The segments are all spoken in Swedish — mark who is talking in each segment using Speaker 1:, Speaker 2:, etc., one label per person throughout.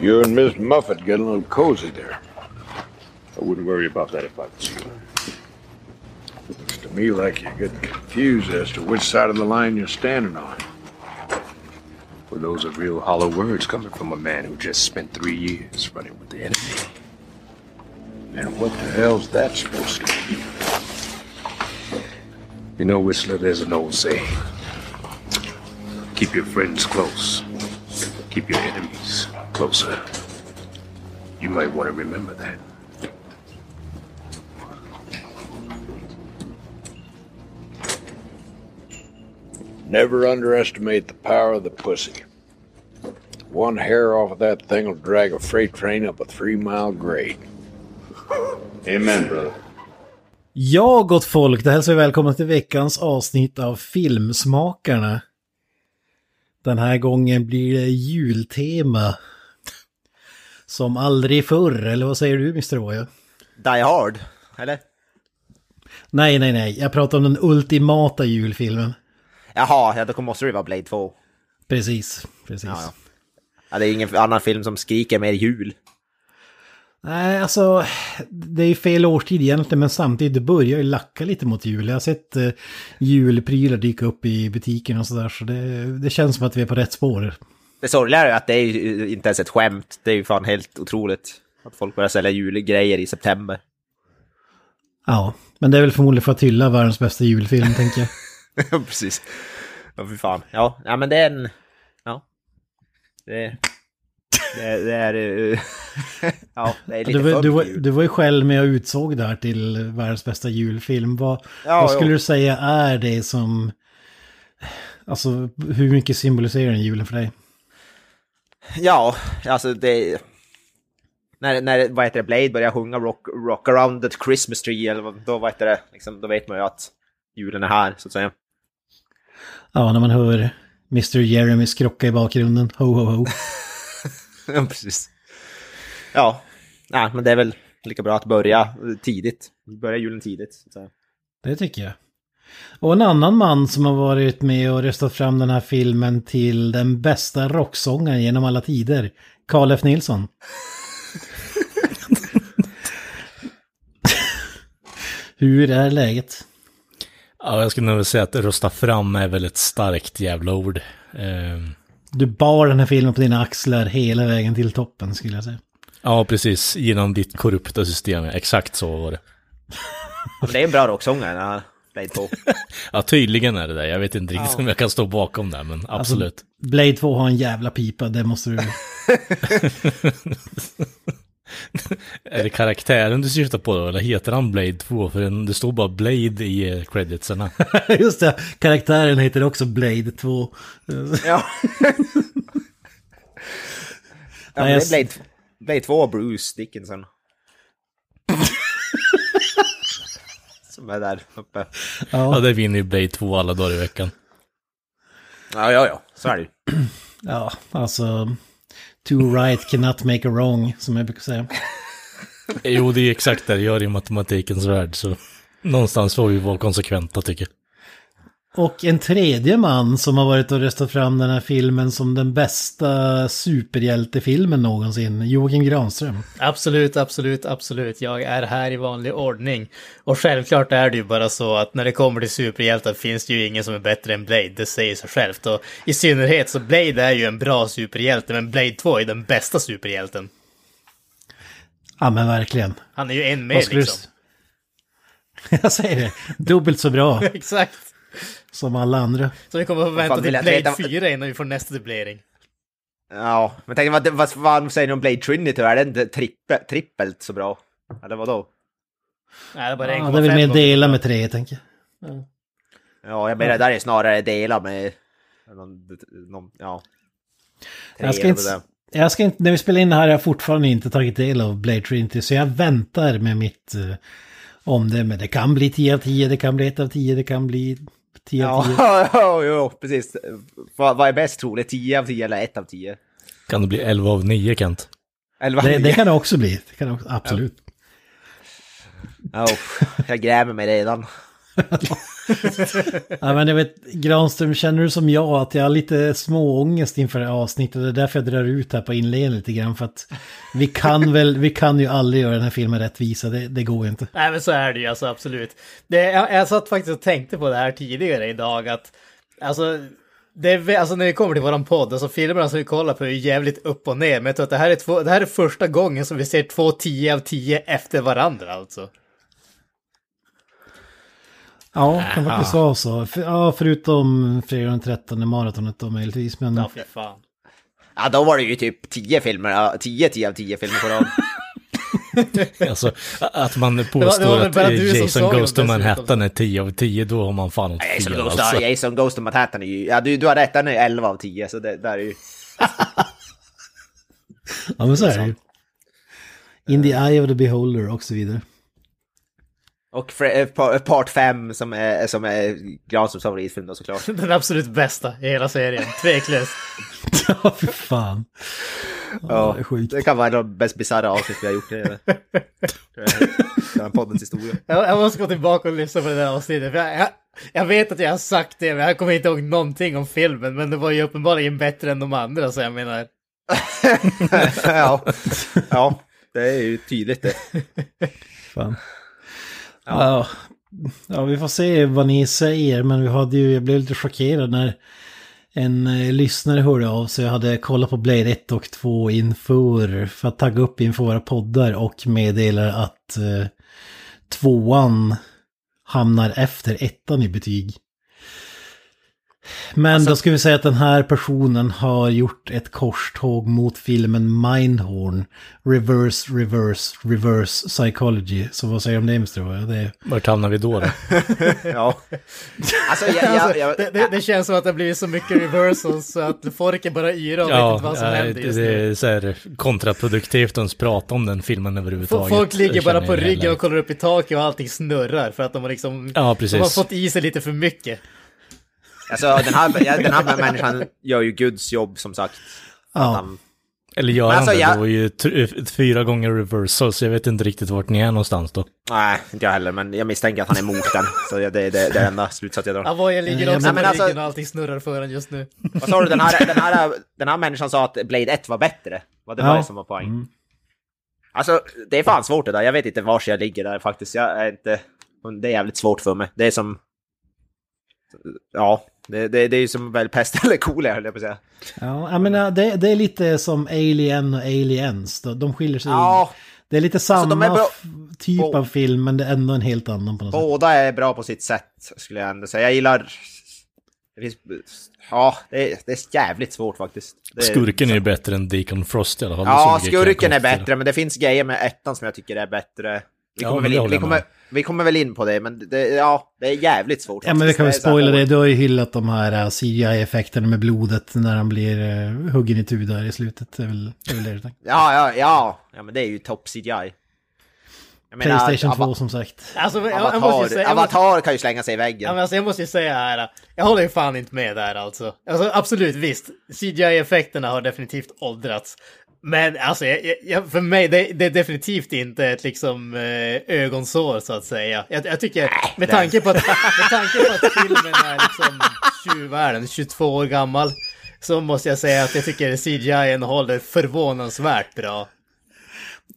Speaker 1: You and Miss Muffet get a little cozy there. I wouldn't worry about that if I was you. Looks to me like you're getting confused as to which side of the line you're standing on.
Speaker 2: Well, those are real hollow words coming from a man who just spent three years running with the enemy.
Speaker 1: And what the hell's that supposed to mean?
Speaker 2: You know, Whistler, there's an old saying. Keep your friends close. Keep your enemies closer. You might want to remember that.
Speaker 1: Never underestimate the power of the pussy. One hair off of that thing will drag a freight train up a three mile grade. Amen, brother.
Speaker 3: Ja, gott folk, det hälsar vi välkomna till veckans avsnitt av Filmsmakarna. Den här gången blir det jultema. Som aldrig förr, eller vad säger du Mr. Voya?
Speaker 4: Die Hard, eller?
Speaker 3: Nej, nej, nej, jag pratar om den ultimata julfilmen.
Speaker 4: Jaha, ja, då måste det vara Blade 2.
Speaker 3: Precis, precis.
Speaker 4: Ja, ja. ja, det är ingen annan film som skriker mer jul.
Speaker 3: Nej, alltså det är ju fel årstid egentligen men samtidigt börjar ju lacka lite mot jul. Jag har sett eh, julprylar dyka upp i butiken och sådär så det, det känns som att vi är på rätt spår.
Speaker 4: Det sorgliga är att det är ju inte ens ett skämt. Det är ju fan helt otroligt att folk börjar sälja julgrejer i september.
Speaker 3: Ja, men det är väl förmodligen för att hylla världens bästa julfilm tänker jag.
Speaker 4: Ja, precis. Ja, fy fan. Ja, ja, men det är en... Ja. Det är... Det är... Det är ja, det är lite
Speaker 3: Du, var- du, var, du var ju själv med och utsåg det här till världens bästa julfilm. Vad,
Speaker 4: Ja,
Speaker 3: vad skulle
Speaker 4: jo.
Speaker 3: du säga är det som... Alltså hur mycket symboliserar den julen för dig?
Speaker 4: Ja, alltså det... När, när vad heter det, Blade börjar sjunga rock, rock around the Christmas tree, eller då, vad heter det, liksom, då vet man ju att julen är här, så att säga.
Speaker 3: Ja, när man hör Mr. Jeremy skrocka i bakgrunden. Ho, ho, ho.
Speaker 4: Ja, precis. Ja, nej, men det är väl lika bra att börja tidigt. Börja julen tidigt. Så att säga.
Speaker 3: Det tycker jag. Och en annan man som har varit med och röstat fram den här filmen till den bästa rocksångaren genom alla tider. Carl F. Nilsson. Hur är läget?
Speaker 5: Ja, jag skulle nog säga att rösta fram är väl ett starkt jävla ord. Ehm,
Speaker 3: Du bar den här filmen på dina axlar hela vägen till toppen skulle jag säga.
Speaker 5: ja, precis. Genom ditt korrupta system. Exakt så var det.
Speaker 4: Men det är en bra rocksångare, Blade 2.
Speaker 5: Ja, tydligen är det det. Jag vet inte riktigt
Speaker 4: Ja.
Speaker 5: om jag kan stå bakom det, men absolut.
Speaker 3: Blade 2 har en jävla pipa, det måste du...
Speaker 5: Är det karaktären du syftar på då, eller heter han Blade 2? För det står bara Blade i eh, creditsarna.
Speaker 3: Just det, karaktären heter också Blade 2.
Speaker 4: ja. ja men det är Blade, Blade 2 och Bruce Dickinson. Som är där uppe.
Speaker 5: Ja, det vinner ju Blade 2 alla dagar i veckan.
Speaker 4: Ja, ja, ja, så är det ju.
Speaker 3: Ja, alltså... Two right cannot make a wrong, som jag brukar säga.
Speaker 5: Jo, det är exakt det det gör i matematikens värld, så någonstans får vi vara konsekventa tycker jag.
Speaker 3: Och en tredje man som har varit och röstat fram den här filmen som den bästa superhjältefilmen någonsin, Joakim Granström.
Speaker 6: Absolut, absolut, absolut. Jag är här i vanlig ordning. Och självklart är det ju bara så att när det kommer till superhjältar finns det ju ingen som är bättre än Blade. Det säger sig självt. Och i synnerhet så Blade är ju en bra superhjälte, men Blade 2 är den bästa superhjälten.
Speaker 3: Ja men verkligen.
Speaker 6: Han är ju en
Speaker 3: du...
Speaker 6: liksom.
Speaker 3: Jag säger det, dubbelt så bra
Speaker 6: Exakt.
Speaker 3: Som alla andra.
Speaker 6: Så vi kommer att få vänta
Speaker 4: fan,
Speaker 6: till Blade
Speaker 4: veta-
Speaker 6: 4 innan vi får nästa dubblering.
Speaker 4: Ja, men tänk vad, vad, vad säger ni om Blade Trinity? Är det inte trippe, trippelt så bra? Eller vadå?
Speaker 6: Nej, det är bara
Speaker 3: Ja,
Speaker 6: 1,5
Speaker 3: det är väl mer dela med tre, tänker jag.
Speaker 4: Ja, jag menar där är snarare dela med... Någon, någon, ja.
Speaker 3: Jag ska inte, jag ska inte, när vi spelar in det här har jag fortfarande inte tagit del av Blade Trinity, så jag väntar med mitt uh, omdöme. Det kan bli 10 av 10, det kan bli 1 av 10, det kan bli 10 av 10.
Speaker 4: Ja, ja, jo, precis. Vad, vad är bäst troligt? 10 av 10 eller 1 av 10?
Speaker 5: Kan det bli 11 av 9 Kent?
Speaker 4: 11
Speaker 3: Det, det kan det också bli, det kan det också, absolut.
Speaker 4: Ja, jag grämer mig redan.
Speaker 3: Ja, men jag vet, Granström, känner du som jag att jag har lite småångest inför det här avsnittet? Det är därför jag drar ut här på inledningen lite grann. För att vi kan väl, vi kan ju aldrig göra den här filmen rättvisa, det, det går ju inte.
Speaker 6: Nej men så är det ju alltså absolut. Det, jag, jag satt faktiskt och tänkte på det här tidigare idag att alltså det är, alltså när vi kommer till våran podd, alltså filmerna som vi kollar på är jävligt upp och ner. Men jag tror att det här är, två, det här är första gången som vi ser två 10 av 10 efter varandra alltså.
Speaker 3: Ja, kan faktiskt vara så. För, ja, förutom fredag den 13 maratonet då möjligtvis. Men
Speaker 6: Ja, fy fan.
Speaker 4: Ja, då var det ju typ 10 filmer, ja, 10 10 av 10 filmer på rad.
Speaker 5: Alltså, att man
Speaker 6: det
Speaker 5: påstår
Speaker 6: var väl
Speaker 5: att
Speaker 6: bara
Speaker 5: eh,
Speaker 6: du som
Speaker 5: Jason to
Speaker 6: dessutom.
Speaker 5: Manhattan är 10 av 10, då har man fan något
Speaker 4: Jason
Speaker 5: fel
Speaker 4: Ghost,
Speaker 5: alltså.
Speaker 4: Jason Ghost of Manhattan är ju... Ja, du, du har rätt, den är 11 av 10, så det där är ju...
Speaker 3: Ja, men så är det ju. In the eye of the beholder och så vidare.
Speaker 4: Och eh, pa- part 5 som är, som är Granströms favoritfilm då såklart.
Speaker 6: Den absolut bästa i hela serien, tveklöst.
Speaker 3: Ja, för fan. Ja, det är sjukt.
Speaker 4: Det kan vara de bäst bisarra avsnitt vi har gjort i det- den här poddens historia.
Speaker 6: Jag, jag måste gå tillbaka och lyssna på det där avsnittet. För jag, jag, jag vet att jag har sagt det, men jag kommer inte ihåg någonting om filmen. Men det var ju uppenbarligen bättre än de andra, så jag menar.
Speaker 4: ja. ja, det är ju tydligt det.
Speaker 3: Fan. Ja. ja, vi får se vad ni säger, men vi hade ju, jag blev lite chockerad när en eh, lyssnare hörde av sig. Jag hade kollat på Blade 1 och 2 inför, för att tagga upp inför våra poddar och meddelar att eh, tvåan hamnar efter ettan i betyg. Men då ska vi säga att den här personen har gjort ett korståg mot filmen Mindhorn. Reverse, reverse, reverse psychology. Så vad säger du om det, Mr. Det är...
Speaker 5: Vart hamnar vi då? då?
Speaker 4: Ja. Alltså, jag, jag, jag,
Speaker 6: Det, det, det känns som att det blir så mycket reversals så att folk är bara yra och vet
Speaker 5: Ja,
Speaker 6: inte vad som
Speaker 5: eh,
Speaker 6: händer
Speaker 5: det,
Speaker 6: just
Speaker 5: det
Speaker 6: nu.
Speaker 5: är så här kontraproduktivt att ens prata om den filmen överhuvudtaget.
Speaker 6: Folk ligger bara på ryggen och kollar upp i taket och allting snurrar för att de har liksom...
Speaker 5: Ja,
Speaker 6: De har fått i sig lite för mycket.
Speaker 4: Alltså, den, här, den här människan gör ju Guds jobb som sagt.
Speaker 3: Ja,
Speaker 4: Han,
Speaker 5: Eller gör
Speaker 4: Men
Speaker 5: han
Speaker 4: alltså,
Speaker 5: det?
Speaker 4: jag-
Speaker 5: Det var ju tr- fyra gånger reversal, så jag vet inte riktigt vart ni är någonstans då.
Speaker 4: nej, inte jag heller, men jag misstänker att han är emot den. Så det, det, det är den enda slutsats jag drar.
Speaker 6: Avoya ligger
Speaker 3: Nej,
Speaker 6: också
Speaker 4: men
Speaker 6: på
Speaker 4: alltså-
Speaker 6: ryggen och allting snurrar för en just nu.
Speaker 4: Vad sa du, den här, den, här, den här människan sa att Blade 1 var bättre? Vad det var
Speaker 3: Ja.
Speaker 4: det som var poäng? Alltså, det är fan svårt det där. Jag vet inte var jag ligger där faktiskt. Jag är inte... Det är jävligt svårt för mig. Det är som... Ja, det, det, det är ju som väl pest eller kolera höll jag på att säga.
Speaker 3: ja jag menar, det, det är lite som Alien och Aliens. De, skiljer sig.
Speaker 4: Ja,
Speaker 3: Det är lite samma
Speaker 4: de är
Speaker 3: typ av film, men det är ändå en helt annan på något sätt.
Speaker 4: båda är bra på sitt sätt skulle jag ändå säga. Jag gillar... Det finns... Ja, det är, det är jävligt svårt faktiskt. Det är-
Speaker 5: Skurken är ju bättre än Deacon Frost i alla fall.
Speaker 4: Ja, skurken är bättre, men det finns grejer med ettan som jag tycker är bättre. Vi
Speaker 5: Ja,
Speaker 4: kommer,
Speaker 5: men
Speaker 4: väl vi, kommer,
Speaker 5: med.
Speaker 4: Vi kommer väl in på det, men det, ja, det är jävligt svårt.
Speaker 3: Ja men vi kan väl spoila det, du har ju hyllat de här äh, CGI-effekterna med blodet när han blir uh, huggen i tu där i slutet. Det är väl det, är väl det.
Speaker 4: Ja, ja, ja. Ja, men det är ju top CGI. Jag menar,
Speaker 3: Playstation 2
Speaker 4: Ava-
Speaker 3: som sagt.
Speaker 6: Alltså, jag, jag måste ju
Speaker 4: Avatar,
Speaker 6: säga... Jag måste,
Speaker 4: Avatar kan ju slänga sig i väggen.
Speaker 6: ja, men alltså, jag måste ju säga här, jag håller ju fan inte med där alltså. alltså absolut, visst. CGI-effekterna har definitivt åldrats. Men alltså, jag, jag- för mig, det, det är definitivt inte ett liksom eh, ögonsår så att säga. Jag, jag tycker, med tanke, på att, med tanke på att filmen är liksom 20, vad är den, 22 år gammal. Så måste jag säga att jag tycker CGI håller förvånansvärt bra.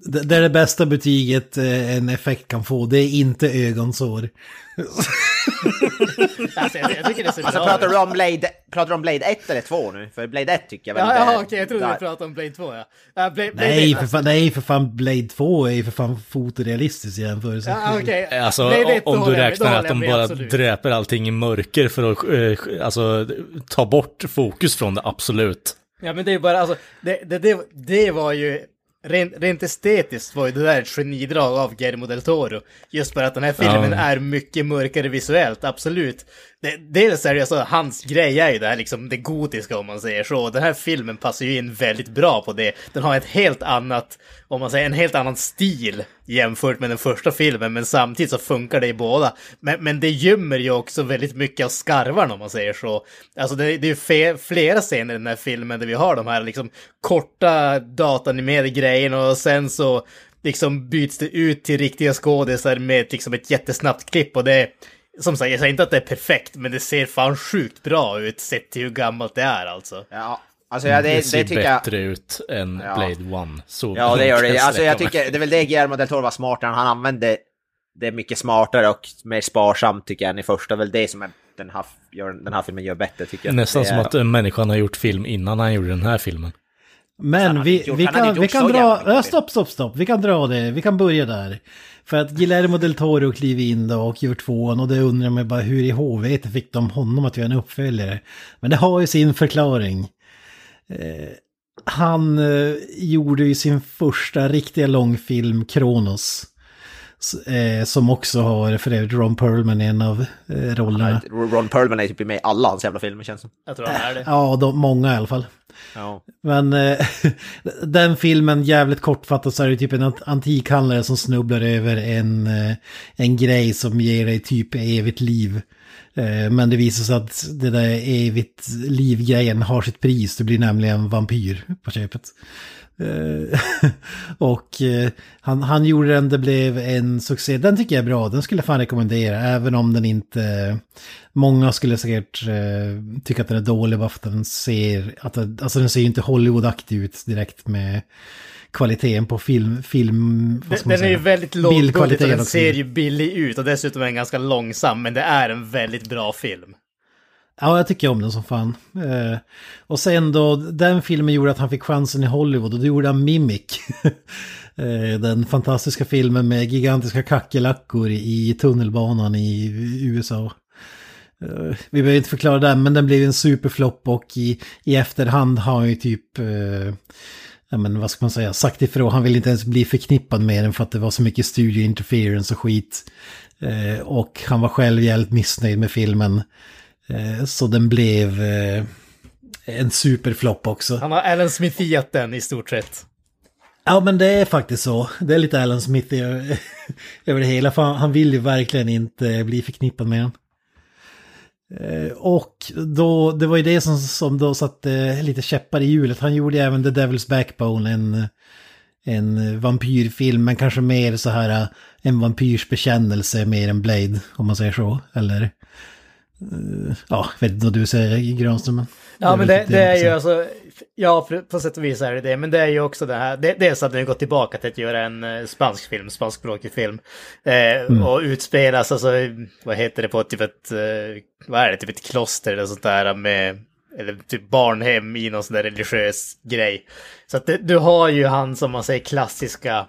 Speaker 3: Det, det är det bästa betyget eh, en effekt kan få, det är inte ögonsår.
Speaker 6: Alltså, jag, jag tycker det ser
Speaker 4: Alltså
Speaker 6: bra
Speaker 4: pratar
Speaker 6: ut.
Speaker 4: du om Blade, pratar du om Blade 1 eller 2 nu? För Blade 1 tycker jag väl...
Speaker 6: Ja,
Speaker 4: det-
Speaker 6: ja okej, jag trodde
Speaker 4: där-
Speaker 6: du pratade om Blade 2 ja. ja Blade, Blade,
Speaker 3: Nej för, fan, nej, för fan Blade 2 är ju för fan fotorealistiskt i jämförelse.
Speaker 6: Ja, okej.
Speaker 5: Alltså
Speaker 6: Blade 1,
Speaker 5: om du
Speaker 6: med,
Speaker 5: räknar att de bara
Speaker 6: absolut.
Speaker 5: dräper allting i mörker för att eh, alltså, ta bort fokus från det, absolut.
Speaker 6: Ja men det är ju bara alltså, det, det, det, det var ju Rent, rent estetiskt var ju det där ett genidrag av Guillermo del Toro. Just för att den här filmen
Speaker 5: Ja.
Speaker 6: är mycket mörkare visuellt, absolut. Det, dels är det alltså, hans grej är ju det här liksom det gotiska om man säger så. Den här filmen passar ju in väldigt bra på det. Den har ett helt annat, om man säger en helt annan stil jämfört med den första filmen, men samtidigt så funkar det i båda. Men, men det gömmer ju också väldigt mycket av skarvarna om man säger så. Alltså det, det är ju flera scener i den här filmen där vi har de här liksom korta datanimerade grejerna och sen så liksom byts det ut till riktiga skådisar med liksom ett jättesnabbt klipp och det som sagt, jag säger inte att det är perfekt, men det ser fan sjukt bra ut sett till hur gammalt det är alltså.
Speaker 4: Ja, alltså ja, det,
Speaker 5: Det
Speaker 4: det,
Speaker 5: ser
Speaker 4: tycker jag...
Speaker 5: bättre ut än
Speaker 4: Ja.
Speaker 5: Blade 1. Så
Speaker 4: Ja, det gör det. Alltså jag tycker, det är väl det Guillermo del Toro var smartare. Han använde det mycket smartare och mer sparsamt tycker jag än i första. Väl det som är, den, här, gör, den här filmen gör bättre tycker jag.
Speaker 5: Nästan
Speaker 4: det
Speaker 5: som att en människan har gjort film innan han gjorde den här filmen.
Speaker 3: Men vi,
Speaker 4: gjort-
Speaker 3: vi kan, vi kan dra... stopp, stopp, stopp. Vi kan dra det. Vi kan börja där. För att Guillermo del Toro kliver in då och gör tvåan och det undrar man bara hur i HV fick de honom att göra en uppföljare. Men det har ju sin förklaring. Eh, han eh, gjorde ju sin första riktiga långfilm, Kronos. Eh, som också har för övrigt Ron Perlman i en av eh, rollerna.
Speaker 4: Ron Perlman är typ med i alla hans jävla filmer känns det som.
Speaker 6: Jag tror han är det.
Speaker 3: Ja, de, många i alla fall.
Speaker 4: Ja.
Speaker 3: Men eh, den filmen, jävligt kortfattat, så är det typ en ant- antikhandlare som snubblar över en, en grej som ger dig typ evigt liv. Eh, men det visar sig att det där evigt liv-grejen har sitt pris. Det blir nämligen vampyr på köpet. Eh, och eh, han, han gjorde den, det blev en succé. Den tycker jag är bra, den skulle jag fan rekommendera. Även om den inte... Många skulle säkert eh, tycka att den är dålig bara för att den ser... Att alltså den ser ju inte Hollywoodaktig ut direkt med kvaliteten på film... film vad ska man
Speaker 6: Den är ju väldigt låg budget och den ser ju billig ut och dessutom är den ganska långsam, men det är en väldigt bra film.
Speaker 3: Ja, jag tycker om den som fan. Eh, och sen då, den filmen gjorde att han fick chansen i Hollywood och då gjorde han Mimic. eh, den fantastiska filmen med gigantiska kackerlackor i tunnelbanan i USA. Eh, vi behöver inte förklara den, men den blev en superflopp och i, i efterhand har han ju typ... Ja men vad ska man säga, sagt ifrån. Han vill inte ens bli förknippad med den för att det var så mycket studio interference och skit. Eh, och han var själv jävligt missnöjd med filmen. Eh, Så den blev eh, en superflopp också.
Speaker 6: Han har Alan Smithiat den i stort sett.
Speaker 3: Ja men det är faktiskt så. Det är lite Alan Smith över det hela. För han- han vill ju verkligen inte bli förknippad med den. Eh, Och då, det var ju det som, som då satte lite käppar i hjulet. Han gjorde även The Devil's Backbone, en, en vampyrfilm, men kanske mer så här eh, en vampyrs bekännelse mer än Blade, om man säger så. Eller, eh, ja, vet inte vad du säger Granström.
Speaker 6: Ja, men det,
Speaker 3: typ
Speaker 6: det är ju alltså, ja, på- sätt och vis är det det, men det är ju också det här, det, dels att den har gått tillbaka till att göra en eh, spansk film, spanskspråkig film, eh, och utspelas, alltså, vad heter det på typ ett, eh, vad är det, typ ett kloster eller sånt där med, eller typ barnhem i någon sån där religiös grej. Så att det, du har ju han som man säger klassiska,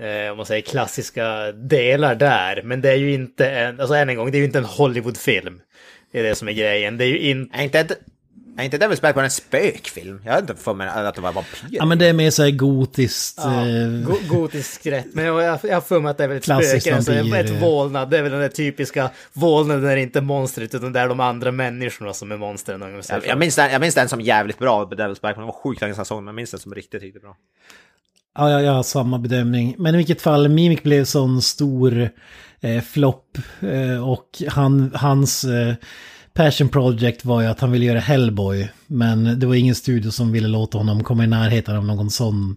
Speaker 6: eh, om man säger klassiska delar där, men det är ju inte en, alltså än en gång, det är ju inte en Hollywoodfilm. Det är det som är grejen. Det är ju inte,
Speaker 4: är inte Devil's Backbone en spökfilm? Jag har inte för mig att det var vampyr.
Speaker 3: Ja men det är mer så här gotiskt.
Speaker 6: Ja,
Speaker 3: eh,
Speaker 6: go gotisk. Men jag, har för mig att det är väl ett spöke, alltså ett vålnad. Det är väl den där typiska vålnaden där det inte är monstret utan det är de andra människorna som är monstren. om jag
Speaker 4: Jag, jag, minns den, jag minns den som jävligt bra, Devil's Backbone. Det var sjukt länge sedan jag såg men jag minns den som riktigt, riktigt bra.
Speaker 3: Ja, jag, jag har samma bedömning. Men i vilket fall, Mimic blev sån stor eh, flopp. Eh, och han, hans eh, passion project var ju att han ville göra Hellboy. Men det var ingen studio som ville låta honom komma i närheten av någon sån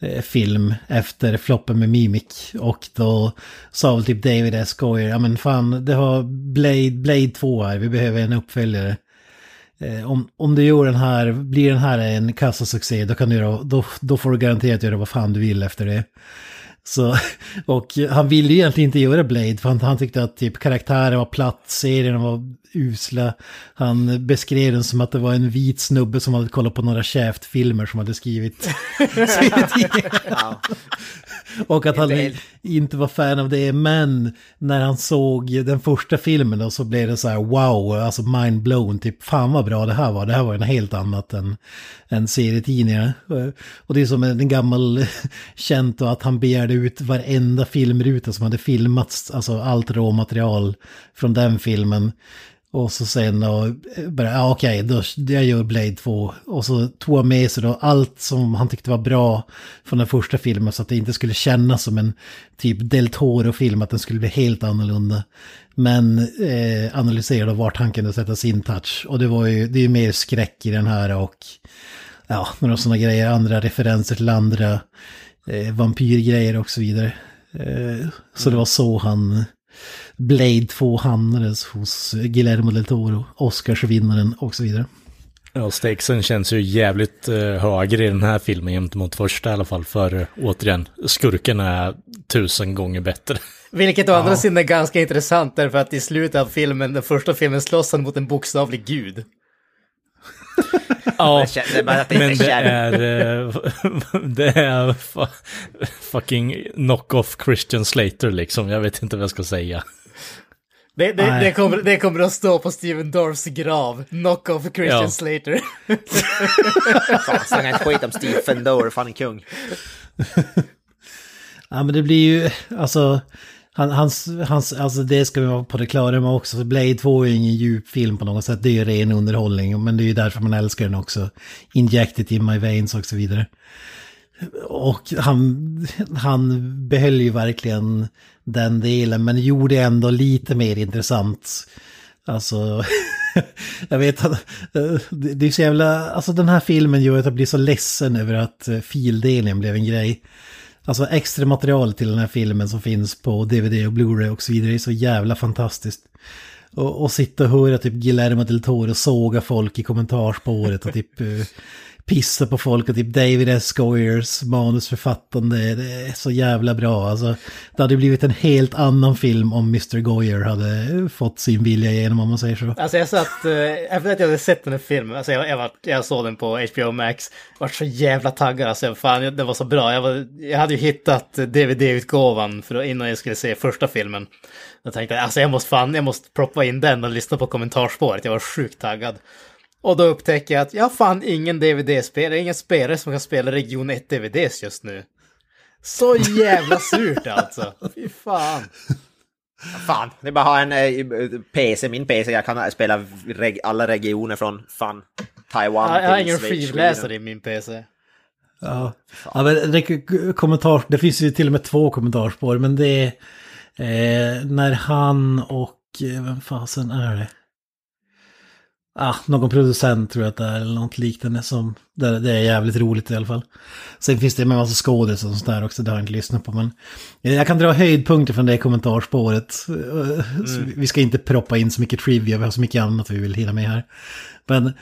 Speaker 3: eh, film efter floppen med Mimic. Och då sa väl typ David S. Goyer, ja men fan, det har Blade, Blade 2 här, vi behöver en uppföljare. Eh, om, om du gör den här, blir den här en kassasuccé, då, kan du göra, då, då får du garanterat göra vad fan du vill efter det. Så, och han ville ju egentligen inte göra Blade, för han, han tyckte att typ karaktären var platt, serien var usla. Han beskrev den som att det var en vit snubbe som hade kollat på några Shaft-filmer som hade skrivit. Och att han
Speaker 4: Inte
Speaker 3: var fan av det, men när han såg den första filmen då så blev det så här wow, alltså mind blown, typ fan vad bra det här var, det här var en helt annat än, än serietidningar. Och det är som en gammal känt då att han begärde ut varenda filmruta som hade filmats, alltså allt råmaterial från den filmen. Och så sen då, eh, bara, ja okej, då jag gör Blade 2. Och så tog han med sig då allt som han tyckte var bra från den första filmen så att det inte skulle kännas som en typ Del Toro-film, att den skulle bli helt annorlunda. Men eh, analyserade vart han kunde sätta sin touch. Och det var ju, det är ju mer skräck i den här och ja, några sådana grejer, andra referenser till andra eh, vampyrgrejer och så vidare. Eh, så det var så han Blade 2 hamnades hos Guillermo del Toro, Oscarsvinnaren och så vidare.
Speaker 5: Ja, stakesen känns ju jävligt eh, högre i den här filmen gentemot första i alla fall. För återigen, skurken är tusen gånger bättre.
Speaker 6: Vilket å andra sidan är ganska intressant därför att i slutet av filmen, den första filmen, slåss han mot en bokstavlig gud.
Speaker 5: Ja,
Speaker 4: är bara att det
Speaker 5: men
Speaker 4: inte
Speaker 5: det
Speaker 4: är
Speaker 5: är, eh, det är fu- fucking knock-off Christian Slater liksom. Jag vet inte vad jag ska säga.
Speaker 6: Det, det, det, kommer, det kommer att stå på Steven Dorffs grav. Knock-off Christian
Speaker 5: Ja.
Speaker 6: Slater.
Speaker 4: Fan, snacka inte skit om Stephen Dower, fan en kung.
Speaker 3: Ja men det blir ju, alltså, han, hans, hans, alltså det ska vi vara på det klara med också. Blade 2 är ju ingen djup film på något sätt, det är ju ren underhållning. Men det är ju därför man älskar den också. Injected in my veins och så vidare. Och han, han behöll ju verkligen den delen, men gjorde ändå lite mer intressant. Alltså, jag vet att det är så jävla, alltså den här filmen gör att jag blir så ledsen över att eh, fildelningen blev en grej. Alltså extra material till den här filmen som finns på DVD och Blu-ray och så vidare är så jävla fantastiskt. Och, och sitta och höra typ Guillermo del Toro såga folk i kommentarspåret och typ eh, pissa på folk och typ David S. Goyers manusförfattande. Det är så jävla bra. Alltså, det hade blivit en helt annan film om Mr. Goyer hade fått sin vilja igenom om man säger så.
Speaker 6: Alltså jag satt, eh, efter att jag hade sett den här filmen, alltså jag, jag, var, jag såg den på HBO Max, vart så jävla taggad, alltså fan den var så bra. Jag, var, jag hade ju hittat DVD-utgåvan för, innan jag skulle se första filmen. Jag tänkte alltså jag måste fan, jag måste proppa in den och lyssna på kommentarspåret, jag var sjukt taggad. Och då upptäcker jag att jag har fan ingen DVD-spelare, ingen spelare som kan spela Region 1 DVDs just nu. Så jävla surt alltså. Fy fan.
Speaker 4: Fan, det är bara att ha en eh, PC, min PC, jag kan spela reg alla regioner från fan Taiwan
Speaker 6: Jag, jag har ingen skivläsare i min PC.
Speaker 3: Ja, ja men det, kommentar, det finns ju till och med två kommentarspår, men det är eh, när han och, eh, vem fasen är det? Ah, någon producent tror jag att det är, eller något liknande som, det, det är jävligt roligt i alla fall. Sen finns det med massa skådis och sånt där också, det har jag inte lyssnat på, men jag kan dra höjdpunkter från det kommentarspåret. Eh, så Vi ska inte proppa in så mycket trivia, vi har så mycket annat vi vill hinna med här. Men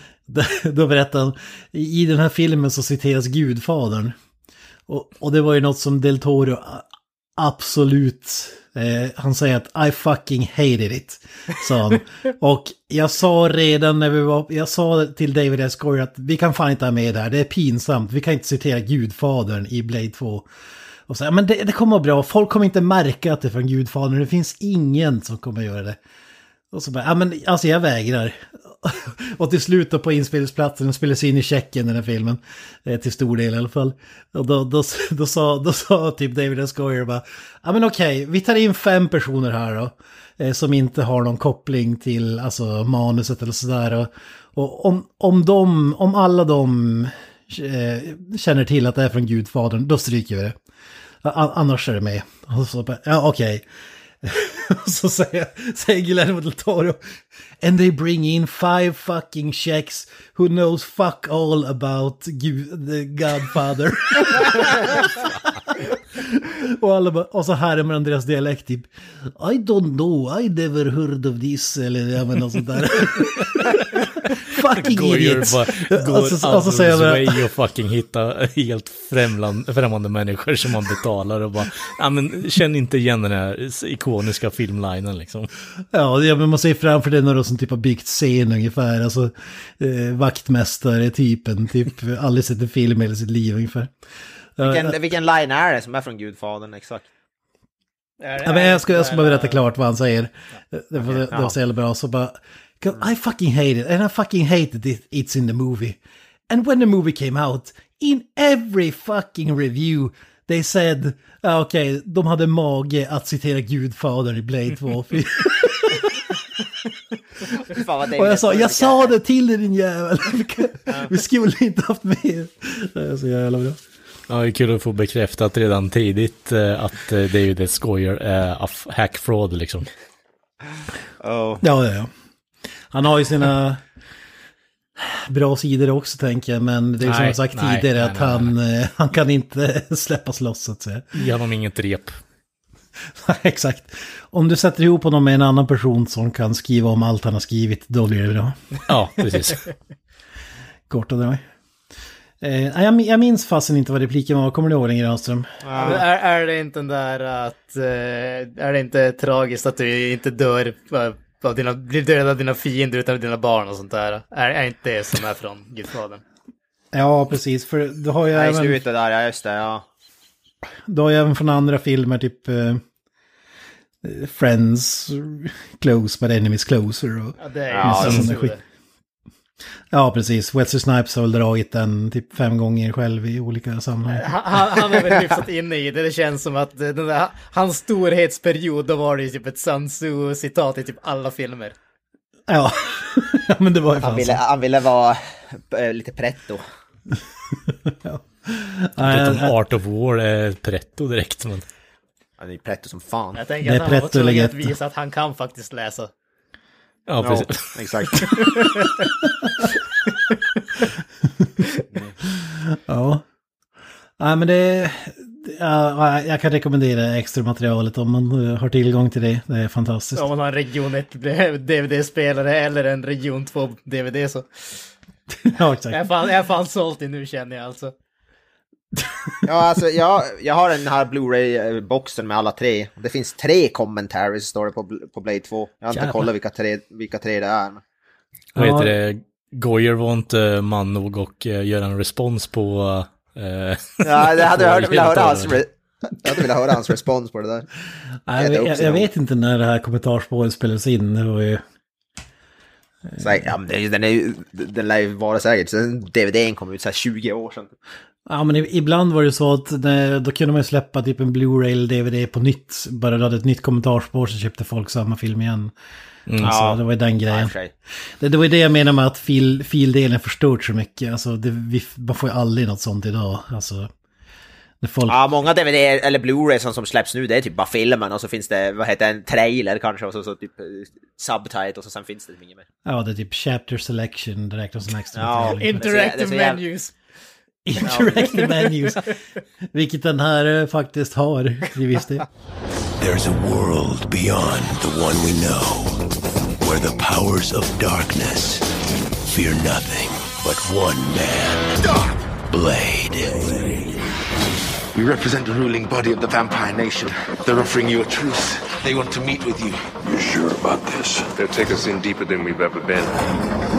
Speaker 3: då berättar han, i den här filmen så citeras Gudfadern. Och, och det var ju något som Del Toro a- absolut, eh, han säger att I fucking hated it, sa han. och jag sa redan när vi var, jag sa till David S. Goyer att vi kan fan inte ha med det här, det är pinsamt, vi kan inte citera Gudfadern i Blade 2. Och så, men det, det kommer bra, folk kommer inte märka att det är från Gudfadern, det finns ingen som kommer göra det. Och så bara, ja men alltså jag vägrar. Och till slut då på inspelningsplatsen, den spelades in i Tjeckien den här filmen. Eh, till stor del i alla fall. Och då, då, då, sa, då sa typ David S. Goyer bara, ja men okej, vi tar in fem personer här då. Eh, som inte har någon koppling till alltså, manuset eller sådär. Och, och om, om, de, om alla de eh, känner till att det är från Gudfadern, då stryker vi det. Annars är det med. Och så bara, ja okej. Okay. så säger, säger Guillermo del Toro. And they bring in five fucking checks who knows fuck all about the Godfather. och, alla bara, och så härmar han deras dialekt typ. I don't know, I never heard of this. Eller ja men något sånt där. fucking
Speaker 5: bara går
Speaker 3: och så,
Speaker 5: out
Speaker 3: och så
Speaker 5: of
Speaker 3: säger bara,
Speaker 5: way och fucking hitta helt främland, främmande människor som man betalar och bara, ja men känn inte igen den här ikoniska filmlinen liksom.
Speaker 3: Ja, ja, men man ser framför det några som typ har byggt scen ungefär. Alltså eh, vaktmästare-typen, typ aldrig sett en film i hela sitt liv ungefär.
Speaker 4: Vilken, vilken line är det som är från Gudfadern exakt?
Speaker 3: Ja, men jag ska, jag ska bara berätta klart vad han säger. Det, det, var- det var så jävla bra. Så bara, 'Cause I fucking hate it, and I fucking hated it, it's in the movie. And when the movie came out, in every fucking review, they said, okej, de hade mage att citera Gudfadern i Blade 2.
Speaker 4: Fan, vad
Speaker 3: Och jag sa, jag sa det till dig din jävel. Vi skulle inte haft med. Det är så jävla bra.
Speaker 5: Ja, det är kul att få bekräftat redan tidigt eh, att eh, David S. Goyer är aff- hack fraud liksom.
Speaker 4: Oh.
Speaker 3: Ja, ja, ja. Han har ju sina bra sidor också tänker jag, men det är som
Speaker 5: Nej,
Speaker 3: jag sagt
Speaker 5: nej,
Speaker 3: tidigare
Speaker 5: nej,
Speaker 3: att
Speaker 5: nej,
Speaker 3: han, eh, han kan inte släppas loss så att säga.
Speaker 5: Ge honom inget rep.
Speaker 3: Exakt. Om du sätter ihop honom med en annan person som kan skriva om allt han har skrivit, då blir det bra.
Speaker 5: Ja, precis.
Speaker 3: Kort och drag. Eh, jag, jag minns fasen inte vad repliken var, kommer du ihåg den Granström?
Speaker 6: Men Är, är det inte den där att... eh, är det inte tragiskt att du inte dör av- dina, blir dödad av dina fiender utan av dina barn och sånt där? Är, är inte det som är från Gudfadern?
Speaker 3: Ja, precis. För du har ju
Speaker 4: Ja, i
Speaker 3: även,
Speaker 4: slutet där, ja just det, ja.
Speaker 3: du har ju även från andra filmer, typ eh, Friends, Close but Enemies Closer. Och,
Speaker 6: Ja, det är
Speaker 4: Ja,
Speaker 6: ju
Speaker 3: sån
Speaker 6: så
Speaker 3: där skit. Ja, precis. Wesley Snipes har väl dragit den typ fem gånger själv i olika sammanhang.
Speaker 6: Han, han är väl hyfsat inne i det. Det känns som att den där, hans storhetsperiod, då var det ju typ ett Sun Tzu-citat i typ alla filmer.
Speaker 3: Ja, ja men det var ju
Speaker 4: Han ville,
Speaker 3: så.
Speaker 4: han ville vara eh, lite pretto.
Speaker 3: Nej,
Speaker 5: Utom
Speaker 3: nej,
Speaker 5: Art of War är pretto direkt. Men...
Speaker 4: Han är pretto som fan.
Speaker 6: Jag tänker
Speaker 3: Det
Speaker 6: att
Speaker 3: är
Speaker 6: han var
Speaker 3: pretto
Speaker 6: tvungen att visa att han kan faktiskt läsa.
Speaker 5: Ja,
Speaker 4: Ja,
Speaker 5: precis.
Speaker 4: exakt.
Speaker 3: Ja. Nej, men det... Ja, jag kan rekommendera extra materialet om man eh, har tillgång till det. Det är fantastiskt.
Speaker 6: Om man har en region 1 DVD-spelare eller en region 2 DVD så.
Speaker 3: Ja,
Speaker 6: Jag är
Speaker 3: exakt.
Speaker 6: fan, jag är fan sålt i nu känner jag alltså.
Speaker 4: Ja, alltså jag, jag har den här Blu-ray-boxen med alla tre. Det finns tre commentaries står det på, på Blade 2. Jag har inte
Speaker 3: Jävlar.
Speaker 4: kollat vilka tre, vilka tre det är.
Speaker 5: Vad heter det? Goyer var inte man nog och eh, göra en respons på... Eh,
Speaker 4: Ja, det hade jag hört, velat höra hans, re- jag hade velat höra hans respons på det där.
Speaker 3: Nej, jag, jag, jag vet inte när det här kommentarspåret spelades in. Det var ju...
Speaker 4: Så, ja, den, är ju, den lär ju vara säkert. Sen DVDn kom ut så här 20 år sedan.
Speaker 3: Ja, men ibland var det så att då kunde man ju släppa typ en Blu-ray eller DVD på nytt. Bara du hade ett nytt kommentarspår så köpte folk samma film igen.
Speaker 5: Mm.
Speaker 3: Så det var ju den
Speaker 4: Ja,
Speaker 3: grejen.
Speaker 4: sig.
Speaker 3: Det, det var ju det jag menar med att fil, fildelen förstört så mycket. Alltså, det, vi, man får ju aldrig något sånt idag. Alltså, när folk...
Speaker 4: Ja, många DVD eller Blu-ray som, som släpps nu, det är typ bara filmen och så finns det, vad heter det, en trailer kanske och så, så typ eh, subtitles och sen finns det inget mer.
Speaker 3: Ja, det är typ chapter selection, det räknas som extra
Speaker 4: Ja,
Speaker 3: material.
Speaker 4: inte- det är
Speaker 6: Interactive
Speaker 4: så
Speaker 6: menus.
Speaker 3: Interactive menus. Vilket den här eh, faktiskt har till viss del.
Speaker 7: There's a world beyond the one we know, where the powers of darkness fear nothing but one man, Blade.
Speaker 8: We represent the ruling body of the vampire nation. They're offering you a truce. They want to meet with you.
Speaker 1: You sure about this?
Speaker 2: They'll take us in deeper than we've ever been.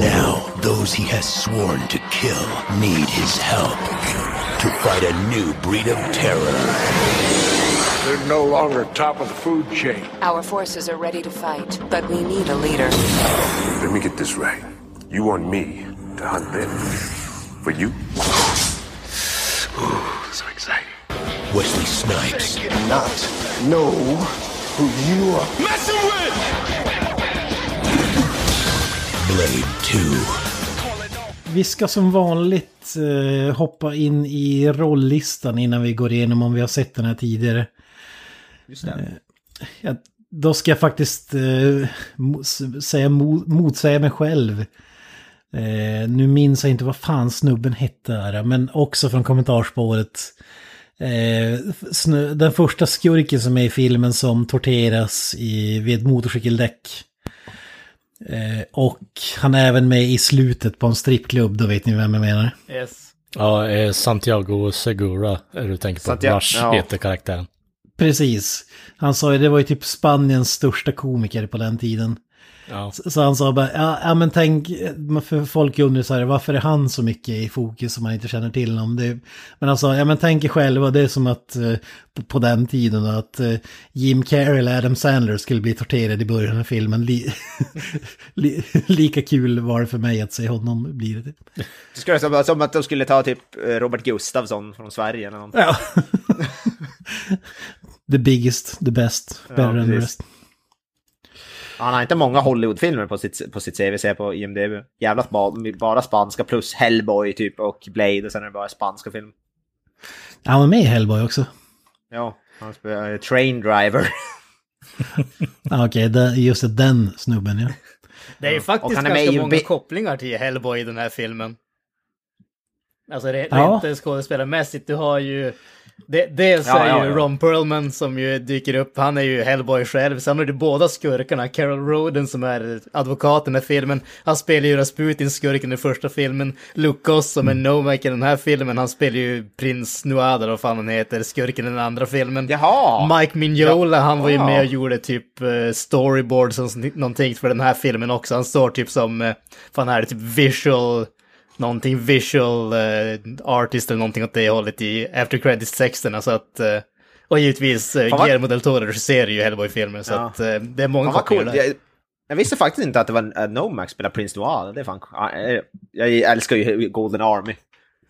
Speaker 7: Now, those he has sworn to kill need his help to fight a new breed of terror.
Speaker 1: They're no longer top of the food chain.
Speaker 9: Our forces are ready to fight, but we need a leader.
Speaker 2: Let me get this right. You want me to hunt them. For you? Ooh, so exciting.
Speaker 7: Wesley Snipes,
Speaker 8: Not know who you are.
Speaker 7: Blade 2.
Speaker 3: Vi ska som vanligt eh, hoppa in i rolllistan innan vi går igenom om vi har sett den här tidigare.
Speaker 4: Just det.
Speaker 3: Ja, då ska jag faktiskt eh, mo- säga, mo, motsäga mig själv. Eh, nu minns jag inte vad fan snubben hette här, men också från kommentarspåret. Eh, den första skurken som är i filmen som torteras i, vid ett motorcykeldäck. Eh, och han är även med i slutet på en strippklubb, då vet ni vem jag menar.
Speaker 6: Yes.
Speaker 5: ja, eh, Santiago Segura är du tänker på.
Speaker 4: Santiago,
Speaker 5: Rush
Speaker 4: ja.
Speaker 5: heter karaktären.
Speaker 3: Precis. Han sa ju, det var ju typ Spaniens största komiker på den tiden.
Speaker 5: Ja.
Speaker 3: Så så han sa bara, ja, ja men tänk, för folk undrar så här, varför är han så mycket i fokus som man inte känner till honom? Det, men han sa, ja men tänk er själva, det är som att eh, på, på den tiden att eh, Jim Carrey eller Adam Sandler skulle bli torterad i början av filmen. Li, li, lika kul var det för mig att se honom bli det.
Speaker 4: Det skulle vara som, som att de skulle ta typ eh, Robert Gustafsson från Sverige eller något.
Speaker 3: Ja. the biggest, the best, better than the rest.
Speaker 4: Han har inte många Hollywoodfilmer på sitt, på sitt CVC på IMDB. Jävla bara spanska plus Hellboy typ och Blade och sen är det bara spanska film.
Speaker 3: Han var med i Hellboy också.
Speaker 4: Ja, han spelar eh, Train Driver.
Speaker 3: Ah, Okej, okay, just den snubben ja.
Speaker 6: Det är ju
Speaker 4: Och
Speaker 6: faktiskt
Speaker 4: med
Speaker 6: ganska
Speaker 4: i
Speaker 6: många
Speaker 4: Be-
Speaker 6: kopplingar till Hellboy i den här filmen. Alltså re-
Speaker 3: Ja.
Speaker 6: rent skådespelarmässigt, du har ju Det, dels
Speaker 4: Ja,
Speaker 6: är
Speaker 4: ja,
Speaker 6: ju
Speaker 4: ja.
Speaker 6: Ron Perlman som ju dyker upp, han är ju Hellboy själv. Sen har du båda skurkarna, Carol Roden som är advokaten i filmen. Han spelar ju Rasputin, skurken i första filmen. Luke Goss som är Nomak i den här filmen, han spelar ju Prins eller vad fan han heter, skurken i den andra filmen.
Speaker 4: Jaha!
Speaker 6: Mike Mignola, han var ju med och gjorde typ eh, storyboards och någonting för den här filmen också. Han står typ som, uh, fan är det, typ visual, någonting visual eh, artist eller någonting åt det hållet i after credits-texterna. Så att, eh, och givetvis uh,
Speaker 4: vad-
Speaker 6: Guillermo del Toro regisserar ju Hellboy-filmer, så
Speaker 4: Ja.
Speaker 6: att eh, det är många kopior
Speaker 4: coolt.
Speaker 6: där.
Speaker 4: Jag, jag visste faktiskt inte att det var uh, Nomax spelar Prince Noir. Det är fan... ja, eh, Jag älskar ju Golden Army.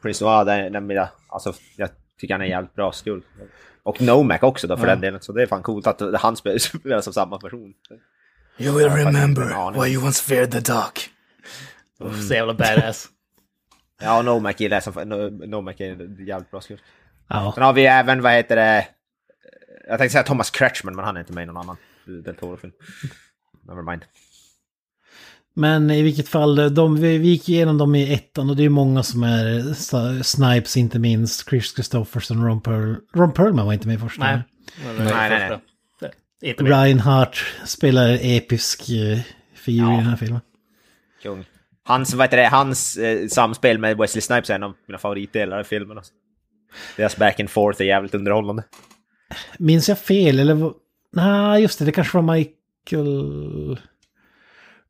Speaker 4: Prince Noir, den, den vill jag, alltså, jag tycker han är jävligt bra skull. Och Nomac också då för
Speaker 6: Ja.
Speaker 4: den delen. Så det är fan coolt att han spelar, som samma person.
Speaker 6: You will remember why you once feared the dark. Mm. Så jävla badass.
Speaker 4: Ja, Nomac gillar jag som Nomac är jävligt bra skull.
Speaker 3: Ja.
Speaker 4: Sen har vi även, vad heter det? Jag tänkte säga Thomas Kretschmann, men han är inte med i någon annan Del Toro-film. Nevermind.
Speaker 3: Men i vilket fall, de, vi, vi gick igenom dem i ettan och det är många som är Snipes inte minst, Chris Christopherson, Ron, Perl, Ron Perlman var inte med i första.
Speaker 6: Nej.
Speaker 4: Nej, nej, nej.
Speaker 6: Inte med.
Speaker 3: Ryan Hart spelar episk eh, figur i
Speaker 4: Ja.
Speaker 3: den här filmen.
Speaker 4: Kung. Hans, vad heter det, hans eh, samspel med Wesley Snipes är en av mina favoritdelar i filmen. Alltså. Deras back and forth är jävligt underhållande.
Speaker 3: Minns jag fel eller? Nej, just det, det kanske var Michael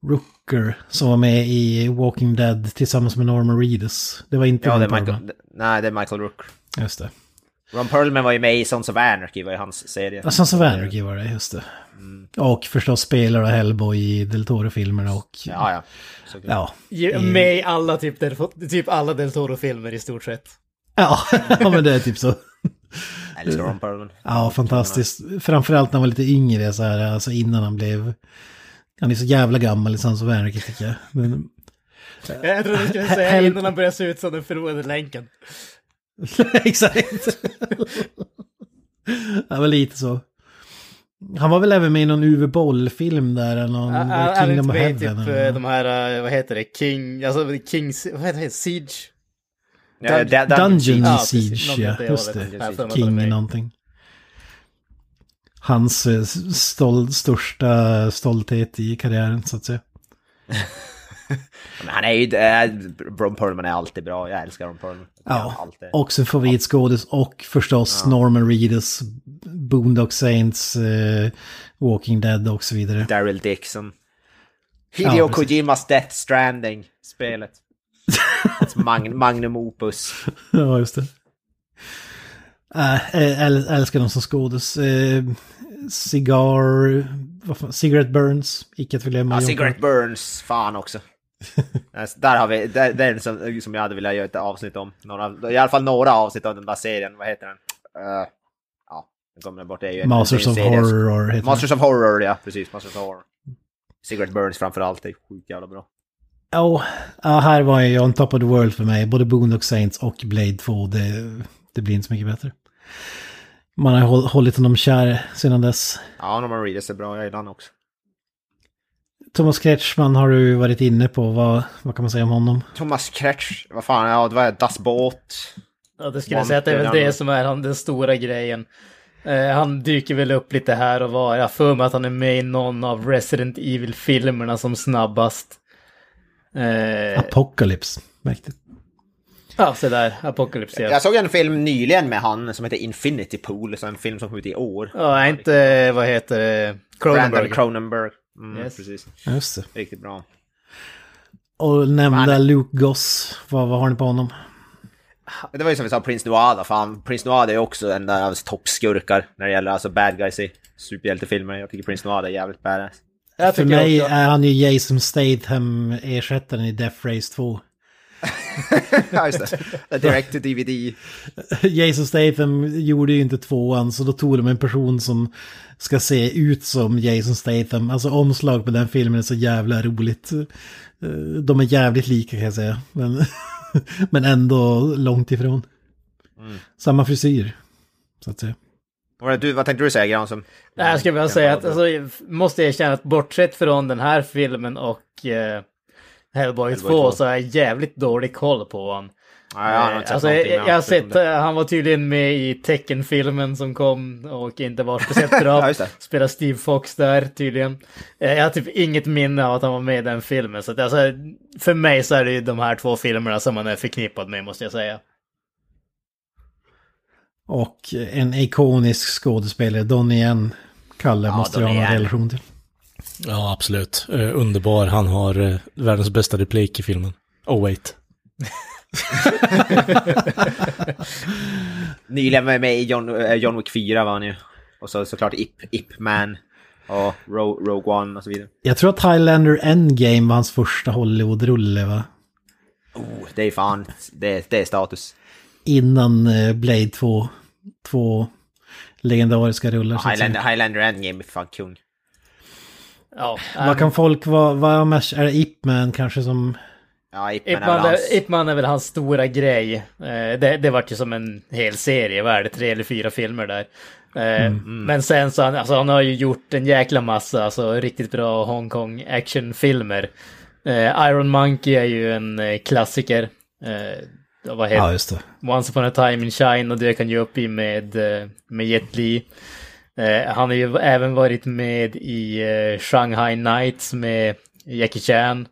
Speaker 3: Rooker som var med i Walking Dead tillsammans med Norman Reedus. Det var inte
Speaker 4: Ja,
Speaker 3: Ron
Speaker 4: det är
Speaker 3: Perlman.
Speaker 4: Michael, nej, det är Michael Rook.
Speaker 3: Just det.
Speaker 4: Ron Perlman var ju med i Sons of Anarchy, var ju hans serie.
Speaker 3: Ja, Sons of Anarchy var det, just det.
Speaker 4: Mm.
Speaker 3: Och förstås spelar Hellboy i Del Toro-filmerna och...
Speaker 4: Ja, ja. Så.
Speaker 3: Ja.
Speaker 6: Ge- Med i alla typ, Del- typ alla Del Toro-filmer i stort sett.
Speaker 3: Ja, ja men det är typ så.
Speaker 4: Jag älskar Ron Perlman.
Speaker 3: Ja, fantastiskt. Framförallt när han var lite yngre så här, alltså innan han blev... Han är så jävla gammal i Sons of Anarchy tycker jag. Men...
Speaker 6: Jag trodde du skulle säga
Speaker 3: Hell-
Speaker 6: innan han började se ut som den förlorade länken.
Speaker 3: Exakt. det var lite så. Han var väl även med i någon Uwe Boll-film där, eller någon det
Speaker 6: han
Speaker 3: Kingdom of
Speaker 6: i
Speaker 3: Heaven.
Speaker 6: typ
Speaker 3: eller
Speaker 6: eh, de här, eh, vad heter det, King, alltså King, vad heter det, Siege?
Speaker 4: Ja,
Speaker 6: Dun-
Speaker 4: Dun-
Speaker 3: Dungeon
Speaker 6: Ja.
Speaker 3: Siege, ja,
Speaker 6: det
Speaker 3: just det.
Speaker 6: Är
Speaker 3: King någonting. Hans eh, stol, största stolthet i karriären, så att säga.
Speaker 4: Han är ju... Äh, Ron Perlman är alltid bra. Jag älskar Ron Perlman.
Speaker 3: Ja,
Speaker 4: alltid.
Speaker 3: och sin favoritskådis och förstås Norman Reedus, Boondock Saints, eh, Walking Dead och så vidare.
Speaker 4: Daryl Dixon.
Speaker 3: Ja,
Speaker 4: Hideo
Speaker 3: precis.
Speaker 4: Kojimas Death Stranding-spelet. Hans mag magnum opus.
Speaker 3: Ja, just det. Äh, äl, älskar dem som skådis. Eh, cigar... Fan, Cigarette Burns, icke att förglömma.
Speaker 4: Ja, Cigarette Burns, fan också. Alltså, där har vi, där, det är en som, som jag hade velat göra ett avsnitt om. Några, I alla fall några avsnitt av den där serien, vad heter den? Uh, ja, den kommer jag bort. Det är ju en,
Speaker 3: Masters
Speaker 4: är
Speaker 3: of
Speaker 4: en serie.
Speaker 3: Horror heter
Speaker 4: Masters of Horror, ja precis. Masters of Horror. Cigarette Burns framförallt, det är sjukt jävla bra.
Speaker 3: Ja, ja, här var ju on top of the world för mig. Både Boondock Saints och Blade 2. Det, det blir inte så mycket bättre. Man har håll, hållit honom kär sedan dess.
Speaker 4: Ja, Norman Reedus är bra, jag gillar han också.
Speaker 3: Thomas Kretschmann har du varit inne på. Vad, vad kan man säga om honom?
Speaker 4: Thomas Kretsch, vad fan, ja det var Das Boot.
Speaker 6: Ja, det skulle jag säga att det är väl det som är han, den stora grejen. Eh, han dyker väl upp lite här och var. Jag för mig att han är med i någon av Resident Evil-filmerna som snabbast. Eh,
Speaker 3: Apocalypse. Mäktigt.
Speaker 6: ja, så där. Apocalypse. Ja,
Speaker 4: Jag såg en film nyligen med han som heter Infinity Pool, så en film som kom ut i år.
Speaker 6: ja inte, vad heter det,
Speaker 4: Brandon
Speaker 6: Cronenberg.
Speaker 4: Mm,
Speaker 6: Yes.
Speaker 4: precis.
Speaker 3: Just det.
Speaker 4: Riktigt bra.
Speaker 3: Och nämnda
Speaker 4: Han-
Speaker 3: Luke Goss. Vad, vad har ni på honom?
Speaker 4: Det var ju som vi sa, Prince Noir då, fan. Prince Noir är ju också en av hans toppskurkar när det gäller alltså bad guys i superhjältefilmer. Jag tycker Prince Noir är jävligt badass.
Speaker 3: För mig
Speaker 6: också-
Speaker 3: är han ju Jason Statham-ersättaren i Death Race 2.
Speaker 4: Ja, just det. Direct to DVD.
Speaker 3: Jason Statham gjorde ju inte tvåan så då tog de en person som ska se ut som Jason Statham. Alltså omslag på den filmen är så jävla roligt. Eh, De är jävligt lika kan jag säga. Men, men ändå långt ifrån. Samma frisyr. Så att säga.
Speaker 4: Vad, du, vad tänkte du säga, Gran? Som...
Speaker 6: Nej, jag skulle vilja säga att, alltså, jag måste erkänna att bortsett från den här filmen och eh, Hellboy,
Speaker 4: Hellboy
Speaker 6: 2
Speaker 4: 2.
Speaker 6: så har jag jävligt dålig koll på honom.
Speaker 4: Ja, jag har inte sett
Speaker 6: Alltså, jag, har sett, eh, han var tydligen med i Tecken-filmen som kom och inte var speciellt
Speaker 4: Ja,
Speaker 6: bra.
Speaker 4: det.
Speaker 6: Spelar Steve Fox där tydligen. Eh, Jag har typ inget minne av att han var med i den filmen. Så att, alltså, för mig så är det ju de här två filmerna som man är förknippad med måste jag säga.
Speaker 3: Och en ikonisk skådespelare, Donnie Yen, Kalle,
Speaker 6: Ja,
Speaker 3: måste jag ha
Speaker 6: Donnie
Speaker 3: en relation till.
Speaker 5: Ja, absolut. Eh, underbar. Han har eh, världens bästa replik i filmen. Oh wait.
Speaker 4: Nyligen var med i John, eh, John Wick 4 var han ju. Och så såklart Ip, Ip Man. Och Ro, Rogue One och så vidare.
Speaker 3: Jag tror att Highlander Endgame var hans första Hollywood-rulle va?
Speaker 4: Oh, det är fan, det, det är status.
Speaker 3: Innan Blade 2. Två legendariska rullar.
Speaker 4: Highlander, Highlander Endgame är fan kung.
Speaker 6: Ja,
Speaker 3: Vad kan folk vara, vad är är det Ip Man kanske som...
Speaker 4: Ja, Ip Man är
Speaker 6: Ip Man,
Speaker 4: väl hans...
Speaker 6: är, Ip Man är väl hans stora grej. Eh, det, det vart ju som en hel serie, vad är det, tre eller fyra filmer där. Eh, Men sen så han, alltså, han har ju gjort en jäkla massa alltså, riktigt bra Hongkong actionfilmer. Eh, Iron Monkey är ju en klassiker. Vad heter
Speaker 3: Ja, just det.
Speaker 6: Once upon a time in China, det kan ju upp i med, med Jet Li. Eh, han har ju även varit med i eh, Shanghai Nights med Jackie Chan.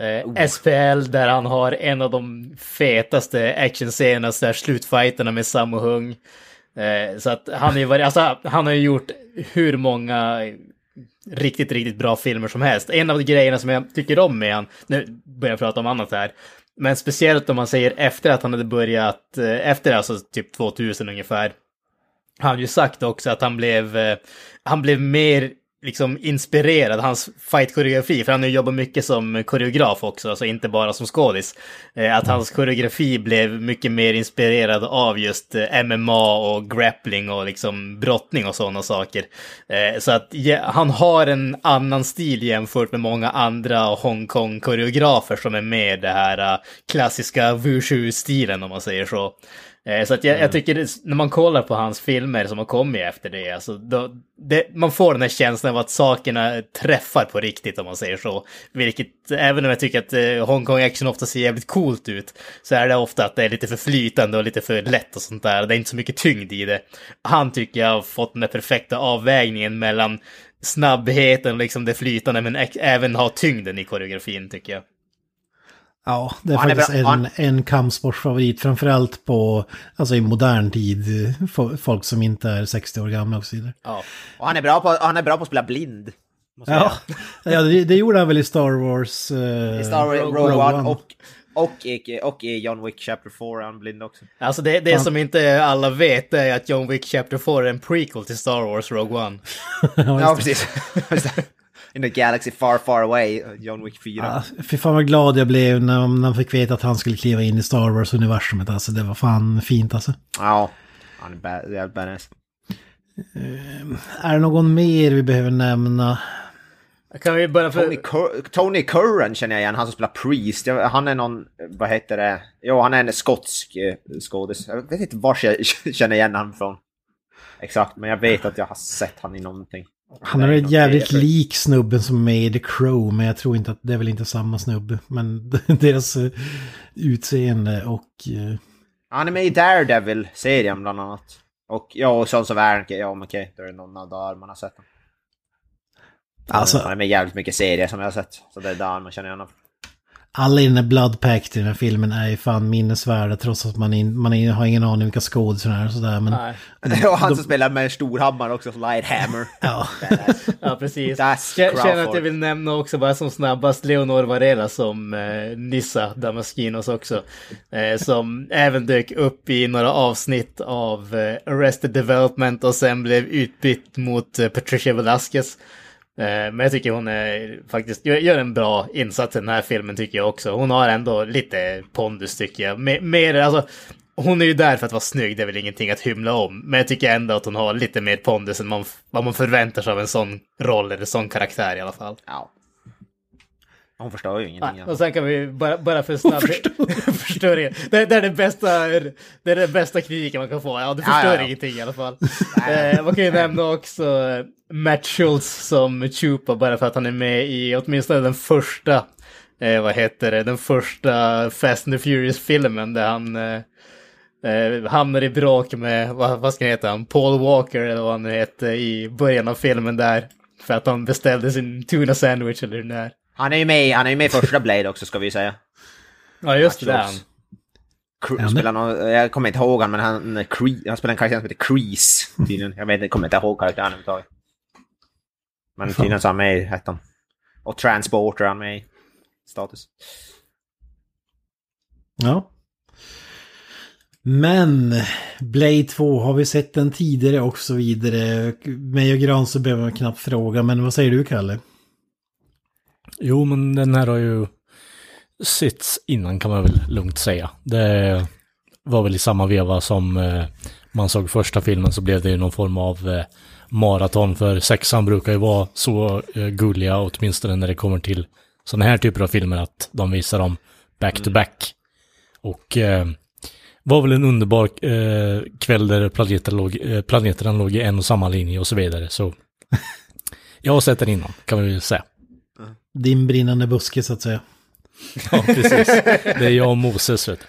Speaker 6: Eh, SPL där han har en av de fetaste actionscenerna, så där slutfighterna med Sammo Hung. Så att han har ju varit, alltså han har ju gjort hur många riktigt, riktigt bra filmer som helst. En av grejerna som jag tycker om med han, nu börjar jag prata om annat här, men speciellt om man säger efter att han hade börjat, efter alltså typ 2000 ungefär, han har ju sagt också att han blev, eh, han blev mer liksom inspirerad, hans fight-koreografi, för han har ju jobbat mycket som koreograf också, alltså inte bara som skådis. Eh, att hans koreografi blev mycket mer inspirerad av just eh, MMA och grappling och liksom brottning och sådana saker. Så att ja, han har en annan stil jämfört med många andra Hongkong-koreografer som är med i det här klassiska wushu-stilen om man säger så. Eh, Så att jag, jag tycker det, när man kollar på hans filmer som har kommit efter det, alltså, då, det, man får den här känslan av att sakerna träffar på riktigt om man säger så. Vilket, även om jag tycker att eh, Hongkong action ofta ser jävligt coolt ut, så är det ofta att det är lite för flytande och lite för lätt och sånt där. Det är inte så mycket tyngd i det. Han tycker jag har fått den där perfekta avvägningen mellan snabbheten liksom det flytande, men även ha tyngden i koreografin tycker jag.
Speaker 3: Ja, det är
Speaker 4: Han är
Speaker 3: faktiskt
Speaker 4: bra-
Speaker 3: en, en kampsportsfavorit. Framförallt på, alltså i modern tid. fo- Folk som inte är 60 år gamla och så vidare.
Speaker 6: Ja.
Speaker 4: Och han är bra på, han är bra på att spela blind.
Speaker 3: Ja, ja det, det gjorde han väl i Star Wars. eh.
Speaker 4: I Star Wars, Rogue, One och, och, i- och i John Wick Chapter 4 är han blind också.
Speaker 6: Alltså det, det som inte alla vet är att John Wick Chapter 4 är en prequel till Star Wars Rogue One.
Speaker 4: Ja, precis. In the galaxy far, far away, John Wick 4.
Speaker 3: Ja, fy fan vad glad jag blev när man fick veta att han skulle kliva in i Star Wars-universumet. Alltså det var fan fint alltså.
Speaker 4: Ja, han är jävligt badass.
Speaker 3: Är det någon mer vi behöver nämna?
Speaker 6: Kan vi bara för...
Speaker 4: Tony, Cur Tony Curran känner jag igen, han som spelar Priest. Han är någon, vad heter det? Jo, han är en skotsk eh, skådis. Jag vet inte var jag känner igen honom från. Exakt, men jag vet att jag har sett han i någonting.
Speaker 3: Han är väl jävligt
Speaker 4: är-
Speaker 3: lik snubben som är med i The Crow, men jag tror inte att det är väl inte samma snubbe. Men deras eh, utseende och... eh,
Speaker 4: Han är med i Daredevil-serien bland annat. Och ja, och Sons of Anarchy, ja men okej, då är det någon av där man har sett honom.
Speaker 3: Alltså,
Speaker 4: Han är med i jävligt mycket serier som jag har sett. Så det är där man känner igen honom.
Speaker 3: Alla i den här Blood Pact i den här filmen är ju fan minnesvärda trots att man, in, man in, har ingen aning vilka skådisar det är och sådär. Men
Speaker 6: Nej.
Speaker 4: och han som spelar med Storhammar också, Lighthammer.
Speaker 3: ja,
Speaker 6: Ja, precis. Kä- Känner att jag vill nämna också bara som snabbast Leonor Varela som eh, Nissa Damaskinos också. Eh, som även dök upp i några avsnitt av eh, Arrested Development och sen blev utbytt mot eh, Patricia Velasquez. Eh, men jag tycker hon är faktiskt gör, gör en bra insats i den här filmen tycker jag också. Hon har ändå lite pondus tycker jag. Mer, mer alltså, hon är ju där för att vara snygg, det är väl ingenting att hymla om. Men jag tycker ändå att hon har lite mer pondus än man, vad man förväntar sig av en sån roll eller sån karaktär i alla fall.
Speaker 4: Ja. Hon förstår ju ingenting.
Speaker 6: Ja, och sen kan vi bara, bara för snabb... förstår det. Det, det är det bästa, det är den bästa kritiken man kan få. Ja, du
Speaker 4: Ja,
Speaker 6: förstår
Speaker 4: ja, ja.
Speaker 6: ingenting i alla fall. eh, man kan ju nämna också eh, Matt Schultz som Chupa bara för att han är med i åtminstone den första eh, vad heter det, den första Fast and the Furious-filmen där han eh, eh, hamnar i bråk med, vad, vad ska han heta? Paul Walker eller vad han nu heter i början av filmen där. För att han beställde sin tuna sandwich eller hur det är.
Speaker 4: Han är ju med, han är ju med i första Blade också ska vi ju säga.
Speaker 6: Ja, just det.
Speaker 4: Spelar någon, jag kommer inte ihåg han, men han, han spelar en karaktär som heter Crease. Tydligen. Jag vet, jag kommer inte ihåg karaktären överhuvudtaget. Men tydligen så är han med i ettan. Och Transporter är han med i. Status.
Speaker 3: Ja. Men Blade 2, har vi sett den tidigare och så vidare? Mig och Gran så behöver man knappt fråga, men vad säger du Kalle?
Speaker 5: Jo, men den här har ju setts innan kan man väl lugnt säga. Det var väl i samma veva som eh, man såg första filmen så blev det ju någon form av eh, maraton för sexan brukar ju vara så eh, gulliga åtminstone när det kommer till sådana här typer av filmer att de visar dem back to back. Och eh, var väl en underbar eh, kväll där planeterna låg, eh, planeterna låg i en och samma linje och så vidare. Så jag har sett den innan kan vi väl säga.
Speaker 3: Din brinnande buske så att säga.
Speaker 5: Ja, precis. Det är jag och Moses vet du.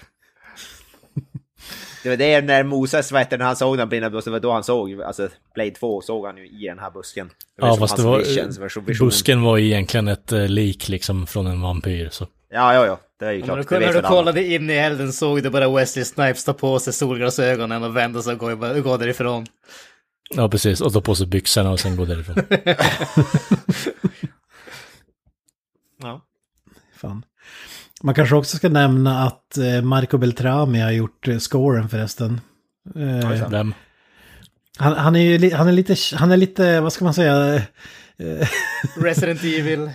Speaker 4: Det var det när Moses, vet du, när han såg den brinnande busken, det var då han såg, alltså Blade 2 såg han ju i den här busken. Det var
Speaker 5: Ja,
Speaker 4: som
Speaker 5: fast det var,
Speaker 4: vision.
Speaker 5: busken var egentligen ett eh, lik liksom från en vampyr. Så.
Speaker 4: Ja, ja, ja, det är ju klart.
Speaker 6: När
Speaker 4: det
Speaker 6: du,
Speaker 4: vet
Speaker 6: när du
Speaker 4: väl alla.
Speaker 6: kollade in i elden såg du bara Wesley Snipes ta på sig solglasögonen och vända sig och gå, gå därifrån.
Speaker 5: Ja, precis. Och ta på sig byxorna och sen gå därifrån.
Speaker 3: Fan. Man kanske också ska nämna att eh, Marco Beltrami har gjort eh, scoren förresten. Eh,
Speaker 5: Vem?
Speaker 3: han, han är ju li- han är lite, han är lite, vad ska man säga?
Speaker 6: Resident Evil.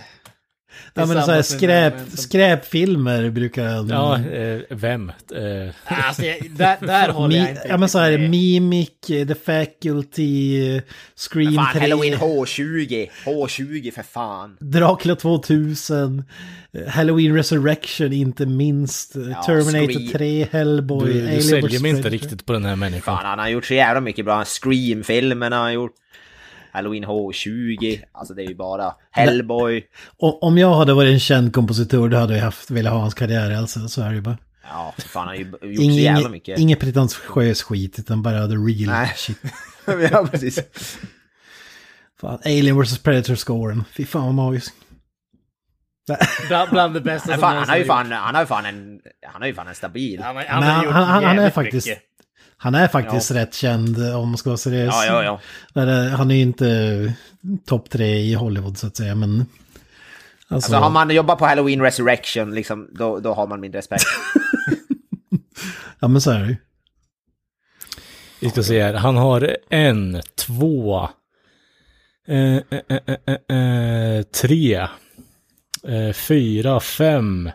Speaker 3: Ja, men så här skräp, skräpfilmer brukar han...
Speaker 5: Ja, eh, vem? Eh,
Speaker 6: Alltså, jag, där, där håller jag inte
Speaker 3: ja men så här. Mimic, eh, The Faculty, eh, Scream
Speaker 4: Fan,
Speaker 3: 3,
Speaker 4: Halloween H20! H20 för fan!
Speaker 3: Dracula 2000, eh, Halloween Resurrection inte minst,
Speaker 4: Ja,
Speaker 3: Terminator
Speaker 4: Scream.
Speaker 3: 3, Hellboy,
Speaker 5: du, du säljer mig inte riktigt på den här människan.
Speaker 4: Fan, han har gjort så jävla mycket bra. Scream-filmerna har han gjort. Halloween H20. Alltså det är ju bara Hellboy.
Speaker 3: Om jag hade varit en känd kompositör då hade jag haft, velat ha hans karriär alltså, så är det ju bara.
Speaker 4: Ja, för fan han har ju gjort så jävla
Speaker 3: Ingen,
Speaker 4: mycket.
Speaker 3: ingen pretentiös skit utan bara the real
Speaker 4: Nej.
Speaker 3: shit.
Speaker 4: ja, precis.
Speaker 3: Fan, Alien vs Predator-scoren, fy fan vad magisk.
Speaker 6: Bland, bland det bästa
Speaker 4: Men
Speaker 6: som
Speaker 4: fan, han har ju fan, han har ju fan en, han har ju fan en stabil.
Speaker 6: Han, har-
Speaker 3: Men han,
Speaker 6: gjort
Speaker 3: han, han är
Speaker 6: jävligt
Speaker 3: faktiskt,
Speaker 6: mycket.
Speaker 3: Han är faktiskt rätt känd om man ska vara seriös.
Speaker 4: Ja, ja, ja.
Speaker 3: Eh, Han är ju inte topp tre i Hollywood så att säga, men... Alltså,
Speaker 4: Alltså har man jobbat på Halloween Resurrection, liksom, då, då har man min respekt.
Speaker 3: ja men så är det ju.
Speaker 5: Vi ska se här. Han har en, två, eh, eh, eh, eh, eh, tre, eh, fyra, fem,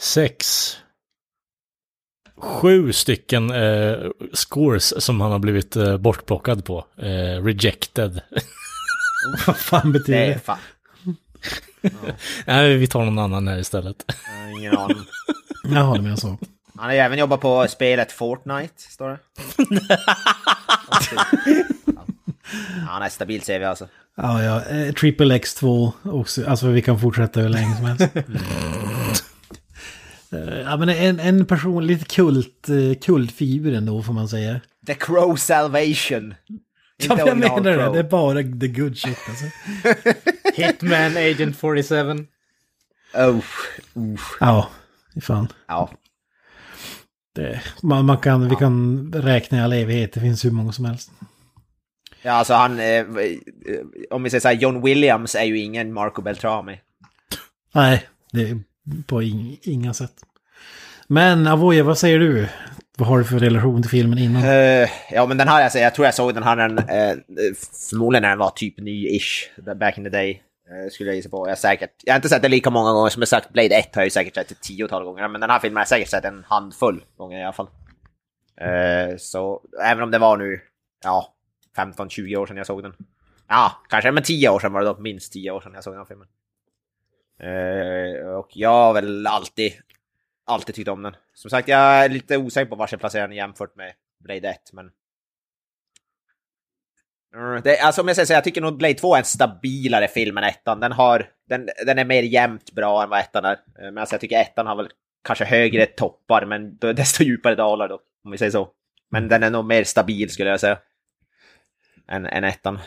Speaker 5: sex, sju stycken eh, scores som han har blivit eh, bortplockad på. Eh, rejected.
Speaker 3: Vad fan betyder
Speaker 4: Det fan...
Speaker 5: Nej, vi tar någon annan här istället.
Speaker 4: har ingen aning.
Speaker 3: Jaha, det menar så.
Speaker 4: Han har ju även jobbat på spelet Fortnite, står det. Ja, han är stabil CV alltså.
Speaker 3: Ja, ja. eh, Triple X2 också. Alltså vi kan fortsätta hur länge som helst. Ja men en, en person, lite kult, eh, kultfigur ändå får man säga.
Speaker 4: The Crow Salvation.
Speaker 3: Ja,
Speaker 4: Inte
Speaker 3: jag
Speaker 4: original
Speaker 3: menar det,
Speaker 4: Crow.
Speaker 3: det är bara the good shit alltså.
Speaker 6: Hitman Agent 47.
Speaker 4: Oh, uff.
Speaker 3: Ja, fan.
Speaker 4: Ja.
Speaker 3: Det, man, man kan, vi kan räkna i all evighet, det finns hur många som helst.
Speaker 4: ja, alltså han... Eh, eh, om vi säger så här, John Williams är ju ingen Marco Beltrami.
Speaker 3: Nej, det är på in, inga sätt. Men Avoya, vad säger du? Vad har du för relation till filmen innan?
Speaker 4: Uh, ja, men den här, alltså, jag tror jag såg den här, den, uh, förmodligen när den var typ ny-ish, back in the day. Uh, skulle jag gissa på. Jag, har säkert, jag har inte sett den lika många gånger som jag sagt Blade 1 har jag ju säkert sett ett tiotal gånger, men den här filmen har jag säkert sett en handfull gånger i alla fall. Eh, så även om det var nu, ja, 15-20 år sedan jag såg den. Ja, kanske, men 10 år sedan var det då, minst 10 år sedan jag såg den här filmen. Uh, och jag har väl alltid, alltid tyckt om den. Som sagt, jag är lite osäker på var jag placerar den jämfört med Blade 1, men Mm, Det, alltså om jag säger så, jag tycker nog Blade 2 är en stabilare film än ettan. Den, har, den, den är mer jämnt bra än vad ettan är. Eh, men alltså jag tycker ettan har väl kanske högre toppar, men desto djupare dalar då, om vi säger så. Men den är nog mer stabil skulle jag säga. Än, än ettan.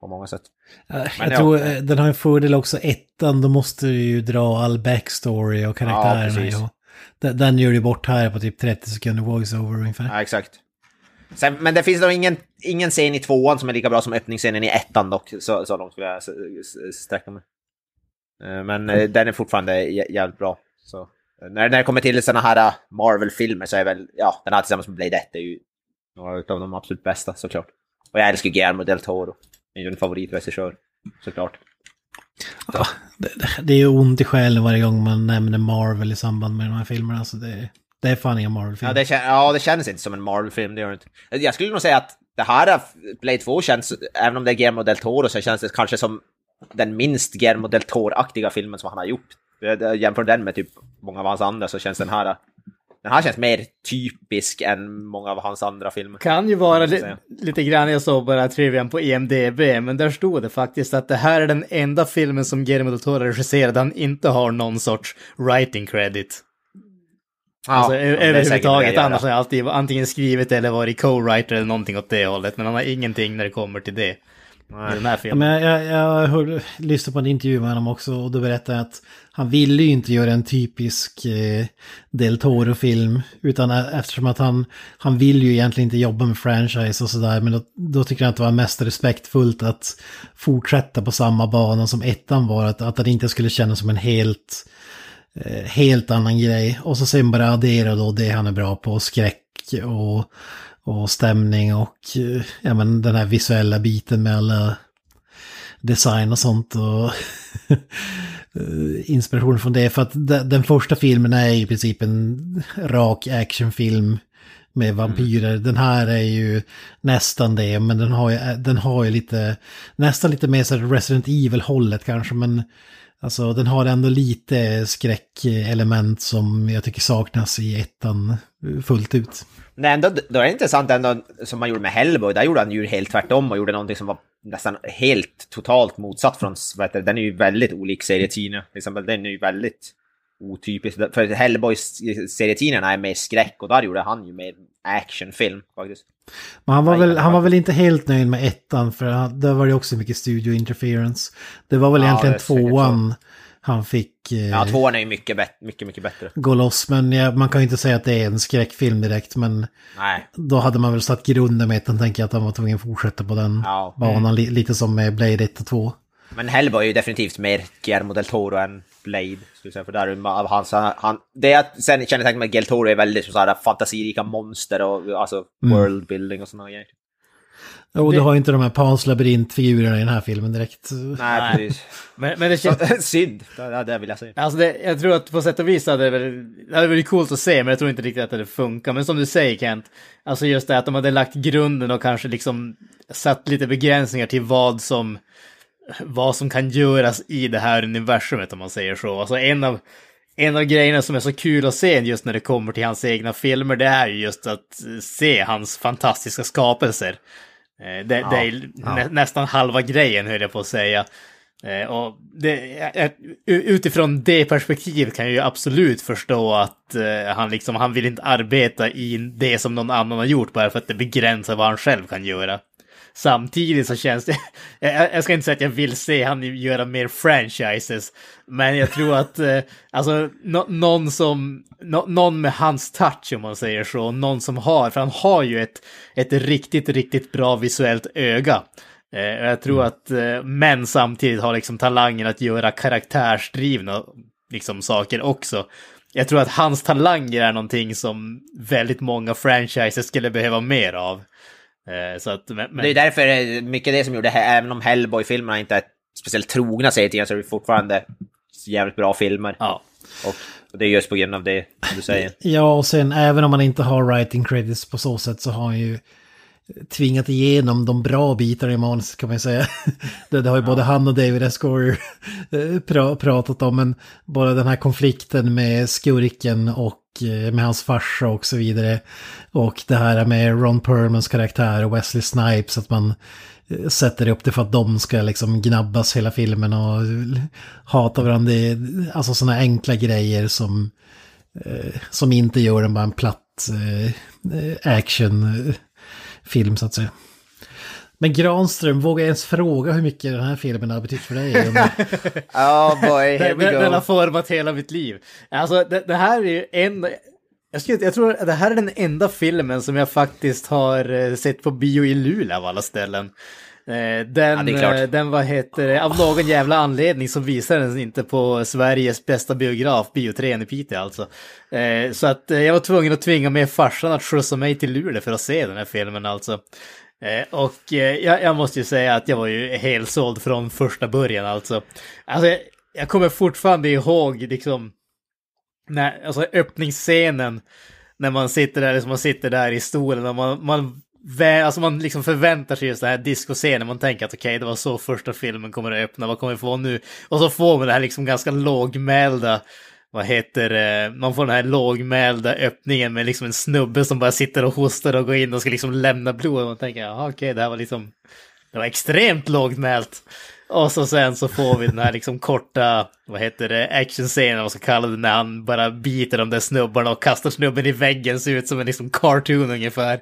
Speaker 4: På många sätt.
Speaker 3: Jag
Speaker 4: Men ja.
Speaker 3: tror eh, den har en fördel också, ettan, då måste du ju dra all backstory och karaktärerna. Ja, den, den gör du bort här på typ 30 sekunder voice-over ungefär.
Speaker 4: Ja, exakt. Sen, men det finns nog ingen, ingen scen i tvåan som är lika bra som öppningsscenen i ettan dock. Så, så långt skulle jag sträcka mig. Eh, Men eh, den är fortfarande jä- jävligt bra. Så, när, när det kommer till sådana här Marvel-filmer så är väl, ja, den här tillsammans med Blade 1 är ju några av de absolut bästa såklart. Och jag älskar Guillermo del Toro. Är ju en favoritregissör, såklart.
Speaker 3: Det, det är ju ont i själen varje gång man nämner Marvel i samband med de här filmerna. Så det, det är fan inga Marvel-filmer.
Speaker 4: Ja det, kän- ja, det känns inte som en Marvel-film, det gör det inte. Jag skulle nog säga att det här, är- Blade 2 känns, även om det är Guillermo del Toro, så känns det kanske som den minst Guillermo del Toro-aktiga filmen som han har gjort. Jag- jag Jämför den med typ många av hans andra så känns den här, den här känns mer typisk än många av hans andra filmer.
Speaker 6: Kan ju vara li lite grann, jag såg bara trivian på IMDB, men där stod det faktiskt att det här är den enda filmen som Guillermo del Toro regisserade han inte har någon sorts writing credit. alltså ö-
Speaker 4: säkert
Speaker 6: överhuvudtaget, annars
Speaker 4: ja.
Speaker 6: har jag alltid antingen skrivit eller varit co-writer eller någonting åt det hållet, men han har ingenting när det kommer till det. I den här filmen.
Speaker 3: men jag, jag, jag hörde, lyssnade på en intervju med honom också och då berättade han att han ville ju inte göra en typisk eh, Del Toro-film. Utan eftersom att han, han vill ju egentligen inte jobba med franchise och sådär. Men då, då tycker han att det var mest respektfullt att fortsätta på samma bana som ettan var. Att, att det inte skulle kännas som en helt, eh, helt annan grej. Och så sen bara addera då det han är bra på, skräck och, och stämning och eh, ja, men den här visuella biten med alla design och sånt och eh, inspiration från det. För att de- den första filmen är i princip en rak actionfilm med vampyrer. Den här är ju nästan det, men den har ju, den har ju lite, nästan lite mer så Resident Evil-hållet kanske, men alltså den har ändå lite skräckelement som jag tycker saknas i ettan fullt ut.
Speaker 4: Men ändå, då är det intressant ändå som man gjorde med Hellboy, där gjorde han ju helt tvärtom och gjorde någonting som var nästan helt totalt motsatt från, vad heter den är ju väldigt olik serietidningen. Till exempel, den är ju väldigt otypisk. För Hellboys serietidningarna är mer skräck och där gjorde han ju mer actionfilm faktiskt.
Speaker 3: Men han var,
Speaker 4: Nej,
Speaker 3: väl, han
Speaker 4: var-
Speaker 3: väl inte helt nöjd med ettan för där var det också mycket studio interference. Det var väl
Speaker 4: Ja,
Speaker 3: egentligen tvåan han fick eh,
Speaker 4: Ja, tvåan är ju mycket, bet- mycket, mycket bättre.
Speaker 3: gå loss. Men ja, man kan ju inte säga att det är en skräckfilm direkt. Men
Speaker 4: Nej.
Speaker 3: då hade man väl satt grunden med ettan, tänker jag att han var tvungen att fortsätta på den
Speaker 4: Ja.
Speaker 3: banan. Li, lite som med Blade 1 och 2.
Speaker 4: Men Hellboy är ju definitivt mer Guillermo del Toro än Blade. Skulle jag säga, för där är av hans, han, det jag sen kännetecknar med Del Toro är väldigt så här fantasirika monster och alltså worldbuilding och sådana grejer.
Speaker 3: Och du har ju inte de här Pans labyrintfigurerna i den här filmen direkt.
Speaker 4: Nej, precis.
Speaker 6: Men, men det känns...
Speaker 4: Synd, det, det vill jag säga.
Speaker 6: Alltså det, jag tror att på sätt och vis hade det väl, det hade varit coolt att se, men jag tror inte riktigt att det hade funkat. Men som du säger Kent, alltså just det att de hade lagt grunden och kanske liksom satt lite begränsningar till vad som, vad som kan göras i det här universumet om man säger så. Alltså en av, en av grejerna som är så kul att se just när det kommer till hans egna filmer, det är ju just att se hans fantastiska skapelser. Eh, Det, det är nä, nästan halva grejen höll jag på att säga. Eh, Och det, eh, utifrån det perspektivet kan jag ju absolut förstå att han, liksom, han vill inte arbeta i det som någon annan har gjort bara för att det begränsar vad han själv kan göra. Samtidigt så känns det, jag, jag ska inte säga att jag vill se han göra mer franchises, men jag tror att, eh, alltså, nå- någon som, nå- någon med hans touch om man säger så, någon som har, för han har ju ett, ett riktigt, riktigt bra visuellt öga. Eh, och jag tror att, eh, men samtidigt har liksom talangen att göra karaktärsdrivna liksom, saker också. Jag tror att hans talanger är någonting som väldigt många franchises skulle behöva mer av. Eh, så att, men.
Speaker 4: Det är därför eh, mycket det som gjorde, även om Hellboy-filmerna inte är speciellt trogna serietidningar så är det fortfarande jävligt bra filmer.
Speaker 6: Ja.
Speaker 4: Och, och det är just på grund av det du säger.
Speaker 3: Ja, och sen även om man inte har writing credits på så sätt så har han ju tvingat igenom de bra bitarna i manuset kan man ju säga. Det, det har ju både han och David S. Goyer eh, pra, pratat om, men bara den här konflikten med skurken och Eh, med hans farsa och så vidare. Och det här med Ron Perlmans karaktär och Wesley Snipes, att man eh, sätter upp det för att de ska liksom gnabbas hela filmen och hata varandra. Alltså sådana enkla grejer som, eh, som inte gör den bara en platt actionfilm så att säga. Men Granström, vågar jag ens fråga hur mycket den här filmen har betytt för dig?
Speaker 4: Oh boy, here
Speaker 6: Den,
Speaker 4: we
Speaker 6: den, den har
Speaker 4: go.
Speaker 6: format hela mitt liv. Alltså det, det här är ju en... Jag, skulle, jag tror att det här är den enda filmen som jag faktiskt har eh, sett på bio i Luleå av alla ställen. Eh, Den,
Speaker 4: klart.
Speaker 6: eh, den vad heter av någon jävla anledning så visar den inte på Sveriges bästa biograf, Bio 3 i Piteå alltså. Så att jag var tvungen att tvinga med farsan att skjutsa mig till Luleå för att se den här filmen alltså. Eh, och eh, jag, jag måste ju säga att jag var ju helt såld från första början alltså. Alltså jag, jag kommer fortfarande ihåg liksom, när, alltså öppningsscenen, när man sitter där, liksom man sitter där i stolen och man, man, alltså man liksom förväntar sig just den här discoscenen, man tänker att okej, det var så första filmen kommer att öppna, vad kommer vi få nu? Och så får man det här liksom ganska lågmälda, vad heter det, man får den här lågmälda öppningen med liksom en snubbe som bara sitter och hostar och går in och ska liksom lämna blod. Och man tänker, jaha okej, det här var liksom, det var extremt lågmält. Och så sen så får vi den här liksom korta, vad heter det, actionscenen, vad ska kalla det, när han bara biter de där snubbarna och kastar snubben i väggen, ser ut som en liksom cartoon ungefär.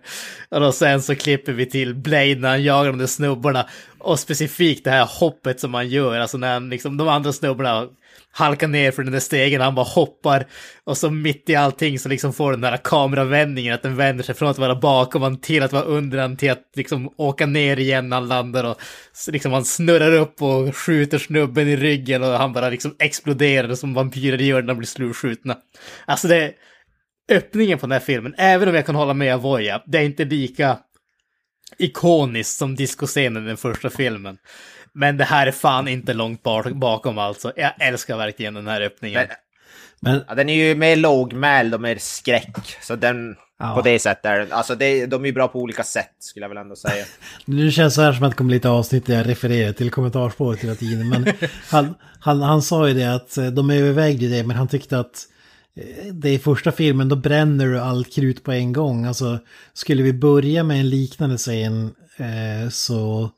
Speaker 6: Och då sen så klipper vi till Blade när han jagar de där snubbarna. Och specifikt det här hoppet som han gör, alltså när han liksom, de andra snubbarna halkar ner för den där stegen, han bara hoppar. Och så mitt i allting så liksom får den där kameravändningen, att den vänder sig från att vara bakom han till att vara under han till att liksom åka ner igen när han landar. Och liksom han snurrar upp och skjuter snubben i ryggen och han bara liksom exploderar som vampyrer gör när de blir slutskjutna. Alltså det, öppningen på den här filmen, även om jag kan hålla med Avoya, det är inte lika ikoniskt som discoscenen i den första filmen. Men det här är fan inte långt bak- bakom alltså. Jag älskar verkligen den här öppningen.
Speaker 4: Men-
Speaker 3: Men
Speaker 4: Ja, den är ju mer lågmäld och mer skräck. Så den,
Speaker 3: Ja.
Speaker 4: på det sättet är den, alltså det, de är ju bra på olika sätt skulle jag väl ändå säga.
Speaker 3: Nu känns det här som att det kommer lite avsnitt där jag refererar till kommentarsspåret hela tiden. Men han, han, han sa ju det att eh, de övervägde det, men han tyckte att det i första filmen, då bränner du allt krut på en gång. Alltså, skulle vi börja med en liknande scen eh, så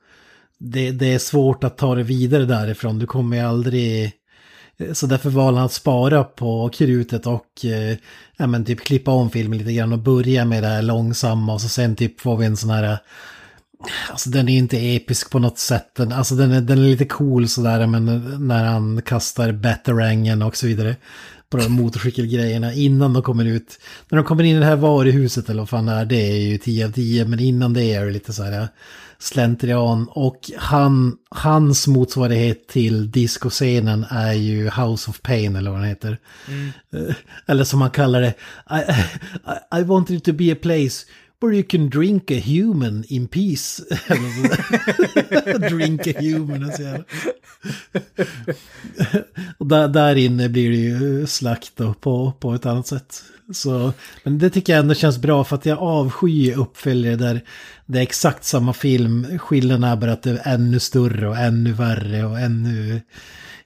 Speaker 3: det, det är svårt att ta det vidare därifrån. Du kommer ju aldrig... Eh, så därför valde han att spara på krutet och eh, ja, men typ klippa om filmen lite grann och börja med det här långsamma och så sen typ får vi en sån här... Eh, alltså den är inte episk på något sätt. Den, alltså den är, den är lite cool sådär men när han kastar batterangen och så vidare. På de motorcykelgrejerna innan de kommer ut. När de kommer in i det här varuhuset eller vad fan det är, det är ju 10 av 10. Men innan det är det lite så här slentrian. Och han, hans motsvarighet till discoscenen är ju House of Pain eller vad den heter. Eh, Eller som man kallar det, I, I, I want it to be a place where you can drink a human in peace. Drink a human. och så jävla- och där, där inne blir det ju slakt då på, på ett annat sätt. Så, men det tycker jag ändå känns bra för att jag avskyr uppföljare där det är exakt samma film. Skillnaden är bara att det är ännu större och ännu värre och ännu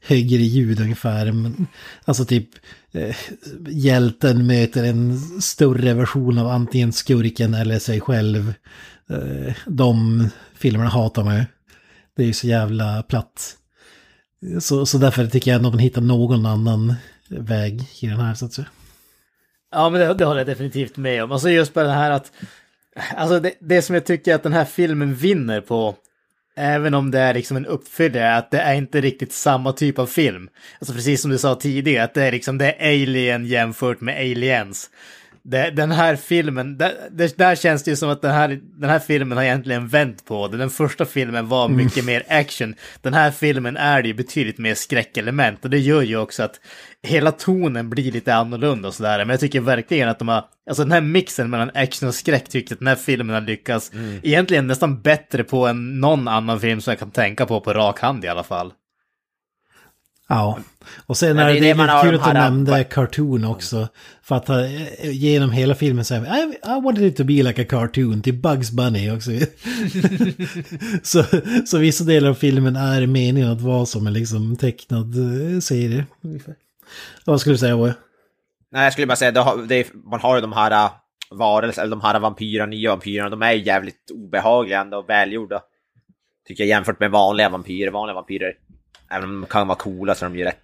Speaker 3: högre ljud ungefär. Men, alltså typ eh, hjälten möter en större version av antingen skurken eller sig själv. Eh, de filmerna hatar man ju. Det är ju så jävla platt. Så, så därför tycker jag ändå att man hittar någon annan väg i den här så att säga.
Speaker 6: Ja, men det, det håller jag definitivt med om. Alltså just bara det här att... Alltså det, det som jag tycker att den här filmen vinner på, även om det är liksom en uppföljare, att det är inte riktigt samma typ av film. Alltså precis som du sa tidigare, att det är liksom det är Alien jämfört med Aliens. Det, den här filmen, där, det, där känns det ju som att den här, den här filmen har egentligen vänt på det. Den första filmen var mycket mer action. Den här filmen är det ju betydligt mer skräckelement och det gör ju också att hela tonen blir lite annorlunda och sådär. Men jag tycker verkligen att de har, alltså den här mixen mellan action och skräck tycker jag att den här filmen har lyckats egentligen nästan bättre på än någon annan film som jag kan tänka på på rak hand i alla fall.
Speaker 3: Ja, och sen är
Speaker 4: det
Speaker 3: det,
Speaker 4: det
Speaker 3: kul att du nämnde cartoon också. För att eh, genom hela filmen säger I, I wanted it to be like a cartoon till Bugs Bunny också. så, så vissa delar av filmen är meningen att vara som en liksom tecknad eh, serie. Vad skulle du säga, Boy?
Speaker 4: Nej, jag skulle bara säga, det har, det man har ju de här äh, varelser, eller de här vampyrerna, nya vampyrerna, de är ju jävligt obehagliga ändå och välgjorda. Tycker jag jämfört med vanliga vampyrer. Vanliga vampyrer, även om de kan vara coola så är de ju rätt,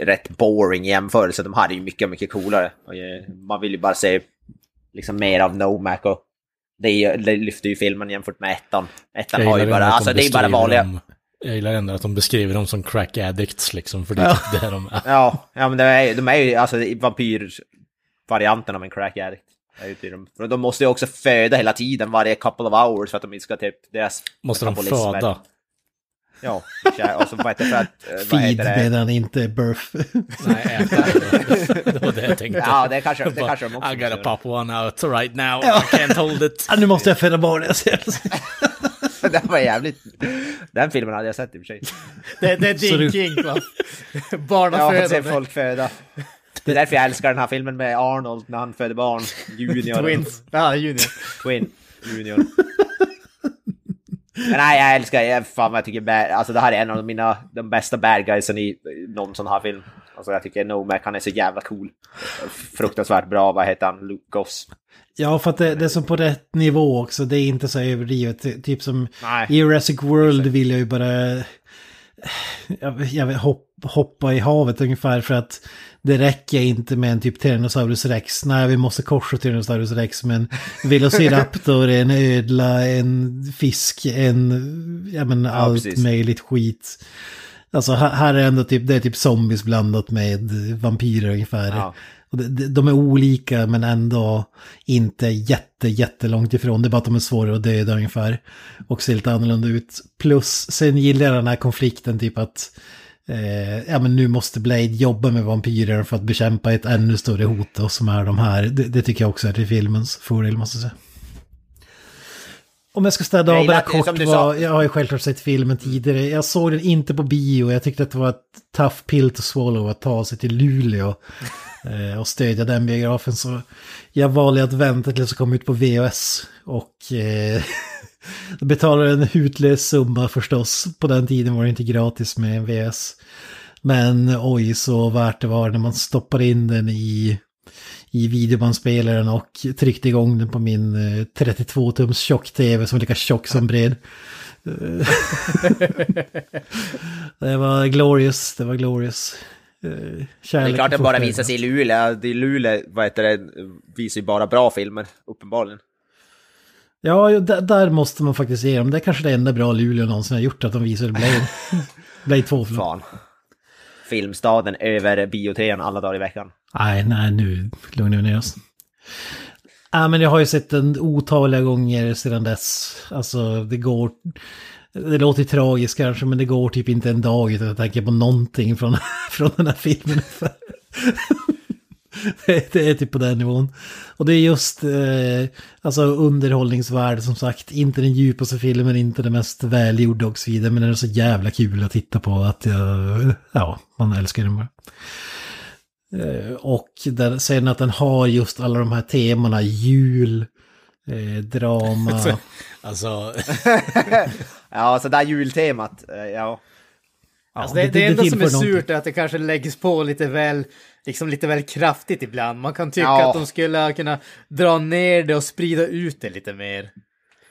Speaker 4: rätt boring i jämförelse. De är ju mycket, mycket coolare. Och eh, man vill ju bara se liksom mer av Nomac och det, det lyfter ju filmen jämfört med ettan. Ettan har ju bara, alltså
Speaker 5: de
Speaker 4: det är bara vanliga...
Speaker 5: Dem, jag gillar ändå att de beskriver dem som crack addicts liksom, för det är typ det de är.
Speaker 4: Ja, ja men de är, de är ju alltså vampyrvarianten av en crack addict. För de måste ju också föda hela tiden, varje couple of hours för att de inte ska typ deras
Speaker 5: Måste de föda?
Speaker 4: Ja, och så vad heter det för att... eh,
Speaker 3: Feed medan inte birth.
Speaker 5: Nej, äta. det var det jag tänkte.
Speaker 4: Ja, det kanske, det kanske de också
Speaker 5: I gotta pop one out right now, I can't hold it.
Speaker 3: ah, nu måste jag föda barn. Jag ser.
Speaker 4: Den var jävligt... Den filmen hade jag sett i och för sig.
Speaker 6: Det, det är din kink va?
Speaker 4: Ja, att se
Speaker 6: Barnafödande.
Speaker 4: folk föda. Det är därför jag älskar den här filmen med Arnold när han föder barn. Junior.
Speaker 6: Twins. Ja, Junior.
Speaker 4: Twin. Junior. Men nej, jag älskar, jag, fan vad jag tycker, bad, alltså det här är en av mina, de bästa bad guysen i någon sån här film. Alltså jag tycker Nomac, han är så jävla cool. Fruktansvärt bra, vad heter han, Luke Goss.
Speaker 3: Ja, för att det, det är som på rätt nivå också. Det är inte så överdrivet. Ty- Typ som
Speaker 4: Nej.
Speaker 3: Jurassic World vill jag ju bara jag, jag vill hopp, hoppa i havet ungefär för att det räcker inte med en typ Tyrannosaurus rex. Nej, vi måste korsa Tyrannosaurus rex med en Velociraptor, en ödla, en fisk, en, ja men allt
Speaker 4: precis.
Speaker 3: möjligt skit. Alltså här, här är ändå typ, det är typ zombies blandat med vampyrer ungefär.
Speaker 4: Ja.
Speaker 3: De, är olika men ändå inte jätte, jättelångt ifrån. Det är bara att de är svårare att döda ungefär. Och ser lite annorlunda ut. Plus, sen gillar jag den här konflikten typ att eh, ja, men nu måste Blade jobba med vampyrer för att bekämpa ett ännu större hot då, som är de här. Det, det tycker jag också är till filmens fördel måste jag säga. Om jag ska städa av
Speaker 4: att-
Speaker 3: kort, var, jag har ju självklart sett filmen tidigare. Jag såg den inte på bio, jag tyckte att det var ett tough pill to swallow att ta sig till Luleå eh, och stödja den biografen. Så jag valde att vänta tills det kom ut på VHS. Och eh, betalade en hutlös summa förstås. På den tiden var det inte gratis med en VHS. Men oj så värt det var när man stoppade in den i, i videobandspelaren och tryckte igång den på min eh, 32-tums tjock-tv som är lika tjock som bred. Eh, det var glorious, det var glorious. Eh,
Speaker 4: Det
Speaker 3: Kärlek
Speaker 4: är klart det bara visar sig i Luleå. Det Luleå, vad heter det, visar ju bara bra filmer, uppenbarligen.
Speaker 3: Ja, där, måste man faktiskt ge dem. Det är kanske det enda bra Luleå någonsin har gjort, att de visade Blade. Blade 2. förlåt.
Speaker 4: Fan. Filmstaden över biotean alla dagar i veckan.
Speaker 3: Nej, nej, nu lugnar vi ner oss. Ja, men jag har ju sett den otaliga gånger sedan dess. Alltså, det går... Det låter tragiskt kanske, men det går typ inte en dag utan att jag tänker på någonting från, från den här filmen. det, är typ på den nivån. Och det är just eh, alltså underhållningsvärde som sagt. Inte den djupaste filmen, inte den mest välgjorda och så vidare. Men den är så jävla kul att titta på att jag, ja, man älskar den bara. Eh, Och den, sen att den har just alla de här temana, jul, eh, drama.
Speaker 5: Alltså,
Speaker 4: Ja, så där jultemat, eh, ja.
Speaker 6: Alltså det, det, enda som är
Speaker 3: någonting.
Speaker 6: surt är att det kanske läggs på lite väl, liksom lite väl kraftigt ibland. Man kan tycka
Speaker 4: Ja.
Speaker 6: att de skulle kunna dra ner det och sprida ut det lite mer.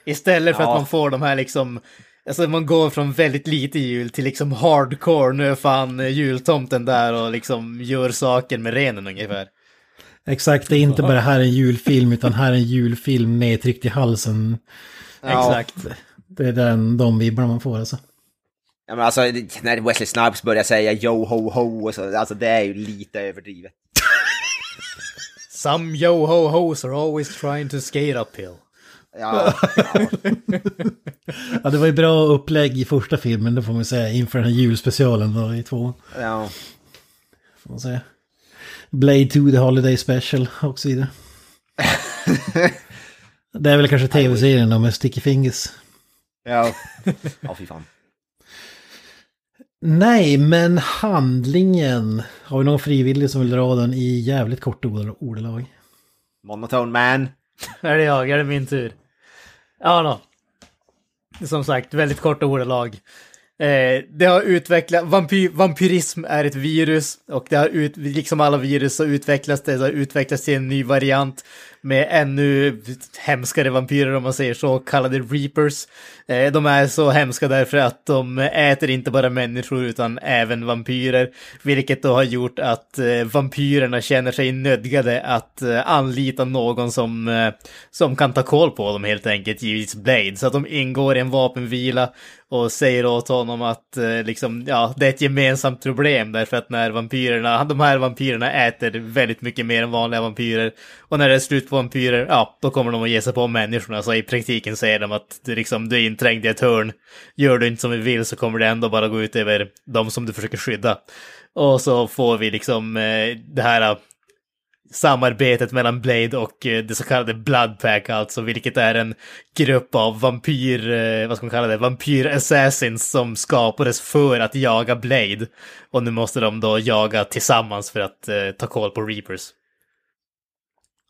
Speaker 6: Istället för
Speaker 4: Ja.
Speaker 6: att man får de här liksom, alltså man går från väldigt lite jul till liksom hardcore, nu är fan jultomten där och liksom gör saker med renen ungefär.
Speaker 3: Exakt, det är inte bara här en julfilm utan här är en julfilm nedtryckt i halsen.
Speaker 6: Exakt.
Speaker 3: Det är den, de vibbarna man får alltså.
Speaker 4: ja men alltså, när Wesley Snipes börjar säga yo ho ho och så, alltså det är ju lite överdrivet.
Speaker 6: Some yo-ho-hos are always trying to skate uphill.
Speaker 4: Ja,
Speaker 3: Ja, det var ju bra upplägg i första filmen, det får man säga, inför den här julspecialen då i två.
Speaker 4: ja.
Speaker 3: Får man säga. Blade 2, The Holiday Special och så vidare. Det är väl kanske tv-serien då med Sticky Fingers.
Speaker 4: Ja, ja fy fan.
Speaker 3: Nej, men handlingen. Har vi någon frivillig som vill dra den i jävligt korta ord- ordalag?
Speaker 4: Monotone man.
Speaker 6: Är det jag? Är det min tur? Ja då. Som sagt, väldigt korta ordalag. Eh, det har utvecklat, vampyr, vampyrism är ett virus och det har ut, liksom alla virus så utvecklas det, det har utvecklats till en ny variant med ännu hemskare vampyrer om man säger så, kallade reapers. Eh, de är så hemska därför att de äter inte bara människor utan även vampyrer, vilket då har gjort att eh, vampyrerna känner sig nödgade att eh, anlita någon som, som kan ta koll på dem helt enkelt, givetvis Blade, så att de ingår i en vapenvila och säger åt honom att liksom, ja, det är ett gemensamt problem därför att när vampyrerna, de här vampyrerna äter väldigt mycket mer än vanliga vampyrer och när det är slut på vampyrer, ja, då kommer de att ge sig på människorna. Så i praktiken säger de att du, liksom, du är inträngd i ett hörn. Gör du inte som vi vill så kommer det ändå bara gå ut över de som du försöker skydda. Och så får vi liksom eh, det här eh, samarbetet mellan Blade och eh, det så kallade Bloodpack alltså, vilket är en grupp av vampyr, eh, vad ska man kalla det, vampyr-assassins som skapades för att jaga Blade. Och nu måste de då jaga tillsammans för att eh, ta koll på Reapers.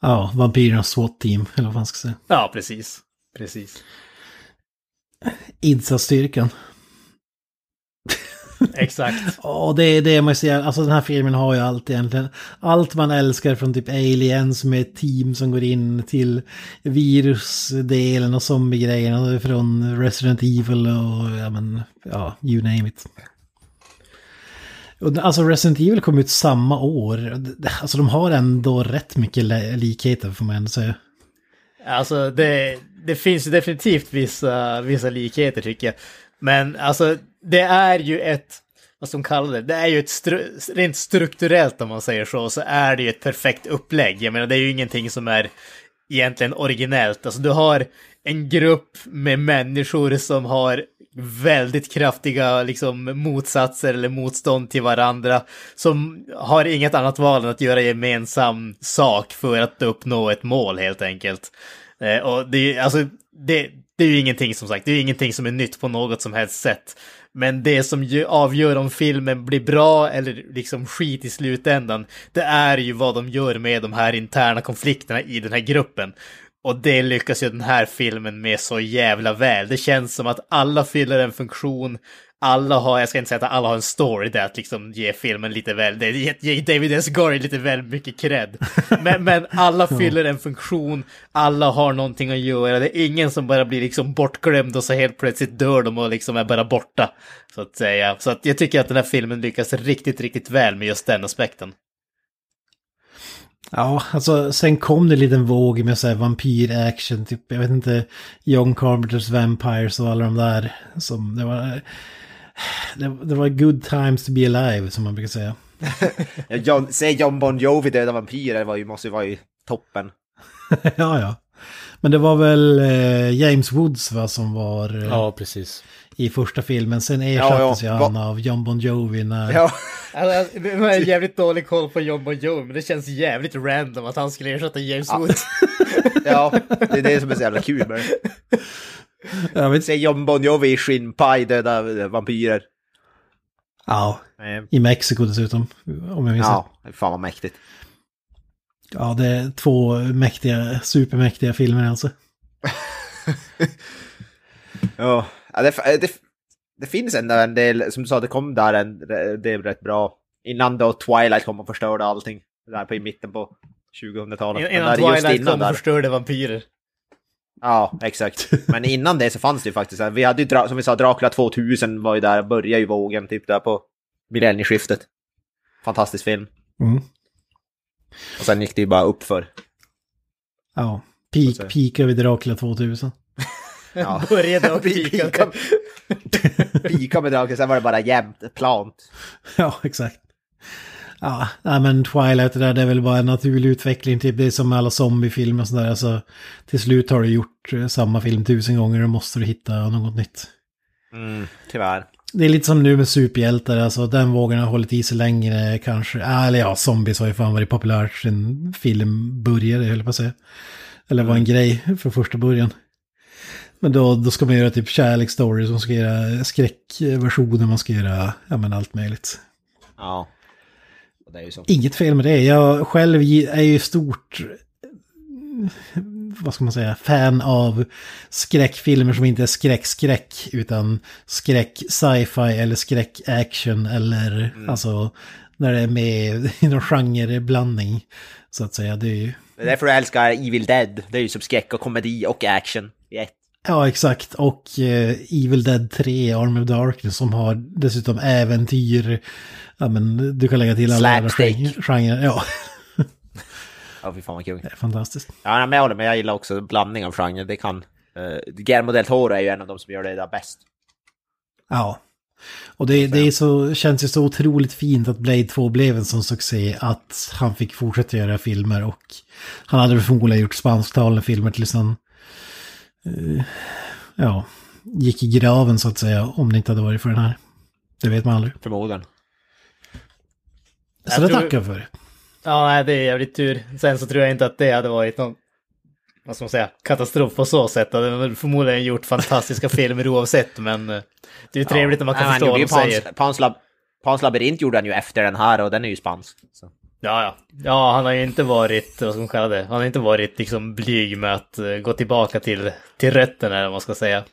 Speaker 3: Ja, vampyrernas SWAT-team, eller vad man ska säga.
Speaker 6: Ja, precis. Precis.
Speaker 3: Insatsstyrkan.
Speaker 6: Exakt.
Speaker 3: Ja, det är det man säger. Alltså den här filmen har ju allt egentligen. Allt man älskar från typ Aliens med team som går in till virusdelen och zombie-grejerna från Resident Evil och ja men, ja, you name it. Alltså Resident Evil kom ut samma år. Alltså de har ändå rätt mycket likheter får man ändå säga.
Speaker 6: Alltså det, det finns ju definitivt vissa, vissa likheter tycker jag. Men alltså det är ju ett, vad som kallar det, det är ju ett stru, rent strukturellt om man säger så, så är det ju ett perfekt upplägg. Jag menar det är ju ingenting som är egentligen originellt. Alltså du har en grupp med människor som har väldigt kraftiga liksom motsatser eller motstånd till varandra som har inget annat val än att göra gemensam sak för att uppnå ett mål helt enkelt. Eh, och det är alltså, det, det är ju ingenting som sagt, det är ingenting som är nytt på något som helst sätt. Men det som ju avgör om filmen blir bra eller liksom skit i slutändan, det är ju vad de gör med de här interna konflikterna i den här gruppen. Och det lyckas ju den här filmen med så jävla väl. Det känns som att alla fyller en funktion, alla har, jag ska inte säga att alla har en story där att liksom ge filmen lite väl, det ger David S. Gory lite väl mycket cred. Men, men alla fyller en funktion, alla har någonting att göra, det är ingen som bara blir liksom bortglömd och så helt plötsligt dör de och liksom är bara borta. Så att säga. Så att jag tycker att den här filmen lyckas riktigt, riktigt väl med just den aspekten.
Speaker 3: Ja, alltså sen kom det en liten våg med så här vampyr-action, typ, jag vet inte, John Carpenters Vampires och alla de där. Som, det var, det, det var good times to be alive, som man brukar säga.
Speaker 4: John, se John Bon Jovi döda vampyrer var ju, måste ju vara i toppen.
Speaker 3: ja, ja. Men det var väl eh, James Woods va, som var... Eh,
Speaker 5: ja, precis.
Speaker 3: I första filmen. Sen ersattes ja, ja. han av John Bon Jovi när...
Speaker 6: Ja. Alltså, det var en jävligt dålig koll på John Bon Jovi, men det känns jävligt random att han skulle ersätta James ja. Woods.
Speaker 4: ja, det är det som är så jävla kul med Jag vet. Se John Bon Jovi i skinnpaj döda vampyrer.
Speaker 3: Ja, i Mexiko dessutom. Om jag minns
Speaker 4: Ja, fan vad mäktigt.
Speaker 3: Ja, det är två mäktiga, supermäktiga filmer alltså.
Speaker 4: ja, det, det, det, finns ändå en del, som du sa, det kom där en, det är rätt bra. Innan då Twilight kom och förstörde allting. Där på i mitten på 2000-talet.
Speaker 6: Innan Twilight innan kom och förstörde vampyrer.
Speaker 4: Ja, exakt. Men innan det så fanns det ju faktiskt, vi hade ju, som vi sa, Dracula 2000 var ju där, började ju vågen typ där på millennieskiftet. Fantastisk film.
Speaker 3: Mm.
Speaker 4: Och sen gick det ju bara upp för.
Speaker 3: Ja, peak, peak över Dracula 2000.
Speaker 6: ja. Började och pika.
Speaker 4: pika med Dracula, sen var det bara jämnt, plant.
Speaker 3: Ja, exakt. Ja, men Twilight det där det är väl bara en naturlig utveckling. Typ det är som med alla zombiefilmer och sådär. Alltså, till slut har du gjort eh, samma film tusen gånger och måste du hitta något nytt.
Speaker 4: Mm, tyvärr.
Speaker 3: Det är lite som nu med superhjältar, alltså den vågen har hållit i sig längre kanske. Äh, eller ja, zombies har ju fan varit populärt sen film började, höll jag på att säga. Eller var en mm. grej från första början. Men då, då ska man göra typ kärleksstories, man ska göra skräckversioner, man ska göra ja, men allt möjligt.
Speaker 4: Ja.
Speaker 3: Inget fel med det. Jag själv är ju stort vad ska man säga, fan av skräckfilmer som inte är skräck-skräck utan skräck-sci-fi eller skräck-action eller alltså när det är med i någon genreblandning så att säga. Det är ju,
Speaker 4: Det är därför jag älskar Evil Dead. Det är ju som skräck och komedi och action i ett.
Speaker 3: Ja exakt, och eh, Evil Dead 3, Army of Darkness som har dessutom äventyr, ja men du kan lägga till alla andra
Speaker 4: Slapstick.
Speaker 3: genrer. Ja,
Speaker 4: Ja, fy fan vad kul.
Speaker 3: det är fantastiskt.
Speaker 4: Ja, men jag håller med. Jag gillar också blandning av genrer. Det kan... Uh, Guillermo del Toro är ju en av de som gör det där bäst.
Speaker 3: Ja. Och det, det är så, känns ju så otroligt fint att Blade 2 blev en sån succé att han fick fortsätta göra filmer och han hade förmodligen gjort spansktalande filmer tills han eh, ja, gick i graven så att säga om det inte hade varit för den här. Det vet man aldrig.
Speaker 4: Förmodligen.
Speaker 3: Så
Speaker 6: Jag
Speaker 3: det
Speaker 6: tror-
Speaker 3: tackar jag för.
Speaker 6: Ja, nej, det är jävligt tur. Sen så tror jag inte att det hade varit någon, vad ska man säga, katastrof på så sätt. Det hade väl förmodligen gjort fantastiska filmer oavsett, men eh, det är ju trevligt när man kan
Speaker 4: Nej, han
Speaker 6: förstå vad
Speaker 4: gjorde
Speaker 6: de
Speaker 4: ju
Speaker 6: säger.
Speaker 4: Pans, Pans, lab, Pans labyrint gjorde han ju efter den här och den är ju spansk. Så.
Speaker 6: Ja, ja. Ja, han har ju inte varit, vad ska man kalla det, han har inte varit liksom blyg med att eh, gå tillbaka till, till rötterna, eller vad man ska säga.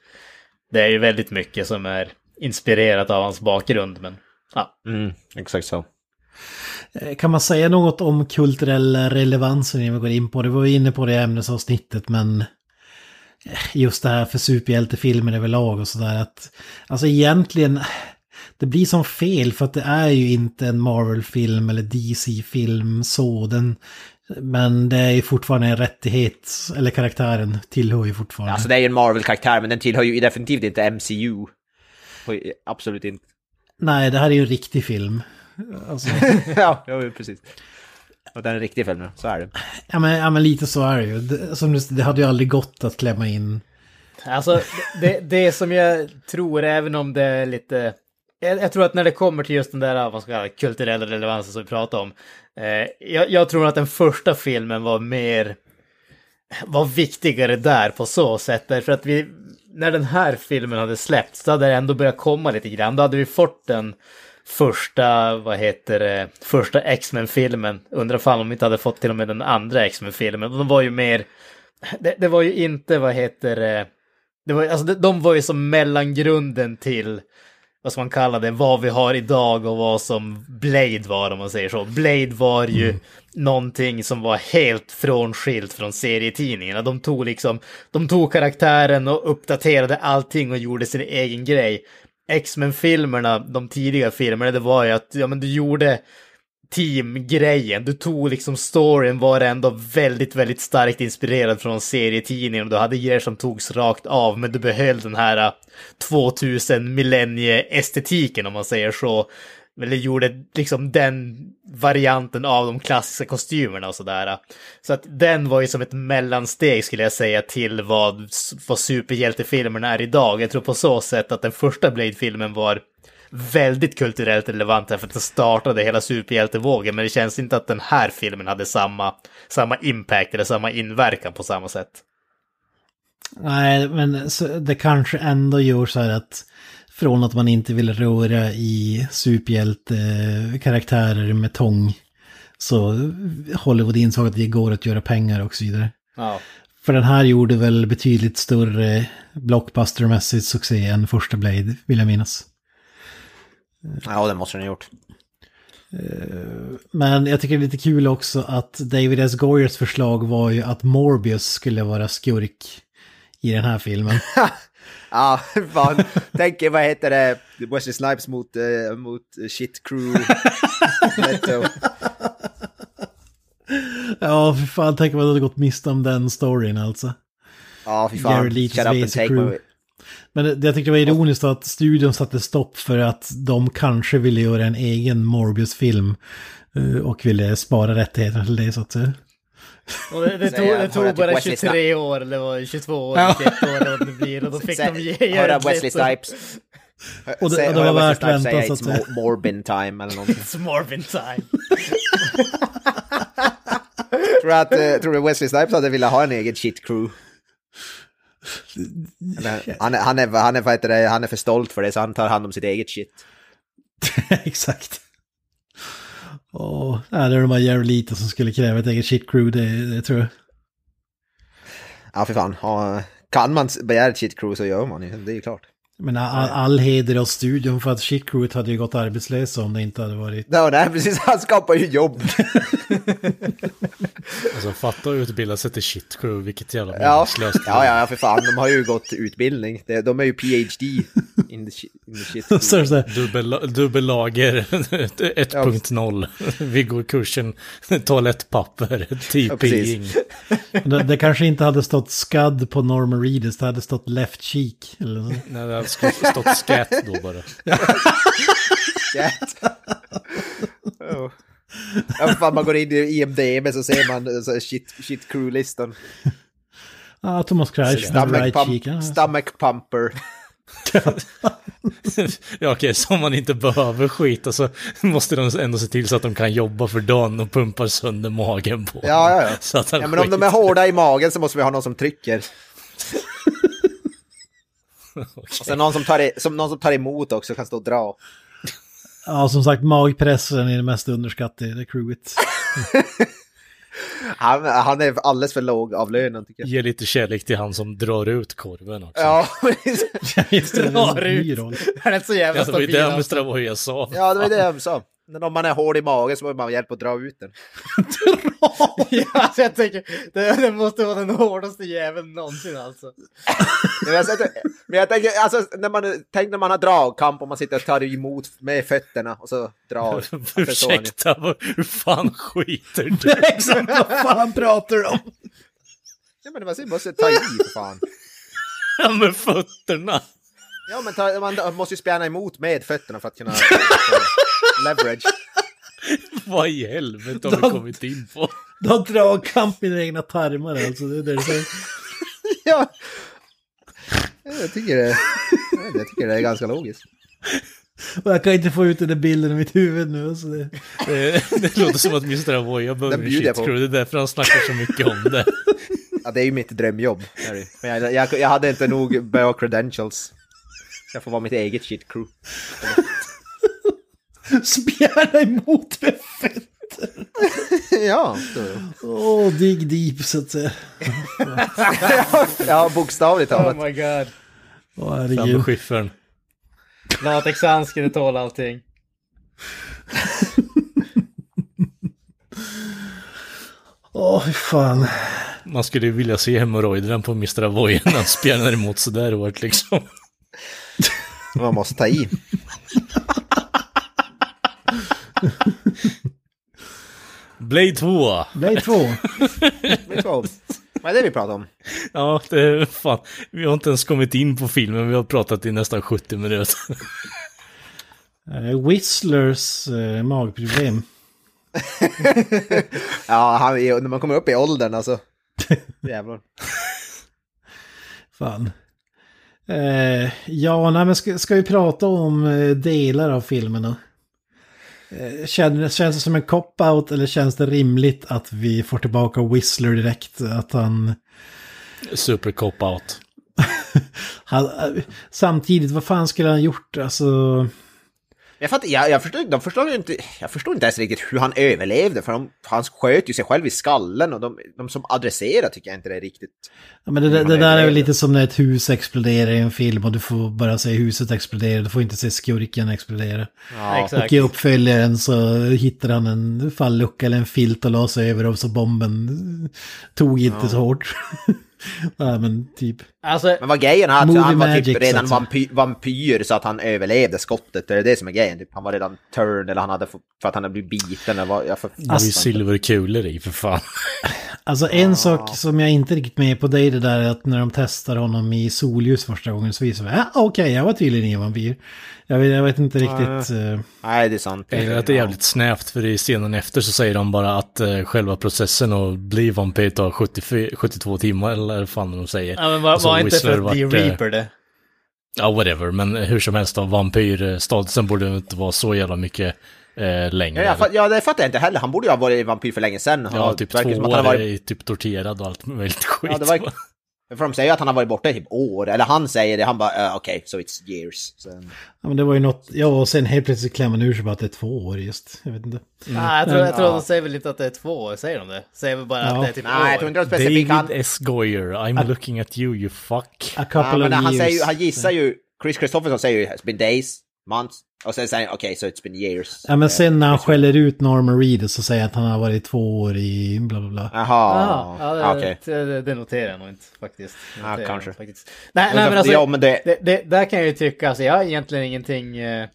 Speaker 6: Det är ju väldigt mycket som är inspirerat av hans bakgrund, men ja.
Speaker 4: Mm, exakt så.
Speaker 3: Eh, Kan man säga något om kulturella relevansen innan vi går in på det? Vi var inne på det i ämnesavsnittet men eh, just det här för superhjältefilmer överlag och sådär att alltså egentligen det blir som fel för att det är ju inte en Marvel-film eller DC-film så den men det är ju fortfarande en rättighet eller karaktären tillhör ju fortfarande.
Speaker 4: Alltså det är ju en Marvel-karaktär men den tillhör ju definitivt inte MCU. Absolut inte.
Speaker 3: Nej, det här är ju en riktig film. Alltså,
Speaker 4: ja, ja, precis. Och den är en riktig film, så är det.
Speaker 3: ja, men, ja men lite så är det ju. Det, som du, det hade ju aldrig gått att klämma in
Speaker 6: Alltså, det, det som jag tror, även om det är lite... Jag, jag tror att när det kommer till just den där vad ska jag kulturella relevansen som vi pratar om. Eh, jag, jag tror att den första filmen var mer... Var viktigare där på så sätt. Därför att vi... När den här filmen hade släppts, då hade det ändå börjat komma lite grann. Då hade vi fått den första, vad heter det, första X-Men-filmen. Undrar fan om vi inte hade fått till och med den andra X-Men-filmen. De var ju mer... Det, det var ju inte, vad heter det... Det var, alltså, de, de var ju som mellangrunden till, vad ska man kalla det, vad vi har idag och vad som Blade var om man säger så. Blade var ju någonting som var helt frånskilt från serietidningarna. De tog liksom, de tog karaktären och uppdaterade allting och gjorde sin egen grej. X-Men-filmerna, de tidiga filmerna, det var ju att, ja men du gjorde teamgrejen. Du tog liksom storyn var ändå väldigt, väldigt starkt inspirerad från serietidningen. Du hade grejer som togs rakt av, men du behöll den här äh, 2000 millennie-estetiken om man säger så. Eller gjorde liksom den varianten av de klassiska kostymerna och sådär. Så att den var ju som ett mellansteg skulle jag säga till vad, vad superhjältefilmerna är idag. Jag tror på så sätt att den första Blade-filmen var väldigt kulturellt relevant för att den startade hela superhjältevågen. Men det känns inte att den här filmen hade samma, samma impact eller samma inverkan på samma sätt.
Speaker 3: Nej, men det kanske ändå gör så här att från att man inte vill röra i superhjältekaraktärer med tång så Hollywood insåg att det går att göra pengar och så vidare.
Speaker 6: Ja.
Speaker 3: För den här gjorde väl betydligt större blockbustermässigt succé än första Blade, vill jag minnas.
Speaker 4: Ja, det måste den ha gjort.
Speaker 3: Men jag tycker det är lite kul också att David S. Goyers förslag var ju att Morbius skulle vara skurk i den här filmen.
Speaker 4: Ja, fan. Tänk er, vad heter det, Wesley Snipes mot, eh, mot Shit Crew.
Speaker 3: Ja, för fan, tänk om man hade gått miste om den storyn alltså.
Speaker 4: Ja, fy fan.
Speaker 3: Jared Letos
Speaker 4: Shut up and take my...
Speaker 3: Men det, det jag tyckte var ironiskt att studion satte stopp för att de kanske ville göra en egen Morbius-film. eh, Och ville spara rättigheterna till det så att säga.
Speaker 6: Och det, det, tog, det
Speaker 4: hör
Speaker 6: tog
Speaker 4: att
Speaker 6: bara
Speaker 4: Wesley
Speaker 6: 23 år, eller vad, 22 år,
Speaker 3: Ja.
Speaker 6: 21 år eller vad det blir. Och då fick de ge
Speaker 4: Höra
Speaker 6: Jared
Speaker 4: Wesley. Snipes.
Speaker 3: Och det- och det var värt väntan, så att
Speaker 4: It's
Speaker 3: säga.
Speaker 4: Mo- Morbin time eller någonting.
Speaker 6: It's Morbin time.
Speaker 4: tror, du att, eh, tror du Wesley Snipes hade velat ha en egen shit crew? Eller, han, är, han, är, han, är, vad heter det, han är för stolt för det så han tar hand om sitt eget shit.
Speaker 3: Exakt. Ja, det är de här Leto som skulle kräva ett eget shit crew, det, det tror jag.
Speaker 4: Ja, för fan. Ja, kan man begära ett shit crew så gör man ju. Det är ju klart.
Speaker 3: Men all, all heder åt studion för att Crewet hade ju gått arbetslösa om det inte hade varit...
Speaker 4: Ja, nej, precis. Han skapar ju jobb.
Speaker 5: Alltså fatta att utbilda sig till shit crew, vilket jävla
Speaker 4: Ja,
Speaker 5: meningslöst.
Speaker 4: ja, ja, för fan. De har ju gått utbildning. De- De är ju PhD in the in the shit
Speaker 5: Dubbel, dubbellager 1.0. Vi går kursen toalettpapper, TPing.
Speaker 4: precis.
Speaker 3: det, det kanske inte hade stått Scud på Norman Reedus, det hade stått Left Cheek. Eller.
Speaker 5: Nej, hade stått scat då bara.
Speaker 4: Scat. Oh. Ja, fan, man går in i IMDB så ser man eh, så shit, shit crew-listan.
Speaker 3: Ja, Thomas Crash,
Speaker 4: Stomach,
Speaker 3: Right
Speaker 4: pump,
Speaker 3: Ja.
Speaker 4: stomach pumper.
Speaker 5: Ja okej, så om man inte behöver skita så måste de ändå se till så att de kan jobba för dagen och pumpar sönder magen på
Speaker 4: Ja, ja, ja.
Speaker 5: Så att han
Speaker 4: Ja, men om de är hårda i magen så måste vi ha någon som trycker. Och sen någon som, tar i, som någon som tar emot också kan stå och dra.
Speaker 3: ja, som sagt, magpressen är det mest underskattade crewet.
Speaker 4: Han, han är alldeles för låg avlönad tycker jag.
Speaker 5: Ge lite kärlek till han som drar ut korven också.
Speaker 4: Ja,
Speaker 3: Just det, det är
Speaker 6: Drar ut. Han är så jävla
Speaker 5: Ja, det var ju
Speaker 6: stabil.
Speaker 5: det
Speaker 6: alltså.
Speaker 5: Stravoja sa.
Speaker 4: ja det var det jag sa. Men om man är hård i magen så måste man hjälp att dra ut den.
Speaker 6: ja, alltså jag tänker, det, det måste vara den hårdaste jäveln någonsin alltså.
Speaker 4: Men jag, men jag tänker, alltså, när man, tänk när man har dragkamp och man sitter och tar emot med fötterna och så drar.
Speaker 5: Ursäkta, vad- hur fan skiter du?
Speaker 3: Exakt, vad fan pratar du om?
Speaker 4: Ja men man måste ta i för fan.
Speaker 5: Ja, med fötterna.
Speaker 4: Ja men ta, man måste ju spjärna emot med fötterna för att kunna leverage.
Speaker 5: Vad i helvete har vi
Speaker 3: De-
Speaker 5: kommit in på?
Speaker 3: Du har dragkamp i egna tarmar alltså, det är det säger.
Speaker 4: Ja. Jag tycker det, jag tycker det är ganska logiskt.
Speaker 3: Och jag kan inte få ut den där bilden i mitt huvud nu. Alltså det...
Speaker 5: Det, det låter som att Mr. Avoya behöver
Speaker 4: Den
Speaker 5: en
Speaker 4: bjuder jag
Speaker 5: shit
Speaker 4: på.
Speaker 5: crew. Det är därför han snackar så mycket om det.
Speaker 4: Ja, det är ju mitt drömjobb. Men jag, jag, jag hade inte nog bra credentials. Jag får vara mitt eget shit crew.
Speaker 3: Spjärna emot med fötter.
Speaker 4: ja.
Speaker 3: Åh, dig deep så att säga.
Speaker 4: ja, bokstavligt talat.
Speaker 6: Oh my god.
Speaker 3: Åh,
Speaker 5: Fram
Speaker 3: herregud.
Speaker 5: med skiffern.
Speaker 6: Latexhandsken tål allting.
Speaker 3: Åh, fy fan.
Speaker 5: Man skulle ju vilja se hemorrojderna på Mr. Avoya när han spjärnar emot sådär hårt liksom.
Speaker 4: Man måste ta i.
Speaker 5: Blade 2.
Speaker 3: Blade 2.
Speaker 4: Vet du vad? Vad är det vi pratar om?
Speaker 5: Ja, det är fan. Vi har inte ens kommit in på filmen, vi har pratat i nästan 70 minuter.
Speaker 3: Eh, Whistlers eh, magproblem.
Speaker 4: Ja, han, är- när man kommer upp i åldern alltså. Jävlar.
Speaker 3: Fan. Eh, ja, nej, men ska, ska vi prata om delar av filmerna? Eh, känns, känns det som en cop-out eller känns det rimligt att vi får tillbaka Whistler direkt? Att han...
Speaker 5: Super cop-out.
Speaker 3: eh, samtidigt, vad fan skulle han gjort? Alltså...
Speaker 4: Jag, fattar, jag, jag, förstår, de förstår inte, jag förstår inte ens riktigt hur han överlevde, för de, han sköt ju sig själv i skallen och de, de som adresserar tycker jag inte det är riktigt.
Speaker 3: Ja, men det, det, det där är väl lite som när ett hus exploderar i en film och du får bara se huset explodera, du får inte se skurken explodera.
Speaker 4: Ja,
Speaker 6: Exakt.
Speaker 3: Och i uppföljaren så hittar han en fallucka eller en filt och la sig över och så bomben tog inte så hårt. ja men typ.
Speaker 6: Alltså,
Speaker 4: Men vad grejen är att han var
Speaker 3: magic,
Speaker 4: typ redan
Speaker 3: att säga.
Speaker 4: vampy, vampyr så att han överlevde skottet. Det är det som är grejen. Typ, han var redan turned eller han hade fått, för att han hade blivit biten. Eller vad, jag för,
Speaker 5: Det var ju silverkulor i för fan.
Speaker 3: Alltså en sak som jag inte riktigt med på det är det där att när de testar honom i solljus första gången så visar det ja okej jag var tydligen ingen vampyr. Jag vet, jag vet inte riktigt. eh,
Speaker 4: Nej, det är sant.
Speaker 5: Jag gillar att det är jävligt snävt för i scenen efter så säger de bara att eh, själva processen att bli vampyr tar 74, 72 timmar eller vad fan de säger.
Speaker 6: ja, men var,
Speaker 5: Alltså,
Speaker 6: var inte för att
Speaker 5: vart, eh,
Speaker 6: Reaper det?
Speaker 5: Ja, whatever, men hur som helst då, vampyrstatusen borde inte vara så jävla mycket eh, längre.
Speaker 4: Ja, ja, det fattar jag inte heller. Han borde ju ha varit vampyr för länge sedan.
Speaker 5: Ja, typ två år
Speaker 4: varit,
Speaker 5: typ torterad och allt möjligt skit.
Speaker 4: ja, det, verkar, För de säger att han har varit borta i typ år, eller han säger det, han bara uh, okej, okay, so it's years. Så,
Speaker 3: Ja, men det var ju något, ja och sen helt plötsligt klämmer man ur sig bara att det är två år just. Jag vet inte.
Speaker 6: Ah, jag tror, jag tror
Speaker 4: Ja.
Speaker 6: de säger väl inte att det är två år, säger de det? Säger väl bara
Speaker 3: Ja.
Speaker 6: att det är typ
Speaker 4: nej, jag tror
Speaker 6: år.
Speaker 4: inte de specifikt han...
Speaker 5: David S. Goyer, I'm looking at you, you fuck.
Speaker 3: A couple
Speaker 4: Ja, men
Speaker 3: of
Speaker 4: han,
Speaker 3: years.
Speaker 4: säger han gissar ju, Chris Christopherson säger ju it's been days, months, och sen säger han okej, so it's been years.
Speaker 3: Ja men sen när han skäller ut Norman Reedus så säger han att han har varit två år i bla bla bla.
Speaker 4: Jaha,
Speaker 6: Jaha, ja, det,
Speaker 4: Ah, okej.
Speaker 6: det, det noterar jag nog inte faktiskt. Det
Speaker 4: Ja, kanske.
Speaker 6: Faktiskt. Nej,
Speaker 4: Men
Speaker 6: nej men alltså,
Speaker 4: ja, men det-
Speaker 6: det... Det, där kan jag ju tycka, alltså jag har egentligen ingenting eh,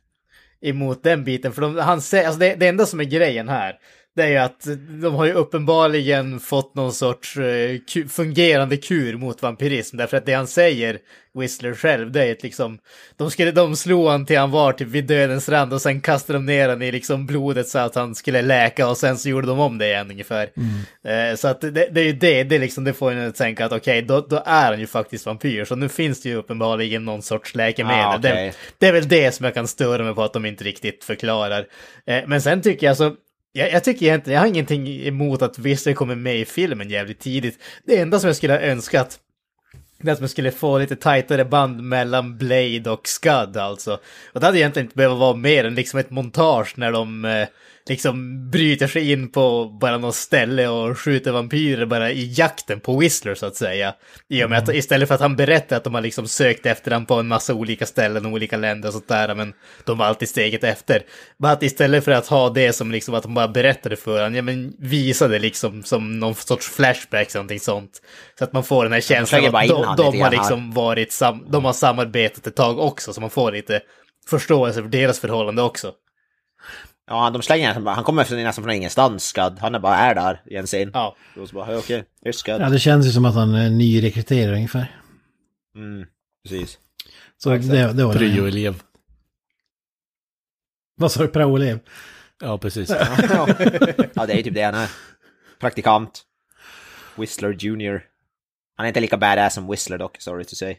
Speaker 6: emot den biten. För de, han säger, alltså det, det enda som är grejen här, det är ju att de har ju uppenbarligen fått någon sorts eh, fungerande kur mot vampyrism. Därför att det han säger, Whistler själv, det är att liksom, de, skulle, de slog han till han var typ vid dödens rand och sen kastade de ner han i liksom blodet så att han skulle läka och sen så gjorde de om det igen ungefär. Eh, så att det, det är ju det, det, liksom, det får en att tänka att okej, då, då är han ju faktiskt vampyr. Så nu finns det ju uppenbarligen någon sorts läkemedel.
Speaker 4: Ah, okej.
Speaker 6: det, det är väl det som jag kan störa mig på att de inte riktigt förklarar. Eh, men sen tycker jag så, jag, jag tycker egentligen, jag har ingenting emot att Visser kommer med i filmen jävligt tidigt. Det enda som jag skulle ha önskat, det är att man skulle få lite tajtare band mellan Blade och Scud alltså. Och det hade egentligen inte behövt vara mer än liksom ett montage när de eh, liksom bryter sig in på bara något ställe och skjuter vampyrer bara i jakten på Whistler så att säga. I och med att istället för att han berättar att de har liksom sökt efter honom på en massa olika ställen och olika länder och sånt där, men de var alltid steget efter. Bara att istället för att ha det som liksom att de bara berättade för honom, ja men visa det liksom som någon sorts flashback eller någonting sånt. Så att man får den här känslan att de, de har liksom varit, sam, de har samarbetat ett tag också, så man får lite förståelse för deras förhållande också.
Speaker 4: Ja, de slänger han, han kommer från, nästan från ingenstans, Scud. Han är bara är där i en scen.
Speaker 6: Ja.
Speaker 4: Och så bara, "Hej, okej, okay, Scud.
Speaker 3: Ja det känns ju som att han är nyrekryterad ungefär.
Speaker 4: Mm, precis.
Speaker 3: Så det, det var det.
Speaker 5: Pryo-elev.
Speaker 3: Vad sa du, praoelev?
Speaker 5: Ja, precis.
Speaker 4: ja, det är ju typ det han är. Praktikant. Whistler Junior. Han är inte lika badass som Whistler dock, sorry to say.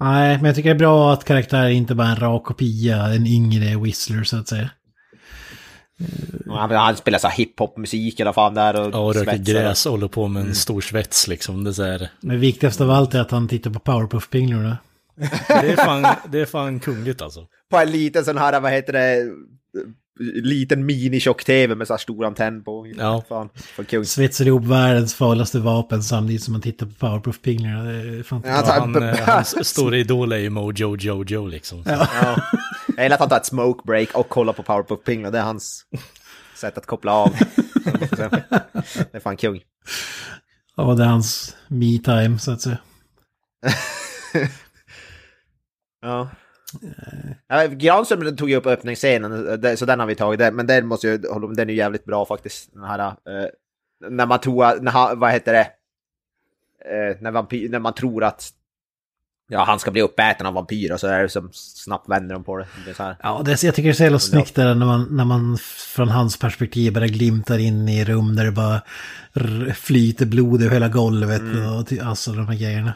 Speaker 3: Nej, men jag tycker det är bra att karaktären inte bara är en rak kopia, en yngre Whistler så att säga.
Speaker 4: Och Han, han spelar så hiphop-musik eller fan där och
Speaker 5: Ja, och röker gräs och håller på med en stor svets liksom. Det är,
Speaker 3: Men det viktigaste av allt är att han tittar på Powerpuff-pinglorna.
Speaker 5: det är, fan, det är fan kungligt alltså.
Speaker 4: På en liten sån här, vad heter det, liten mini-tjock-tv med så här stor antenn på.
Speaker 5: Ja.
Speaker 4: Fan, för kung.
Speaker 3: Svetsar ihop världens farligaste vapen samtidigt som man tittar på fan...
Speaker 4: Ja,
Speaker 5: Ja, han, eh, hans stora idol är ju Mojo Jojo liksom.
Speaker 4: Ja. Jag gillar att han tar ett smoke break och kollar på Powerpuff Pingla. Det är hans sätt att koppla av. det är fan kung.
Speaker 3: Ja, det är hans me-time så att säga.
Speaker 4: Ja. Ja, Granström tog ju upp öppningsscenen, så den har vi tagit. Men den måste ju, hålla- den är ju jävligt bra faktiskt. Den här, när man tror när, vad heter det? När, vampyr, när man tror att ja, han ska bli uppäten av vampyrer så är det som snabbt vänder de på det. det så här.
Speaker 3: Ja, det, jag tycker det är så jävla snyggt där när man, när man från hans perspektiv bara glimtar in i rum där det bara flyter blod över hela golvet och ty- alltså de här grejerna.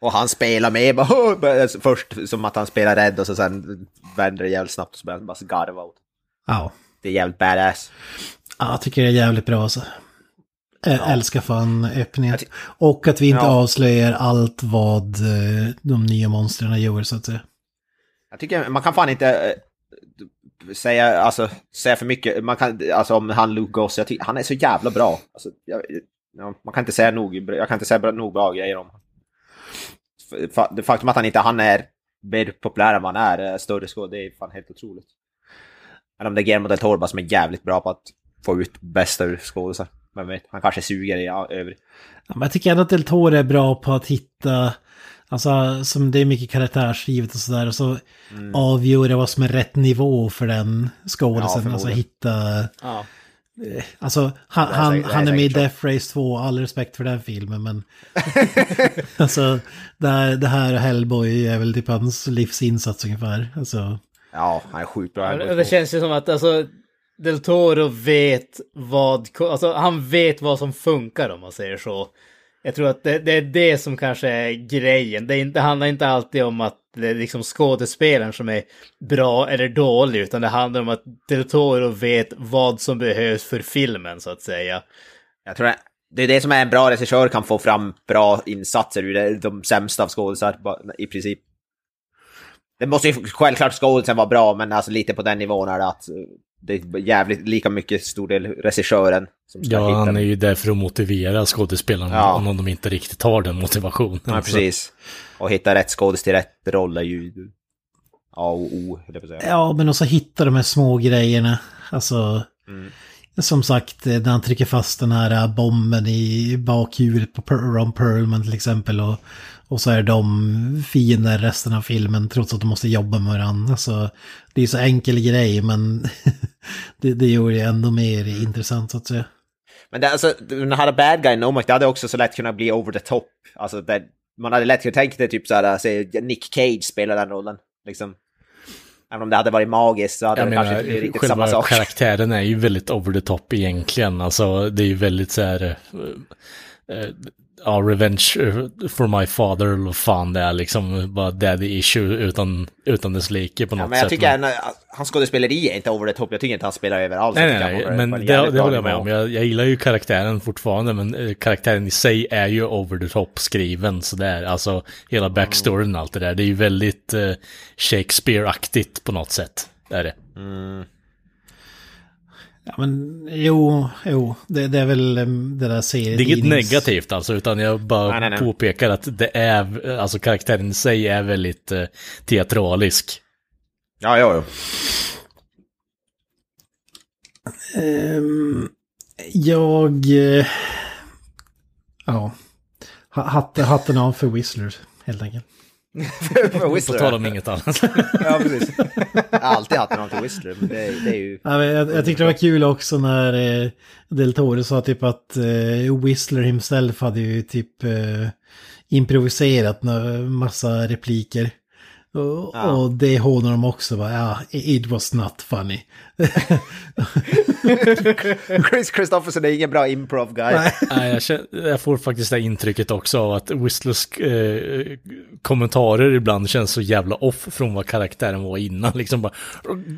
Speaker 4: Och han spelar med, bara, bara, först som att han spelar rädd och så sen vänder det jävligt snabbt och så börjar han bara garva åt.
Speaker 3: Ja.
Speaker 4: Det är jävligt badass.
Speaker 3: ja, jag tycker det är jävligt bra alltså. Ä- Älskar fan öppningen.
Speaker 4: Jag ty-
Speaker 3: Och att vi inte
Speaker 4: Ja.
Speaker 3: avslöjar allt vad eh, de nya monstren gör så att säga.
Speaker 4: Jag tycker man kan fan inte eh, säga, alltså, säga för mycket. Man kan, alltså om han Luke Goss, jag tycker han är så jävla bra. Alltså, jag, ja, man kan inte säga nog, jag kan inte säga nog bra grejer om honom. Det faktum att han inte han är mer populär än han är, eh, större skåd, det är fan helt otroligt. Eller om det är Guillermo del Toro som är jävligt bra på att få ut bästa ur skådisar. Vem vet, han kanske suger i ja, övrigt.
Speaker 3: Ja, men jag tycker ändå att Del Toro är bra på att hitta, alltså som det är mycket karaktärslivet och sådär, och så avgöra vad som är rätt nivå för den
Speaker 4: Mm. Ja,
Speaker 3: skådisen. alltså hitta,
Speaker 6: Ja.
Speaker 3: alltså han,
Speaker 4: Det är
Speaker 3: han,
Speaker 4: säkert- det är
Speaker 3: han är med i. Death Race 2, all respekt för den filmen, men alltså det här, det här och Hellboy är väl typ hans livsinsats ungefär. Alltså,
Speaker 4: Ja, han är sjukt bra.
Speaker 6: Ja, Det känns ju som att alltså, Del Toro vet vad, alltså han vet vad som funkar om man säger så. Jag tror att det, det är det som kanske är grejen. Det, är inte, det handlar inte alltid om att det är liksom skådespelaren som är bra eller dålig, utan det handlar om att Del Toro vet vad som behövs för filmen så att säga.
Speaker 4: Jag tror, Det är det som är en bra regissör kan få fram bra insatser ur de sämsta av skådisar i princip. Det måste ju självklart skådisen vara bra, men alltså lite på den nivån är det att det är jävligt lika mycket stor del regissören som ska
Speaker 5: Ja,
Speaker 4: hitta
Speaker 5: han är ju där för att motivera skådespelarna
Speaker 4: Ja.
Speaker 5: om de inte riktigt har den motivationen.
Speaker 4: Ja, precis. Och hitta rätt skådis till rätt roll är ju A och O, säga.
Speaker 3: Ja, men också hitta de här små grejerna. Alltså, som sagt, eh, när han trycker fast den här bomben i bakhjulet på Ron Perlman till exempel. Och, och så är de fiender resten av filmen trots att de måste jobba med varandra. Alltså, det är så enkel grej, men det, det gör det ändå mer intressant så att säga.
Speaker 4: Men det, alltså, den här bad guy Nomak, det hade också så lätt kunnat bli over the top. Alltså, det, man hade lätt kunnat tänka sig typ såhär, säg Nick Cage spelar den rollen. Liksom. Även om det hade varit magiskt så hade
Speaker 5: Jag
Speaker 4: det kanske inte
Speaker 5: menar,
Speaker 4: blivit riktigt samma sak.
Speaker 5: karaktären är ju väldigt over the top egentligen. Alltså, det är ju väldigt så här... Ja, revenge eh, for my father eller vad fan det är liksom. Bara daddy issue utan, utan dess like på något
Speaker 4: Ja, men jag
Speaker 5: sätt.
Speaker 4: tycker ändå, att hans skådespeleri är inte over the top. Jag tycker inte han spelar överallt.
Speaker 5: Nej, nej, nej,
Speaker 4: han
Speaker 5: men det, det håller jag med om. Jag, jag gillar ju karaktären fortfarande, men eh, karaktären i sig är ju over the top skriven sådär. Alltså hela backstoryn och allt det där. Det är ju väldigt eh, Shakespeare-aktigt på något sätt. Är det.
Speaker 3: Ja, men jo, jo, det, det är väl em, det där serien.
Speaker 5: Det är inget negativt alltså, utan jag bara
Speaker 4: Nej, nej, nej.
Speaker 5: påpekar att det är, alltså karaktären i sig är väldigt eh, teatralisk.
Speaker 4: Ja, ja, ja.
Speaker 3: Ehm, jag... eh, ja. Ha- Hatten, hatten av för Whistler, helt enkelt.
Speaker 4: För
Speaker 5: På
Speaker 4: Whistler.
Speaker 5: tal om inget annat.
Speaker 4: Ja, precis. Jag har alltid haft någon till Whistler, men det, är- det är ju...
Speaker 3: Ja, men jag, jag tyckte det var kul också när eh, Del Toro sa typ att eh, Whistler himself hade ju typ eh, improviserat en massa repliker. Och,
Speaker 4: Ja.
Speaker 3: och det hånar de också, va? ja, it was not funny.
Speaker 4: Chris Christopherson är ingen bra improv guy.
Speaker 5: Nej, jag, känner, jag får faktiskt det intrycket också av att Whistlers eh, kommentarer ibland känns så jävla off från vad karaktären var innan. Liksom bara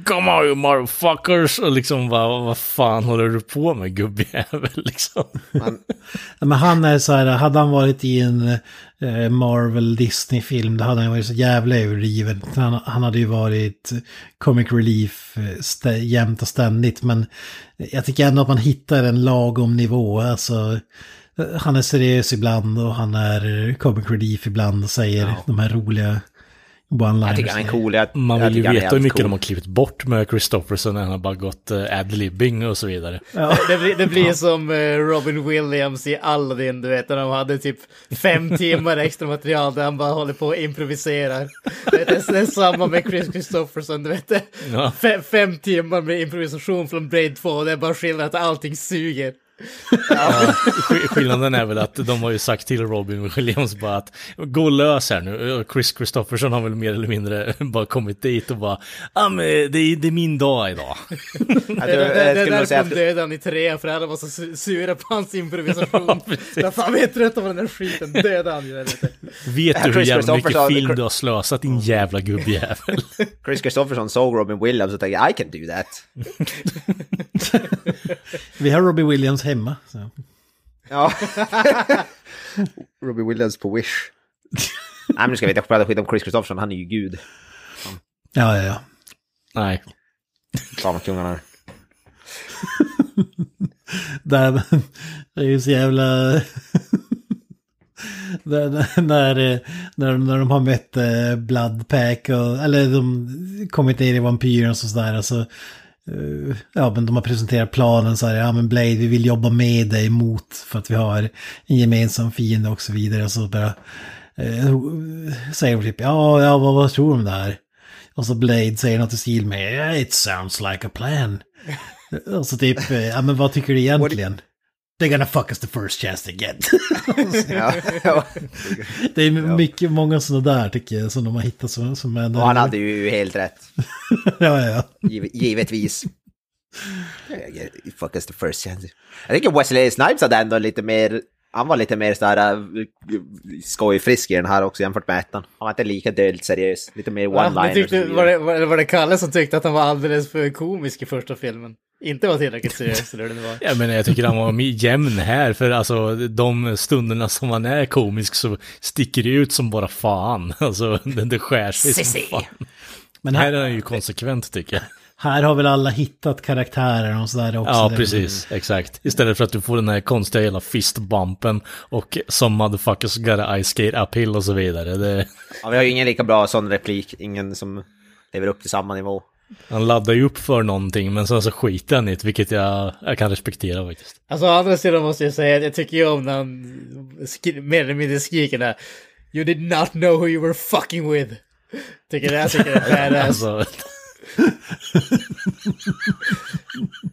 Speaker 5: Come on you motherfuckers! Och liksom bara, vad fan håller du på med gubbjävel liksom?
Speaker 3: Ja, Men han är så här, hade han varit i en eh, Marvel Disney-film, då hade han varit så jävla överdriven. Han, han hade ju varit comic relief eh, jämt och ständigt, men jag tycker ändå att man hittar en lagom nivå. Alltså, han är seriös ibland och han är comic relief ibland och säger de här roliga one-liners.
Speaker 4: Jag tycker han är cool. Jag,
Speaker 5: Man vill ju veta hur mycket
Speaker 4: cool.
Speaker 5: de har klivit bort med Christopherson när han har bara gått uh, ad-libbing och så vidare.
Speaker 6: Det blir, det blir som eh, Robin Williams i Aladdin, du vet, när de hade typ fem timmar extra material där han bara håller på och improviserar. Det är, det är samma med Chris Christopherson, du vet.
Speaker 5: Ja.
Speaker 6: Fem, fem timmar med improvisation från Braid 2, det är bara skillnad att allting suger.
Speaker 5: Sk- Skillnaden är väl att de har ju sagt till Robin Williams bara att gå lös här nu. Chris Christopherson har väl mer eller mindre bara kommit dit och bara ah, men det, är, det är min dag idag.
Speaker 6: Det,
Speaker 4: tror-
Speaker 6: det,
Speaker 4: jag
Speaker 6: det, det
Speaker 4: skulle nog
Speaker 6: där
Speaker 4: säga
Speaker 6: kom
Speaker 4: att-
Speaker 6: döden i trean för alla var så su- sura på hans improvisation. Jag fan vi är trötta på den där skiten, döda han.
Speaker 5: Vet du hur jävla mycket film du har slösat din jävla gubbjävel?
Speaker 4: Chris Christopherson såg Robin Williams och tänkte I can do that.
Speaker 3: Vi har Robbie Williams hemma. Så.
Speaker 4: Ja. Robin Williams på Wish. Nej men nu ska vi inte prata skit om Chris Christopherson, han är ju gud.
Speaker 3: Ja, ja, ja.
Speaker 5: Nej.
Speaker 4: Fan vad kung han är.
Speaker 3: Där, det är ju så jävla... När, eh, när, när de har mött eh, Bloodpack och, eller de kommit ner i vampyren och sådär. Alltså, ja men de har presenterat planen så här, ja men Blade vi vill jobba med dig mot för att vi har en gemensam fiende och så vidare. Och så bara eh, säger de typ, ja, ja vad, vad tror du om det här? Och så Blade säger något i stil med, it sounds like a plan. Och så typ, eh, ja men vad tycker du egentligen? They're gonna fuck us the first chance they get.
Speaker 4: Ja. ja.
Speaker 3: det är mycket, många sådana där tycker jag som de har hittat som, som är...
Speaker 4: Och han hade ju helt rätt.
Speaker 3: ja, ja.
Speaker 4: Giv, givetvis. Fuck us the first chance. Jag tycker Wesley Snipes hade ändå lite mer han var lite mer sådär äh, skojfrisk i den här också jämfört med ettan. Han var inte lika dödligt seriös. Lite mer
Speaker 6: Ja,
Speaker 4: one-liners. så
Speaker 6: var, det, var, det, var det Kalle som tyckte att han var alldeles för komisk i första filmen? Inte var tillräckligt seriös eller hur det var.
Speaker 5: Ja, men jag tycker han var jämn här, för alltså de stunderna som han är komisk så sticker det ut som bara fan. Alltså, det, det skär sig som fan.
Speaker 3: Men
Speaker 5: Här
Speaker 3: här,
Speaker 5: är han ju konsekvent tycker jag.
Speaker 3: Här har väl alla hittat karaktärer och sådär också.
Speaker 5: Ja, precis. Exakt. Istället för att du får den här konstiga hela fistbumpen och som motherfuckers gotta ice skate uphill och så vidare. Det,
Speaker 4: Ja, vi har ju ingen lika bra sån replik. Ingen som lever upp till samma nivå.
Speaker 5: han laddar ju upp för någonting, men sen så skiter han i det, vilket jag, jag kan respektera faktiskt.
Speaker 6: Alltså å andra sidan måste jag säga att jag tycker ju om när han mer eller mindre skriker där. You did not know who you were fucking with. Tycker det, jag tycker det är badass.
Speaker 5: Alltså,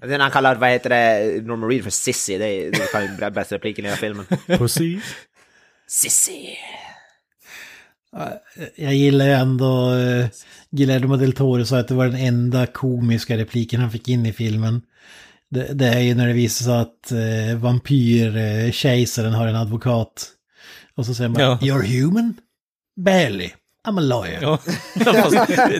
Speaker 4: När han kallar, vad heter det, Norman Reed för Sissy. Det är, det är den bästa repliken i hela filmen.
Speaker 5: pussy.
Speaker 4: Sissy!
Speaker 3: Jag gillar ju ändå uh, Guillermo del Toro sa att det var den enda komiska repliken han fick in i filmen. Det, det är ju när det visar sig att uh, vampyrkejsaren har en advokat. Och så säger man
Speaker 5: Ja.
Speaker 3: You're human? Barely. I'm a lawyer.
Speaker 5: Ja,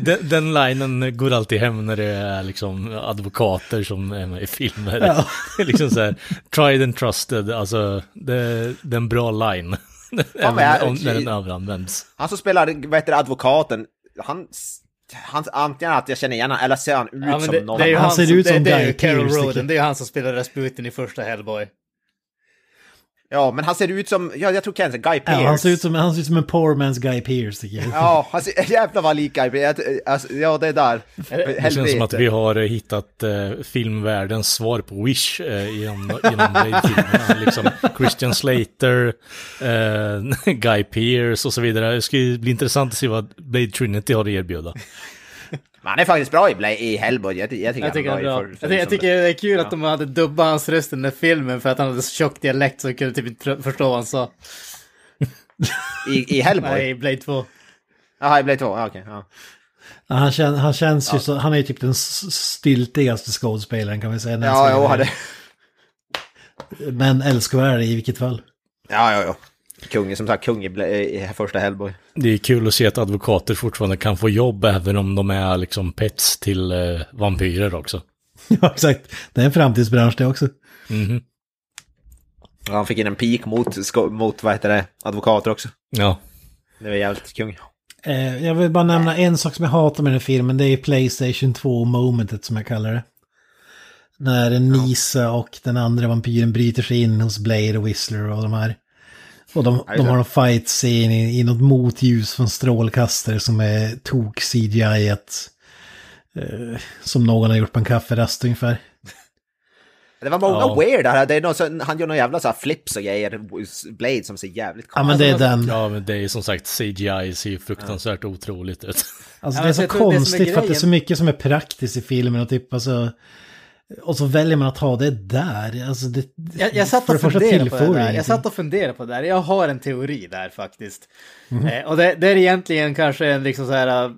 Speaker 5: den, den linen går alltid hem när det är liksom advokater som är med i filmer.
Speaker 3: Ja.
Speaker 5: Det är liksom så här, tried and trusted, alltså det, det är en bra line. Även
Speaker 4: jag-
Speaker 5: om, när den överanvänds.
Speaker 4: Han som spelar, vad heter det, advokaten, han... Han, antingen att jag känner igen honom eller ser han ut
Speaker 6: Ja,
Speaker 4: som
Speaker 6: det,
Speaker 4: någon
Speaker 6: det är ju
Speaker 3: Han
Speaker 6: han
Speaker 3: ser
Speaker 6: som,
Speaker 3: ut
Speaker 6: det,
Speaker 3: som
Speaker 6: det är
Speaker 3: Guy
Speaker 6: ju Carol
Speaker 3: Pearce, tycker
Speaker 6: Roden, det är ju han som spelar Rasputin i första Hellboy.
Speaker 4: Ja, men han ser ut som, ja, jag tror kanske Guy Pearce.
Speaker 3: Ja, han ser ut som, han ser ut som en poor man's Guy Pearce tycker jag.
Speaker 4: Ja, han ser, jävlar vad lik Guy Pearce. Jag- Alltså, ja, det är där.
Speaker 5: Det känns som att vi har eh, hittat eh, filmvärldens svar på Wish eh, genom, genom Blade-filmerna. liksom Christian Slater, eh, Guy Pearce och så vidare. Det ska ju bli intressant att se vad Blade Trinity har att erbjuda.
Speaker 4: Men han är faktiskt bra i, Blade, i Hellboy. Jag, jag tycker
Speaker 6: Jag tycker,
Speaker 4: han
Speaker 6: det
Speaker 4: är
Speaker 6: är
Speaker 4: bra.
Speaker 6: bra.
Speaker 4: i för,
Speaker 6: jag, tycker, jag tycker det är kul att de hade dubbat hans röst i den filmen för att han hade så tjock dialekt så jag kunde typ inte förstå vad han sa.
Speaker 4: I, I Hellboy?
Speaker 6: Nej, i Blade 2.
Speaker 4: Jaha, i Blade 2, ja, okej. ja.
Speaker 3: Ja, Han, kän, han känns ju så, han är ju typ den s- styltigaste skådespelaren kan vi säga.
Speaker 4: Ja, jo,
Speaker 3: det. Men älskvärd i vilket fall.
Speaker 4: Ja, ja, ja. Kung, som sagt, kung i, första Hellboy.
Speaker 5: Det är kul att se att advokater fortfarande kan få jobb även om de är liksom pets till eh, vampyrer också.
Speaker 3: Ja, exakt. Det är en framtidsbransch det också.
Speaker 4: Ja, han fick in en pik mot, mot vad heter det, advokater också.
Speaker 5: Ja.
Speaker 4: Det var jävligt kung.
Speaker 3: Eh, jag vill bara nämna en sak som jag hatar med den här filmen. Det är Playstation 2-momentet som jag kallar det. När Nisa och den andra vampyren bryter sig in hos Blade och Whistler och de här. Och de, de har en fight-scen i, i något motljus från strålkastare som är tok CGI eh, Som någon har gjort på en kafferast ungefär.
Speaker 4: Det var många
Speaker 5: Ja.
Speaker 4: weird där. Det är någon, sån- han gör några jävla så här flips och grejer. Blade som ser jävligt
Speaker 3: Ja men det är den.
Speaker 5: Ja, men det är som sagt CGI ser ju fruktansvärt otroligt ut.
Speaker 3: Alltså
Speaker 6: Ja,
Speaker 3: det är så
Speaker 6: tror det
Speaker 3: konstigt för att det är så mycket som är praktiskt i filmen och typ alltså... Och så väljer man att ha det där. Alltså det,
Speaker 6: Jag, jag satt och funderade på det där. Jag satt och funderade på det där. Jag har en teori där faktiskt. Eh, och det, det är egentligen kanske en liksom så här uh,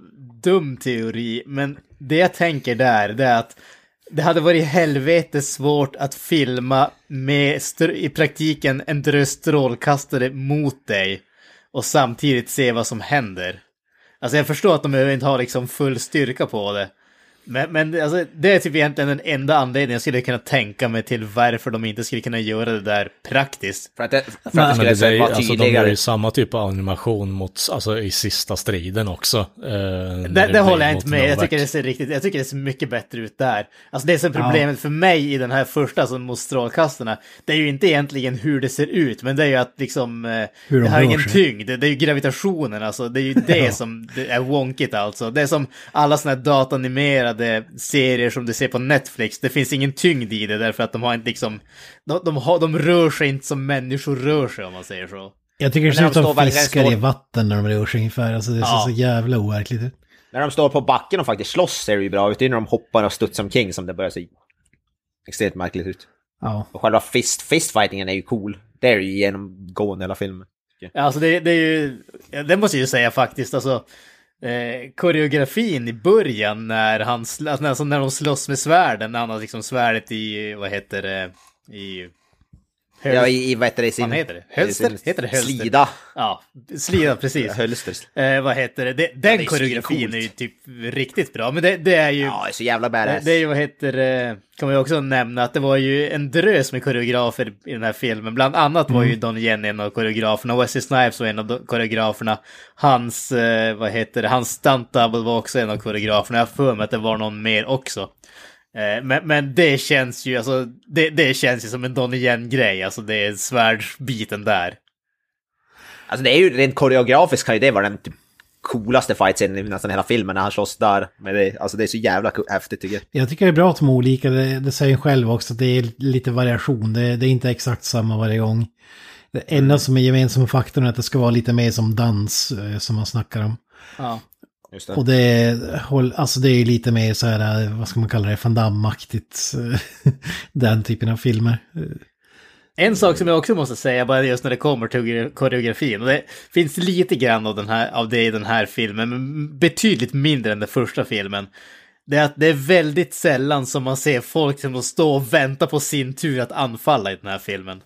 Speaker 6: dum teori, men det jag tänker där, det är att det hade varit helvete svårt att filma med i praktiken en drös strålkastare mot dig och samtidigt se vad som händer. Alltså jag förstår att de inte ha liksom full styrka på det. Men, men alltså, det är typ egentligen den enda anledningen jag skulle kunna tänka mig till varför de inte skulle kunna göra det där praktiskt.
Speaker 4: För att det, för att
Speaker 3: Men-
Speaker 4: det skulle
Speaker 5: det är,
Speaker 4: vara
Speaker 5: alltså, de gör ju samma typ av animation mot, alltså i sista striden också. Eh,
Speaker 6: Det,
Speaker 5: blir
Speaker 6: det håller jag inte med. Jag tycker det ser riktigt, jag tycker det ser mycket bättre ut där. Alltså det som är problemet för mig i den här första, alltså mot strålkastarna, det är ju inte egentligen hur det ser ut, men det är ju att liksom, eh,
Speaker 3: Hur de
Speaker 6: det har ingen
Speaker 3: sig.
Speaker 6: tyngd, det är ju gravitationen, alltså det är ju det som det är wonkigt alltså. Det är som alla sådana här datanimerade serier som du ser på Netflix, det finns ingen tyngd i det därför att de har inte liksom, de, de, har, de rör sig inte som människor rör sig om man säger så.
Speaker 3: Jag tycker det ser ut
Speaker 4: de
Speaker 3: som
Speaker 4: står
Speaker 3: fiskar i vatten när de rör sig ungefär. Alltså det ser
Speaker 6: Ja.
Speaker 3: så jävla overkligt ut.
Speaker 4: När de står på backen och faktiskt slåss ser det ju bra ut. Det är när de hoppar och studsar omkring som det börjar se extremt märkligt ut.
Speaker 3: Ja.
Speaker 4: Och själva fist, fistfightingen är ju cool. Det är ju genomgående i hela filmen.
Speaker 6: Ja, Alltså det, det är ju, det måste jag ju säga faktiskt, alltså eh, koreografin i början när han, alltså, när- alltså, när de slåss med svärden, när han har liksom svärdet i, vad heter det, i Höl-
Speaker 4: Ja, i, i vad heter det? Sin,
Speaker 6: Vad heter det? Hölster?
Speaker 4: sin
Speaker 6: Heter det hölster?
Speaker 4: Slida.
Speaker 6: Ja, slida precis.
Speaker 4: Hölster.
Speaker 6: Eh, vad heter det? det den
Speaker 4: det är
Speaker 6: koreografin är ju typ riktigt bra. Men det, det är ju...
Speaker 4: Ja, det är så jävla badass.
Speaker 6: det är ju vad heter det? Kan man ju också nämna att det var ju en drös med koreografer i den här filmen. Bland annat var ju Don Yen en av koreograferna. Wesley Snipes var en av koreograferna. Hans, eh, vad heter det? Hans stunt double var också en av koreograferna. Jag har för mig att det var någon mer också. Eh, Men, men det känns ju, alltså, det, det känns ju som en Donnie Yen-grej, alltså det är svärdsbiten där.
Speaker 4: Alltså det är ju rent koreografiskt kan ju det vara den typ coolaste fightscenen i nästan hela filmen när han slåss där. Men det, alltså det är så jävla häftigt tycker jag.
Speaker 3: Jag tycker det är bra att de är olika, det, det säger själv också, att det är lite variation. Det, det är inte exakt samma varje gång. Det enda som är gemensamma faktorn är att det ska vara lite mer som dans, eh, som man snackar om.
Speaker 6: Ja.
Speaker 4: Just det.
Speaker 3: Och det alltså det är lite mer så här, eh, vad ska man kalla det, Van Damme-aktigt. eh, Den typen av filmer.
Speaker 6: En sak som jag också måste säga, bara just när det kommer till koreografin, och det finns lite grann av, den här, av det i den här filmen, men betydligt mindre än den första filmen. Det är att det är väldigt sällan som man ser folk som står och väntar på sin tur att anfalla i den här filmen.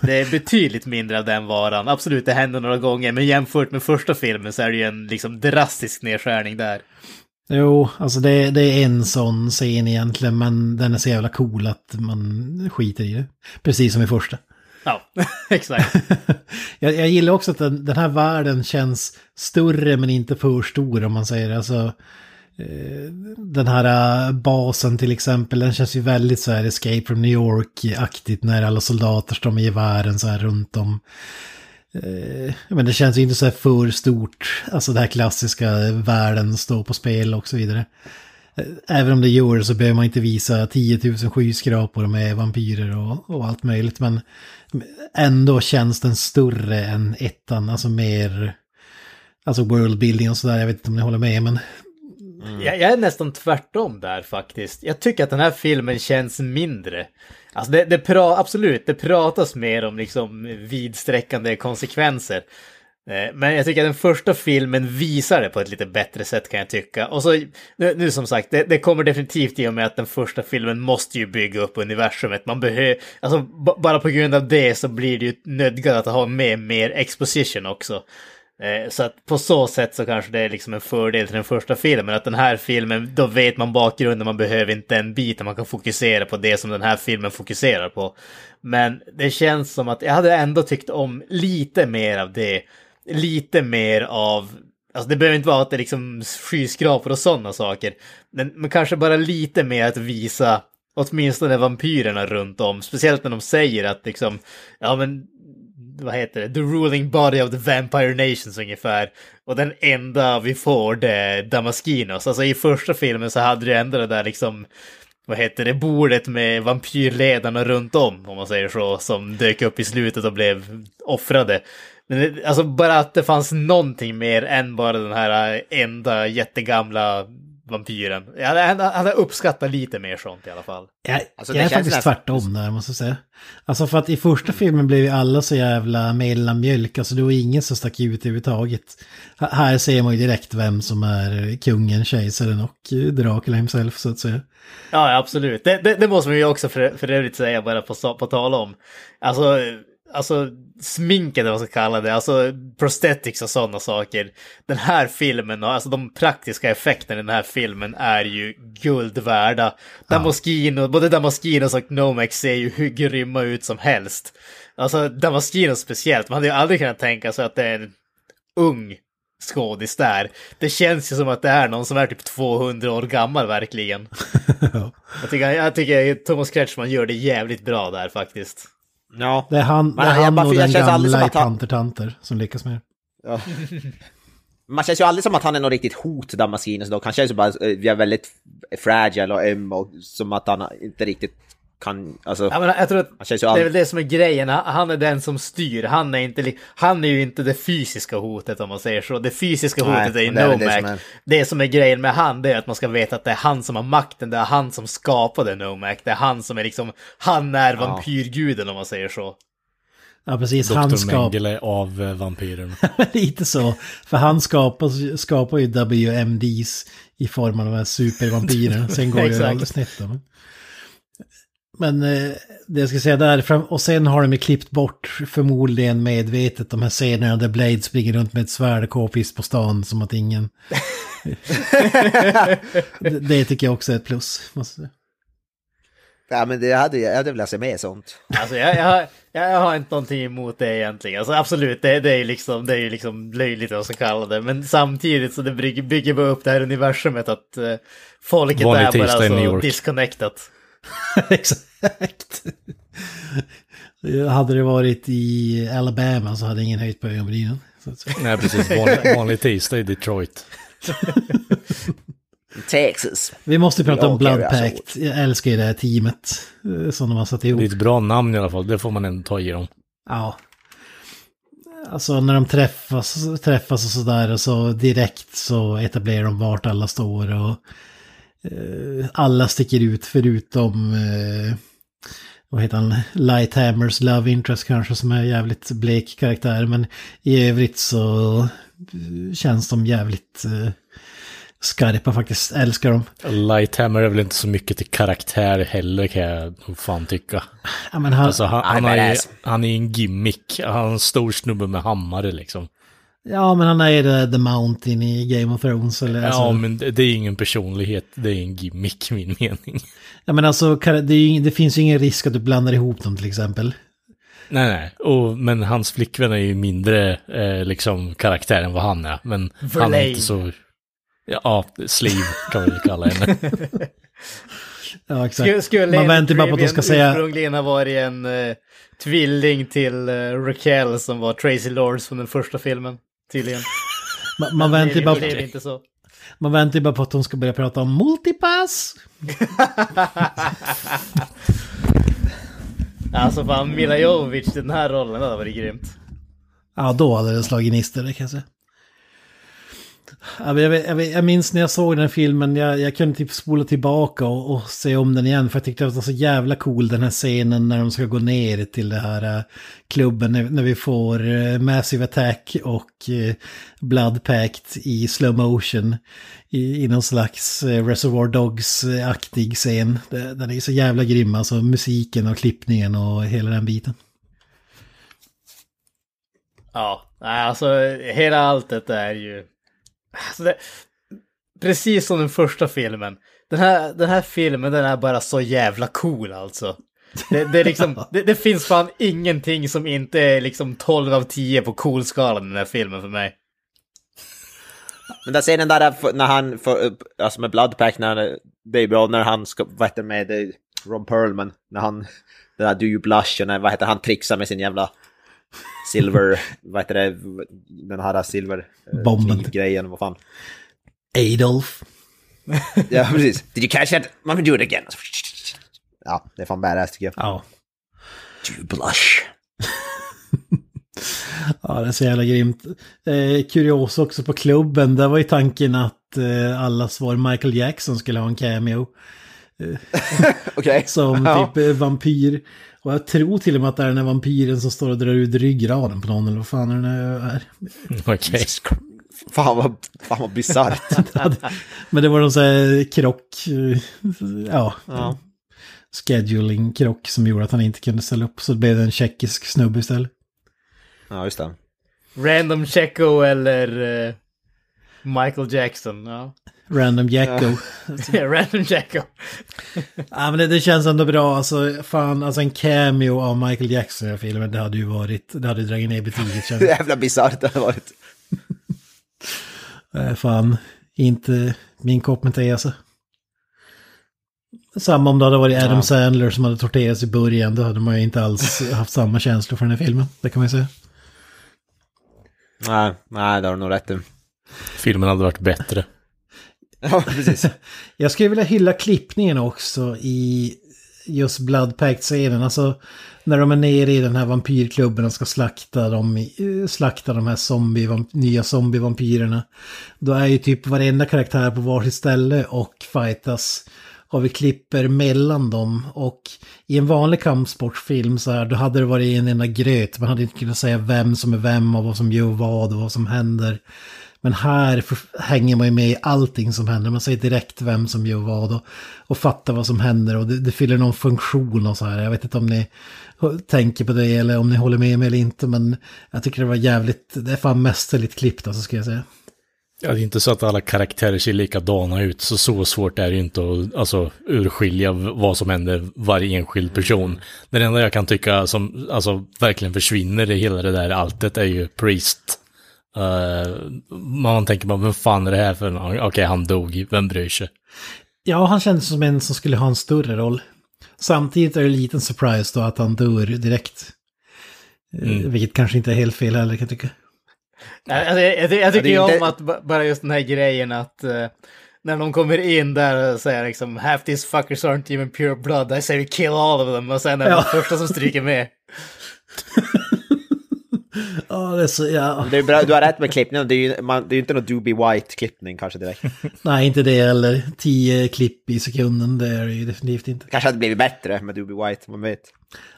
Speaker 6: Det är betydligt mindre av den varan. Absolut, det händer några gånger, men jämfört med första filmen så är det ju en liksom drastisk nedskärning där.
Speaker 3: Jo, alltså det, det är en sån scen egentligen, men den är så jävla cool att man skiter i det. Precis som i första.
Speaker 6: Ja, exakt.
Speaker 3: jag, jag gillar också att den, den här världen känns större men inte för stor om man säger. Alltså, eh, den här äh, basen till exempel, den känns ju väldigt så här Escape from New York-aktigt när alla soldater står med gevären så här runt om. Eh, Men det känns ju inte så här för stort, alltså det här klassiska äh, världen står på spel och så vidare. Eh, även om det gör det så behöver man inte visa 10 000 skyskrapor med vampyrer och, och allt möjligt. Men ändå känns den större än ettan, alltså mer... Alltså worldbuilding och sådär, jag vet inte om ni håller med men... Mm.
Speaker 6: Jag, jag är nästan tvärtom där faktiskt. Jag tycker att den här filmen känns mindre. Alltså det, det pra, absolut, det pratas mer om liksom vidsträckande konsekvenser. Eh, men jag tycker att den första filmen visar det på ett lite bättre sätt kan jag tycka. Och så, nu, nu som sagt, det, det kommer definitivt i och med att den första filmen måste ju bygga upp universumet. Man behöver, alltså bara på grund av det så blir det ju nödgat att ha med mer exposition också. Eh, så att på så sätt så kanske det är liksom en fördel till den första filmen. Att den här filmen, då vet man bakgrunden, man behöver inte en bit, man kan fokusera på det som den här filmen fokuserar på. Men det känns som att jag hade ändå tyckt om lite mer av det. Lite mer av, alltså det behöver inte vara att det är liksom skyskrapor och sådana saker. Men, men kanske bara lite mer att visa åtminstone vampyrerna runt om. Speciellt när de säger att liksom, ja men vad heter det, the ruling body of the vampire nations ungefär. Och den enda vi får det är Damaskinos. Alltså i första filmen så hade du ändå det där liksom, vad heter det, bordet med vampyrledarna runt om, om man säger så, som dök upp i slutet och blev offrade. Men det, alltså bara att det fanns någonting mer än bara den här enda jättegamla vampyren. Jag hade, uppskattat lite mer sånt i alla fall.
Speaker 3: Jag,
Speaker 4: Alltså,
Speaker 3: jag
Speaker 4: det
Speaker 3: är faktiskt
Speaker 4: nästan-
Speaker 3: tvärtom där måste jag säga. Alltså för att i första filmen blev ju alla så jävla mellanmjölk, alltså det var ingen som stack ut överhuvudtaget. Här ser man ju direkt vem som är kungen, kejsaren och eh, Dracula himself så att säga.
Speaker 6: Ja, absolut. Det, det, det måste man ju också för, för övrigt säga bara på, på tal om. Alltså, alltså sminket, eller vad man ska kalla det, alltså prosthetics och sådana saker. Den här filmen, alltså de praktiska effekterna i den här filmen är ju guld värda. Damaskino, både Damaskinos och Nomex ser ju hur grymma ut som helst. Alltså Damaskinos speciellt, man hade ju aldrig kunnat tänka sig att det är en ung skådis där. Det känns ju som att det är någon som är typ 200 år gammal verkligen. jag, tycker, jag tycker Thomas Kretschmann gör det jävligt bra där faktiskt.
Speaker 4: Ja.
Speaker 3: Det är han, det är han
Speaker 4: bara-
Speaker 3: och den gamla i
Speaker 4: att han-
Speaker 3: Tanter Tanter som lyckas med.
Speaker 4: Ja. Man känns ju aldrig som att han är något riktigt hot, Damaskinos dock. Han känns ju bara eh, väldigt fragile och öm och som att han inte riktigt kan, alltså...
Speaker 6: Ja, men jag tror att
Speaker 4: Han känns ju
Speaker 6: det är
Speaker 4: all-
Speaker 6: väl det som är grejen. Han- Han är den som styr. Han är, inte, han är ju inte det fysiska hotet om man säger så. Det fysiska
Speaker 4: Nej,
Speaker 6: hotet är ju
Speaker 4: och det är väl det
Speaker 6: Nomac.
Speaker 4: som
Speaker 6: Det,
Speaker 4: är-
Speaker 6: som är grejen med han det är att man ska veta att det är han som har makten. Det är han som skapade Nomac. Det är han som är liksom, han är vampyrguden om man säger så.
Speaker 3: Ja, precis. Han
Speaker 5: Dr.
Speaker 3: skapar...
Speaker 5: Mengele av eh, vampyren.
Speaker 3: Lite så. För han skapar, skapar ju WMDs i form av de här supervampyrerna. Sen går ju alldeles snett. då. Men eh, det jag ska säga där, och sen har de ju klippt bort förmodligen medvetet de här scenerna där Blade springer runt med ett svärd k-pist på stan som att ingen... det, det tycker jag också är ett plus. Måste...
Speaker 4: Ja men det hade, jag hade velat se mer sånt.
Speaker 6: Alltså jag, jag, har, jag har inte någonting emot det egentligen. Alltså absolut, det, det är ju liksom, det är ju liksom löjligt vad man ska kalla det. Men samtidigt så det bygger, bygger bara upp det här universumet att uh, folket
Speaker 5: Vanlig
Speaker 6: är bara
Speaker 5: tisdag i New
Speaker 6: så
Speaker 5: York.
Speaker 6: disconnectat.
Speaker 3: Exakt. Hade det varit i Alabama så hade ingen höjt på ögonbrynen.
Speaker 5: Nej, precis. Vanlig, vanlig tisdag i Detroit.
Speaker 4: Texas.
Speaker 3: Vi måste prata om Blood
Speaker 4: alltså.
Speaker 3: Pact. Jag älskar ju det här teamet eh, som de har satt ihop.
Speaker 5: Det är ett bra namn i alla fall, det får man ändå ta i dem.
Speaker 3: Ja. Alltså när de träffas, träffas och sådär och så direkt så etablerar de vart alla står och alla sticker ut förutom eh, vad heter han, Lighthammers Love Interest kanske som är jävligt blek karaktär men i övrigt så eh, känns de jävligt eh, skarpa faktiskt, älskar dem.
Speaker 5: Lighthammer är väl inte så mycket till karaktär heller kan jag fan tycka.
Speaker 3: Ja, men han,
Speaker 5: Alltså han,
Speaker 4: Han är
Speaker 5: han är en gimmick. Han är en stor snubbe med hammare liksom.
Speaker 3: Ja men han är the, the Mountain i Game of Thrones eller alltså,
Speaker 5: Ja, men det, det är ingen personlighet, det är en gimmick i min mening.
Speaker 3: Ja men alltså det, ju det finns ju ingen risk att du blandar ihop dem till exempel.
Speaker 5: Nej, nej. Och, men hans flickvän är ju mindre eh, liksom karaktär än vad han är. Men han är
Speaker 6: Verlaine.
Speaker 5: inte så... Ja, Sleeve kan vi kalla henne.
Speaker 3: Ja exakt.
Speaker 6: Skulle,
Speaker 3: Man väntar bara på att de ska säga...
Speaker 6: ursprungligen ha varit en eh, tvilling till uh, Raquel som var Tracy Lords från den första filmen. Tydligen.
Speaker 3: Man, man, väntar ju bara,
Speaker 6: det är inte så.
Speaker 3: man väntar bara på att de ska börja prata om multipass.
Speaker 6: Alltså fan, Mila Jovovich, den här rollen det hade varit grymt.
Speaker 3: Ja då hade det slagit gnistor det kan jag säga. Jag, vet- jag, vet- jag minns när jag såg den här filmen, jag, jag kunde typ spola tillbaka och, och se om den igen. För jag tyckte det var så jävla cool den här scenen när de ska gå ner till det här eh, klubben. När, när vi får eh, Massive Attack och uh, Blood Pact i slow motion. I, i någon slags Reservoir Dogs-aktig scen. Den är så jävla grym, alltså musiken och klippningen och hela den biten.
Speaker 6: Ja, alltså hela allt detta är ju... Alltså, det, precis som den första filmen. Den här, den här filmen den är bara så jävla cool alltså. Det, det, liksom, det, det finns fan ingenting som inte är liksom 12 av 10 på cool-skalan i den här filmen för mig.
Speaker 4: Men den scenen där är när han får upp, alltså med Bloodpack, när det är bra när han ska, vad heter det med Ron Perlman, när han, det där Do You Blush, och när, vad heter han trixar med sin jävla silver, vad heter det, den här silver eh,
Speaker 3: Bomben.
Speaker 4: grejen, vad fan.
Speaker 3: Adolf.
Speaker 4: Ja, precis. Did you catch that? Let me do it again. Ja, det är fan badass tycker jag.
Speaker 3: Ja.
Speaker 4: Do you blush?
Speaker 3: Ja, det är så jävla grymt. Eh, kurios också på klubben, där var ju tanken att eh, alla svar Michael Jackson skulle ha en cameo.
Speaker 4: Okej.
Speaker 3: Som
Speaker 4: Ja.
Speaker 3: typ eh, vampyr. Och jag tror till och med att det är den här vampyren som står och drar ut ryggraden på någon eller vad fan är det nu är.
Speaker 5: Okej.
Speaker 4: Fan vad, fan vad bisarrt.
Speaker 3: Men det var någon sån här krock, eh, ja,
Speaker 4: Ja.
Speaker 3: scheduling-krock som gjorde att han inte kunde ställa upp. Så det blev det en tjeckisk snubbe istället.
Speaker 4: ja, just det.
Speaker 6: Random Checo eller eh, Michael Jackson. Ja.
Speaker 3: Random Jacko.
Speaker 6: Random Checo.
Speaker 3: Ja men det, det känns ändå bra, alltså fan, alltså en cameo av Michael Jackson i filmen, det hade ju varit, det hade ju dragit ner betyget jag.
Speaker 4: Jävla bisarrt det har varit.
Speaker 3: Fan, inte min kopp med te alltså. Samma om det hade varit Adam
Speaker 4: Ja.
Speaker 3: Sandler som hade torterats i början, då hade man ju inte alls haft samma känslor för den här filmen, det kan man ju säga.
Speaker 4: Nej, nej, det har du nog rätt i.
Speaker 5: Filmen hade varit bättre.
Speaker 4: Ja, precis.
Speaker 3: Jag skulle vilja hylla klippningen också i just Blood Pact-scenen. Alltså när de är nere i den här vampyrklubben och ska slakta de, eh, slakta de här zombie, nya zombievampyrerna. Då är ju typ varenda karaktär på varsitt ställe och fightas. Och vi klipper mellan dem. Och i en vanlig kampsportfilm så här, då hade det varit en enda gröt. Man hade inte kunnat säga vem som är vem och vad som gör vad och vad som händer. Men här hänger man ju med i allting som händer. Man säger direkt vem som gör vad och, och fattar vad som händer. Och det, det fyller någon funktion och så här. Jag vet inte om ni tänker på det eller om ni håller med mig eller inte. Men jag tycker det var jävligt, det är fan mästerligt klippt alltså ska jag säga.
Speaker 5: Ja, det är inte så att alla karaktärer ser likadana ut, så så svårt är det ju inte att alltså, urskilja vad som händer varje enskild person. Det enda jag kan tycka som alltså, verkligen försvinner i hela det där alltet är ju Priest. Uh, man tänker bara, vem fan är det här för någon? Okej, han dog, vem bryr sig?
Speaker 3: Ja, han kändes som en som skulle ha en större roll. Samtidigt är det en liten surprise då att han dör direkt. Eh, Vilket kanske inte är helt fel heller kan jag tycka.
Speaker 6: Nej, Alltså, jag, jag, jag tycker ju
Speaker 4: inte-
Speaker 6: om att ba- bara just den här grejen att eh, när de kommer in där och säger liksom half these fuckers aren't even pure blood, I say we kill all of them och sen är det
Speaker 3: Ja.
Speaker 6: den första som stryker med.
Speaker 3: Ja, det är så, ja.
Speaker 4: Det är bra, du har rätt med klippningen, det är ju man, det är ju inte någon Doobie White-klippning kanske direkt.
Speaker 3: Nej, inte det heller. Tio klipp i sekunden, det är det ju definitivt inte.
Speaker 4: Kanske hade blivit bättre med Doobie White, man vet.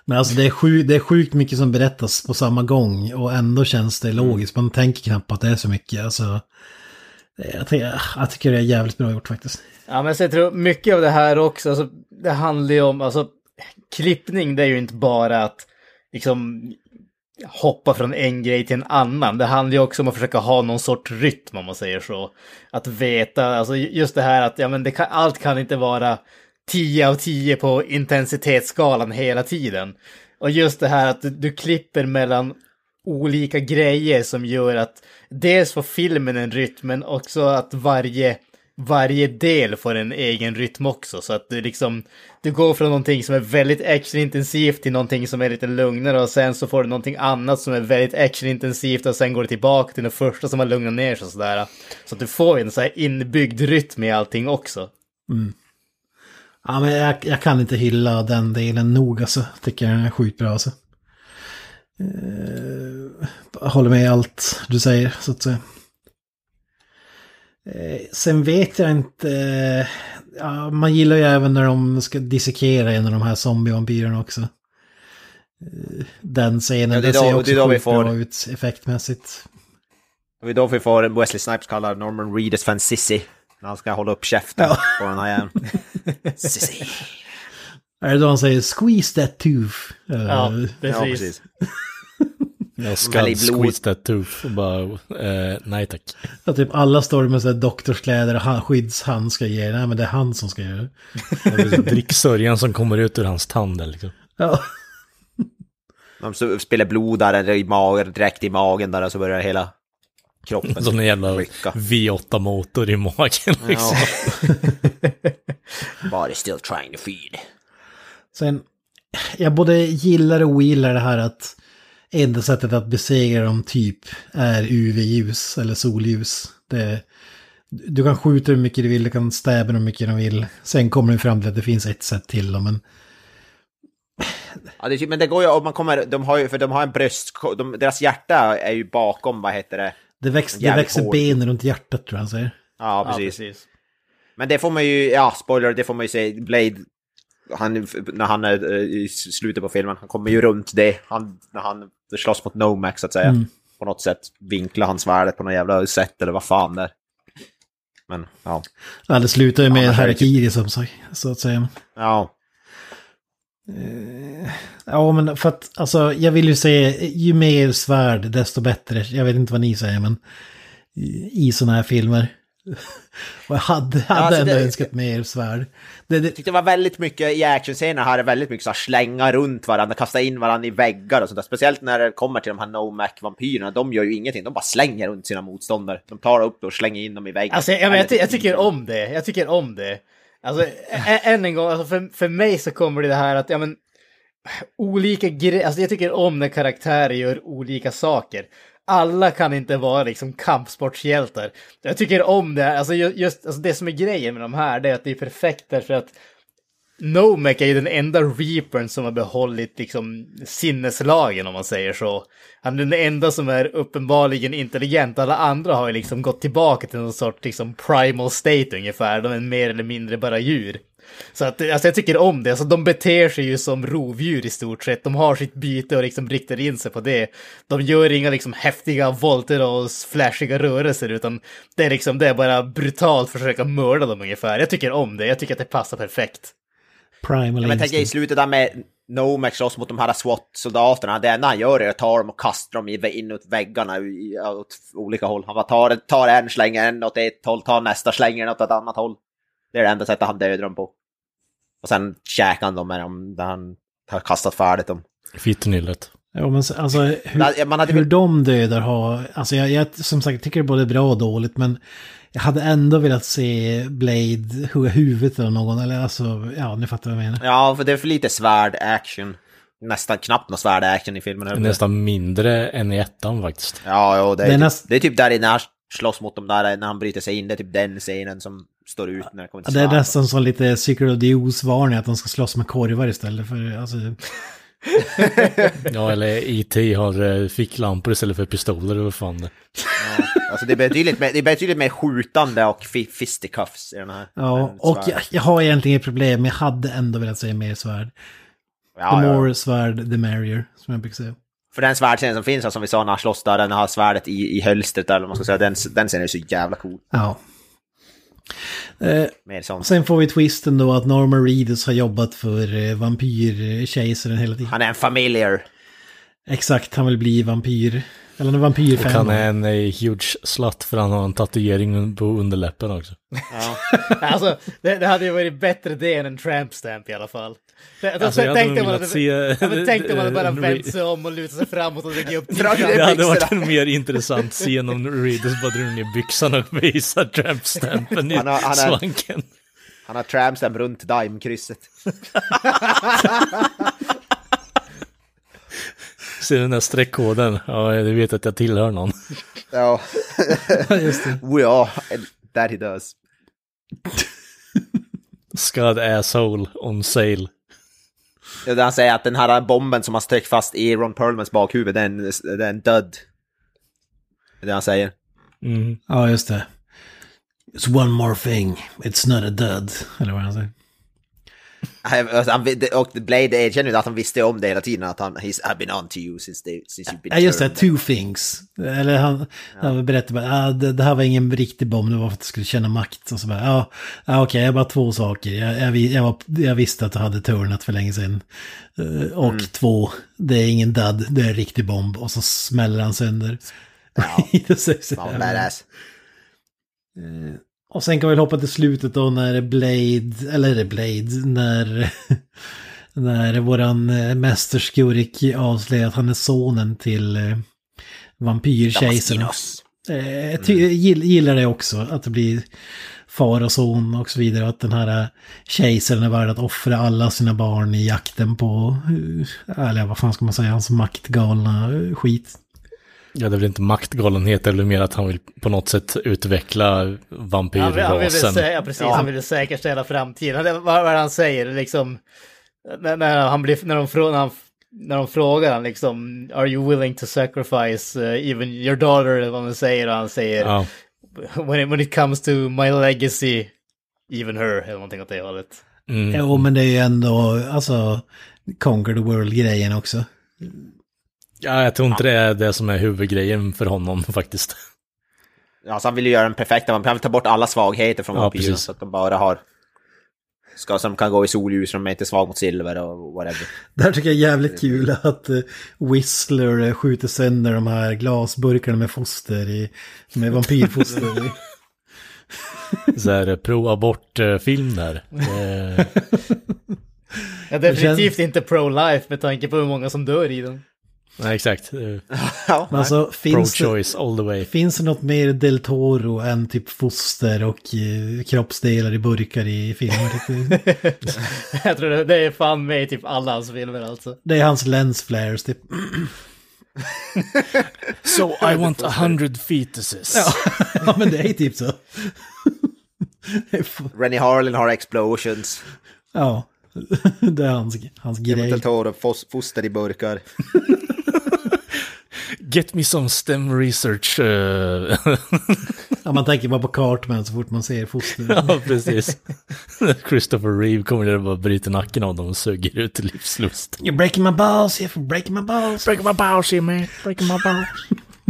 Speaker 3: Men alltså det är, sju, det är sjukt mycket som berättas på samma gång och ändå känns det logiskt. Man tänker knappt att det är så mycket. Alltså, jag, tycker, jag tycker det är jävligt bra gjort faktiskt.
Speaker 6: Ja, men så jag tror mycket av det här också, alltså, det handlar ju om, alltså, klippning det är ju inte bara att liksom hoppa från en grej till en annan. Det handlar ju också om att försöka ha någon sorts rytm om man säger så. Att veta, alltså just det här att ja, men det kan, allt kan inte vara 10 av 10 på intensitetsskalan hela tiden. Och just det här att du, du klipper mellan olika grejer som gör att dels får filmen en rytm men också att varje, varje del får en egen rytm också. Så att du liksom, du går från någonting som är väldigt actionintensivt till någonting som är lite lugnare och sen så får du någonting annat som är väldigt actionintensivt och sen går du tillbaka till det första som har lugnat ner sig och sådär. Så att du får en så här inbyggd rytm i allting också. Mm.
Speaker 3: Ja, men jag, jag kan inte hylla den delen nog alltså. Tycker den är sjukt bra alltså. Eh, håller med i allt du säger så att säga. Eh, sen vet jag inte. eh, Ja, man gillar ju även när de ska dissekera en av de här zombievampyrerna också. Eh, Den scenen,
Speaker 4: Ja, det är då-
Speaker 3: ser
Speaker 4: det
Speaker 3: också
Speaker 4: är då vi
Speaker 3: sjukt
Speaker 4: får-
Speaker 3: bra ut effektmässigt.
Speaker 4: Det är då vi får Wesley Snipes kallar Norman Reedus för en sissi. När han ska hålla upp käften på den här. Sissi.
Speaker 3: Är det då han säger squeeze that tooth?
Speaker 6: Ja,
Speaker 4: Ja,
Speaker 6: precis.
Speaker 5: Jag ska squeeze that tooth och bara, eh, nej tack.
Speaker 3: Ja, typ alla står med så här doktorskläder och han- skyddshandskar ger. Nej, men det är han som ska göra det.
Speaker 5: Dricksörjan som kommer ut ur hans tand liksom.
Speaker 3: Ja.
Speaker 4: De så- spiller blod där i magen, direkt i magen där och så börjar hela kroppen
Speaker 5: Som en jävla
Speaker 4: rycka.
Speaker 5: V8-motor i magen liksom.
Speaker 4: Ja. Body still trying to feed.
Speaker 3: Sen, jag både gillar och ogillar det här att enda sättet att besegra dem typ är UV-ljus eller solljus. Det, du kan skjuta hur mycket du vill, du kan stäba hur mycket du vill. Sen kommer du fram till att det finns ett sätt till dem, men
Speaker 4: Ja, det, men det går ju om man kommer, de har ju, för de har en bröst, de, deras hjärta är ju bakom, vad heter det?
Speaker 3: det, väx, det växer
Speaker 4: hård.
Speaker 3: ben runt hjärtat tror jag han säger.
Speaker 4: Ja,
Speaker 6: Ja,
Speaker 4: precis.
Speaker 6: precis.
Speaker 4: Men det får man ju, ja, spoiler, det får man ju se, Blade, han, när han är eh, i slutet på filmen, han kommer ju runt det, han, när han slåss mot Nomax så att säga. På något sätt vinklar han svärdet på något jävla sätt eller vad fan det är. Men, ja.
Speaker 3: Ja, det slutar ju med
Speaker 4: typ-
Speaker 3: harakiri som sagt, så att säga.
Speaker 4: Ja,
Speaker 3: Ja, men för att alltså, jag vill ju se, ju mer svärd desto bättre. Jag vet inte vad ni säger, men i, i sådana här filmer. Och jag hade, hade
Speaker 4: alltså
Speaker 3: ändå
Speaker 4: det-
Speaker 3: önskat mer svärd. Det, det,
Speaker 4: Jag tyckte det var väldigt mycket i actionscenerna här är väldigt mycket så här slänga runt varandra, kasta in varandra i väggar och sånt där. Speciellt när det kommer till de här No-Mac-vampyrerna, de gör ju ingenting, de bara slänger runt sina motståndare. De tar upp och slänger in dem i väggen.
Speaker 6: Alltså, jag, men, jag, ty- jag tycker om det. Jag tycker om det. Alltså, än en gång, alltså, för, för mig så kommer det här att, ja men, olika grejer, alltså jag tycker om när karaktärer gör olika saker. Alla kan inte vara liksom kampsportshjältar. Jag tycker om det här, alltså just alltså det som är grejen med de här, det är att det är perfekt därför att Nomek är ju den enda reapern som har behållit liksom sinneslagen om man säger så. Han är den enda som är uppenbarligen intelligent. Alla andra har ju liksom gått tillbaka till någon sorts liksom primal state ungefär. De är mer eller mindre bara djur. Så att, alltså jag tycker om det. Alltså, de beter sig ju som rovdjur i stort sett. De har sitt byte och liksom riktar in sig på det. De gör inga liksom häftiga volter och flashiga rörelser, utan det är liksom, det är bara brutalt försöka mörda dem ungefär. Jag tycker om det. Jag tycker att det passar perfekt.
Speaker 3: Primal
Speaker 4: Ja, men tänk i slutet där med Nomex slåss mot de här SWAT-soldaterna. Det enda han gör är att ta dem och kasta dem i- inåt väggarna i- åt olika håll. Han bara tar, tar en, slänger en åt ett håll, tar nästa, slänger den åt ett annat håll. Det är det enda sättet han dödar dem på. Och sen käkar han dem med dem där han har kastat färdigt dem.
Speaker 5: Fittnyllet.
Speaker 3: Ja, men så- alltså, hur,
Speaker 4: Man hade
Speaker 3: hur de dödar har... Alltså jag, jag som sagt tycker det är både bra och dåligt, men jag hade ändå velat se Blade hugga huvudet av någon, eller alltså, ja, ni fattar vad jag menar.
Speaker 4: Ja, för det är för lite svärd-action. Nästan knappt någon svärd-action i filmen.
Speaker 5: Nästan mindre än i ettan faktiskt.
Speaker 4: Ja, ja det, är
Speaker 3: Det är
Speaker 4: typ,
Speaker 3: näst-
Speaker 4: det är typ där i när han slåss mot dem där, när han bryter sig in. Det är typ den scenen som står ut när det kommer
Speaker 3: Ja,
Speaker 4: till
Speaker 3: Det är nästan som lite Secret of the Ooze-varning att de ska slåss med korvar istället för, alltså...
Speaker 5: Ja, eller E.T. har eh, ficklampor istället för pistoler eller vad fan det
Speaker 4: Ja, alltså det är betydligt mer, det är betydligt mer skjutande och fi- fisticuffs i den här.
Speaker 3: Ja, och jag, jag har egentligen inget problem, jag hade ändå velat se mer svärd.
Speaker 4: ja,
Speaker 3: the
Speaker 4: ja.
Speaker 3: more svärd, the merrier, som jag brukar säga.
Speaker 4: För den svärdscenen som finns, som vi sa när han slåss där, den har svärdet i, i hölstret eller vad man ska säga, den, den scenen är så jävla cool.
Speaker 3: Ja. Eh,
Speaker 4: Mer sånt.
Speaker 3: sen får vi twisten då att Norman Reedus har jobbat för eh, vampyrkejsaren hela tiden.
Speaker 4: Han är en familiar.
Speaker 3: Exakt, han vill bli vampyr. Eller en vampyrfan.
Speaker 5: han är en eh, huge slut för han har en tatuering på underläppen också.
Speaker 6: Alltså, det, det hade ju varit bättre det än en tramp stamp i alla fall.
Speaker 5: Alltså, jag hade
Speaker 6: man
Speaker 5: velat
Speaker 6: att-
Speaker 5: se,
Speaker 6: ja, men Tänk om man hade bara vänt sig om och lutat sig framåt och lägga upp t-shirten.
Speaker 5: Det hade varit en mer intressant scen om Readers bara drog ner byxorna och visar trampstampen i
Speaker 4: Han har- han har-
Speaker 5: svanken.
Speaker 4: Han har tramstamp runt Dime-krysset.
Speaker 5: Ser den där streckkoden? Ja, jag vet att jag tillhör någon.
Speaker 4: Ja.
Speaker 3: Just det.
Speaker 4: We are. That he does.
Speaker 5: Scud asshole on sale.
Speaker 4: Där han säger att den här bomben som har sträckt fast i Ron Perlmans bakhuvud, det är en, det är en död. Det är det han säger.
Speaker 5: Mm.
Speaker 3: Ja, just det. It's one more thing, it's not a dud. Eller vad han säger.
Speaker 4: Alltså, han, och Blade erkänner ju att han visste om det hela tiden, att han he's, I've been on to you since, they, since you've been
Speaker 3: Ja, just det,
Speaker 4: turned."
Speaker 3: two things. Eller han, han berättade bara, ah, det, det här var ingen riktig bomb, det var för att jag skulle känna makt. Och så bara, ja, ah, okej, jag bara två saker. Jag, jag, jag, var, jag visste att du hade turnat för länge sedan. Eh, och
Speaker 4: Mm.
Speaker 3: två, det är ingen dud, det är en riktig bomb. Och så smäller han sönder.
Speaker 4: Ja,
Speaker 3: Det
Speaker 4: badass.
Speaker 3: Och sen kan vi hoppa till slutet då när Blade, eller Blade, när, när våran eh, mästerskurk avslöjar att han är sonen till eh, vampyrkejsaren. Eh, gill, gillar det också, att det blir far och son och så vidare. Att den här kejsaren är värd att offra alla sina barn i jakten på, eller vad fan ska man säga, hans maktgalna skit.
Speaker 5: Ja, det är väl inte maktgalenhet, eller mer att han vill på något sätt utveckla
Speaker 6: Han, vill- han
Speaker 5: vampyrrasen.
Speaker 6: säga, precis,
Speaker 4: Ja.
Speaker 6: han ville säkerställa framtiden. Det, vad, vad är det han säger liksom? När, när, han blir, när, de, när, han, när de frågar han liksom, Are you willing to sacrifice uh, even your daughter? Eller vad man säger. Och han säger,
Speaker 5: Ja,
Speaker 6: when, it, when it comes to my legacy, even her. Eller någonting åt det hållet.
Speaker 5: mm.
Speaker 3: Jo, men det är ju ändå, alltså, Conquer the World-grejen också.
Speaker 5: Ja, jag tror inte det är det som är huvudgrejen för honom faktiskt.
Speaker 4: Ja, så han vill ju göra den perfekta, han vill ta bort alla svagheter från
Speaker 5: Ja,
Speaker 4: vampyrerna
Speaker 5: precis.
Speaker 4: så att de bara har... Ska, så de kan gå i solljus, de är inte svag mot silver och whatever.
Speaker 3: Det här tycker jag är jävligt kul att eh, Whistler eh, skjuter sönder de här glasburkarna med foster i, med vampyrfoster i.
Speaker 5: Så här, pro-abort-film där. Det-
Speaker 6: Ja, definitivt inte pro-life med tanke på hur många som dör i den.
Speaker 5: Nej, exakt. Eh,
Speaker 4: Ja,
Speaker 3: Men alltså, finns det,
Speaker 5: Pro-choice all the way.
Speaker 3: finns det något mer Del Toro än typ foster och eh, kroppsdelar i burkar i filmer? du?
Speaker 6: Jag tror det, det är fan med i typ alla hans filmer alltså.
Speaker 3: Det är hans lens flares typ.
Speaker 5: So I want a hundred fetuses.
Speaker 3: ja, men det är typ så.
Speaker 4: Rennie Harlin har explosions.
Speaker 3: ja, det är hans, hans
Speaker 4: del
Speaker 3: grej.
Speaker 4: Toro, fos, foster i burkar.
Speaker 5: Get me some STEM research. eh.
Speaker 3: Ja, man tänker bara på Cartman så fort man ser foster.
Speaker 5: Ja, precis. Christopher Reeve kommer där och bara bryter nacken av dem och suger ut livslust.
Speaker 3: You're breaking my balls, you're breaking my balls.
Speaker 5: Breaking my balls here man, breaking my balls.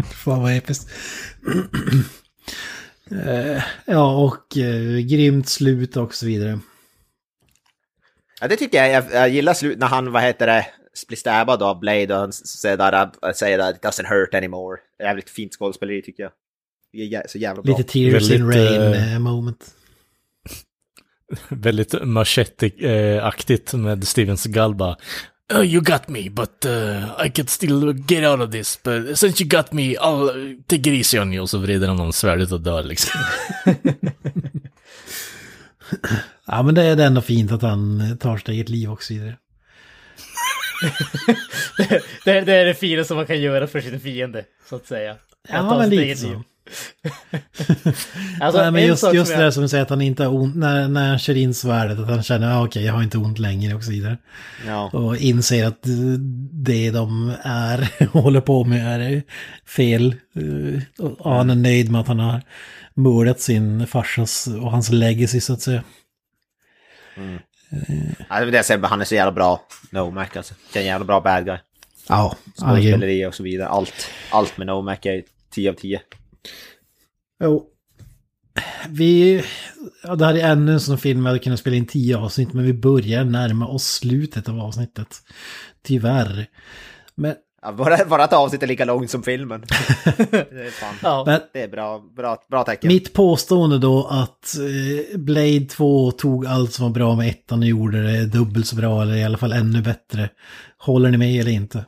Speaker 3: Fan vad episkt. Eh, ja, och uh, grymt slut och så vidare.
Speaker 4: Ja, det tycker jag. Jag, jag gillar slut när han, vad heter det, blir stabbad av Blade och han säger där, säger där it doesn't hurt anymore. Jävligt fint skådespeleri tycker jag. Det är så jävla bra.
Speaker 3: Lite tears in rain
Speaker 5: eh,
Speaker 3: moment.
Speaker 5: Väldigt machete-aktigt med Steven Seagal bara. Oh, you got me, but uh, I can still get out of this. But since you got me, I'll take it easy on you. Och så vrider han om svärdet och dör liksom.
Speaker 3: Ja, men det är ändå fint att han tar sitt eget liv och så vidare.
Speaker 6: Det, det är det fina som man kan göra för sin fiende, så att säga.
Speaker 3: Ja, men lite så.
Speaker 6: alltså,
Speaker 3: Nej, men
Speaker 6: en
Speaker 3: just, just det där som säger att han inte har ont, när, när han kör in svärdet, att han känner, ja okej, jag har inte ont längre och så vidare.
Speaker 4: Ja.
Speaker 3: Och inser att det de är, håller på med är fel. Och han är nöjd med att han har mördat sin farsas och hans legacy så att säga.
Speaker 4: Ja, det är det jag säger, han är så jävla bra. Nomac alltså. En jävla bra bad guy.
Speaker 3: Ja.
Speaker 4: Skådespeleri och så vidare. Allt, allt med Nomac är 10 av 10.
Speaker 3: Jo. Vi, ja, det här är ännu en sån film jag hade kunnat spela in tio avsnitt, men vi börjar närma oss slutet av avsnittet. Tyvärr. Men,
Speaker 4: Ja, bara, bara att avsnittet är lika långt som filmen. det, är fan,
Speaker 6: Ja.
Speaker 3: men
Speaker 4: det är bra, bra, bra tecken.
Speaker 3: mitt påstående då att eh, Blade 2 tog allt som var bra med ettan och gjorde det dubbelt så bra, eller i alla fall ännu bättre. Håller ni med eller inte?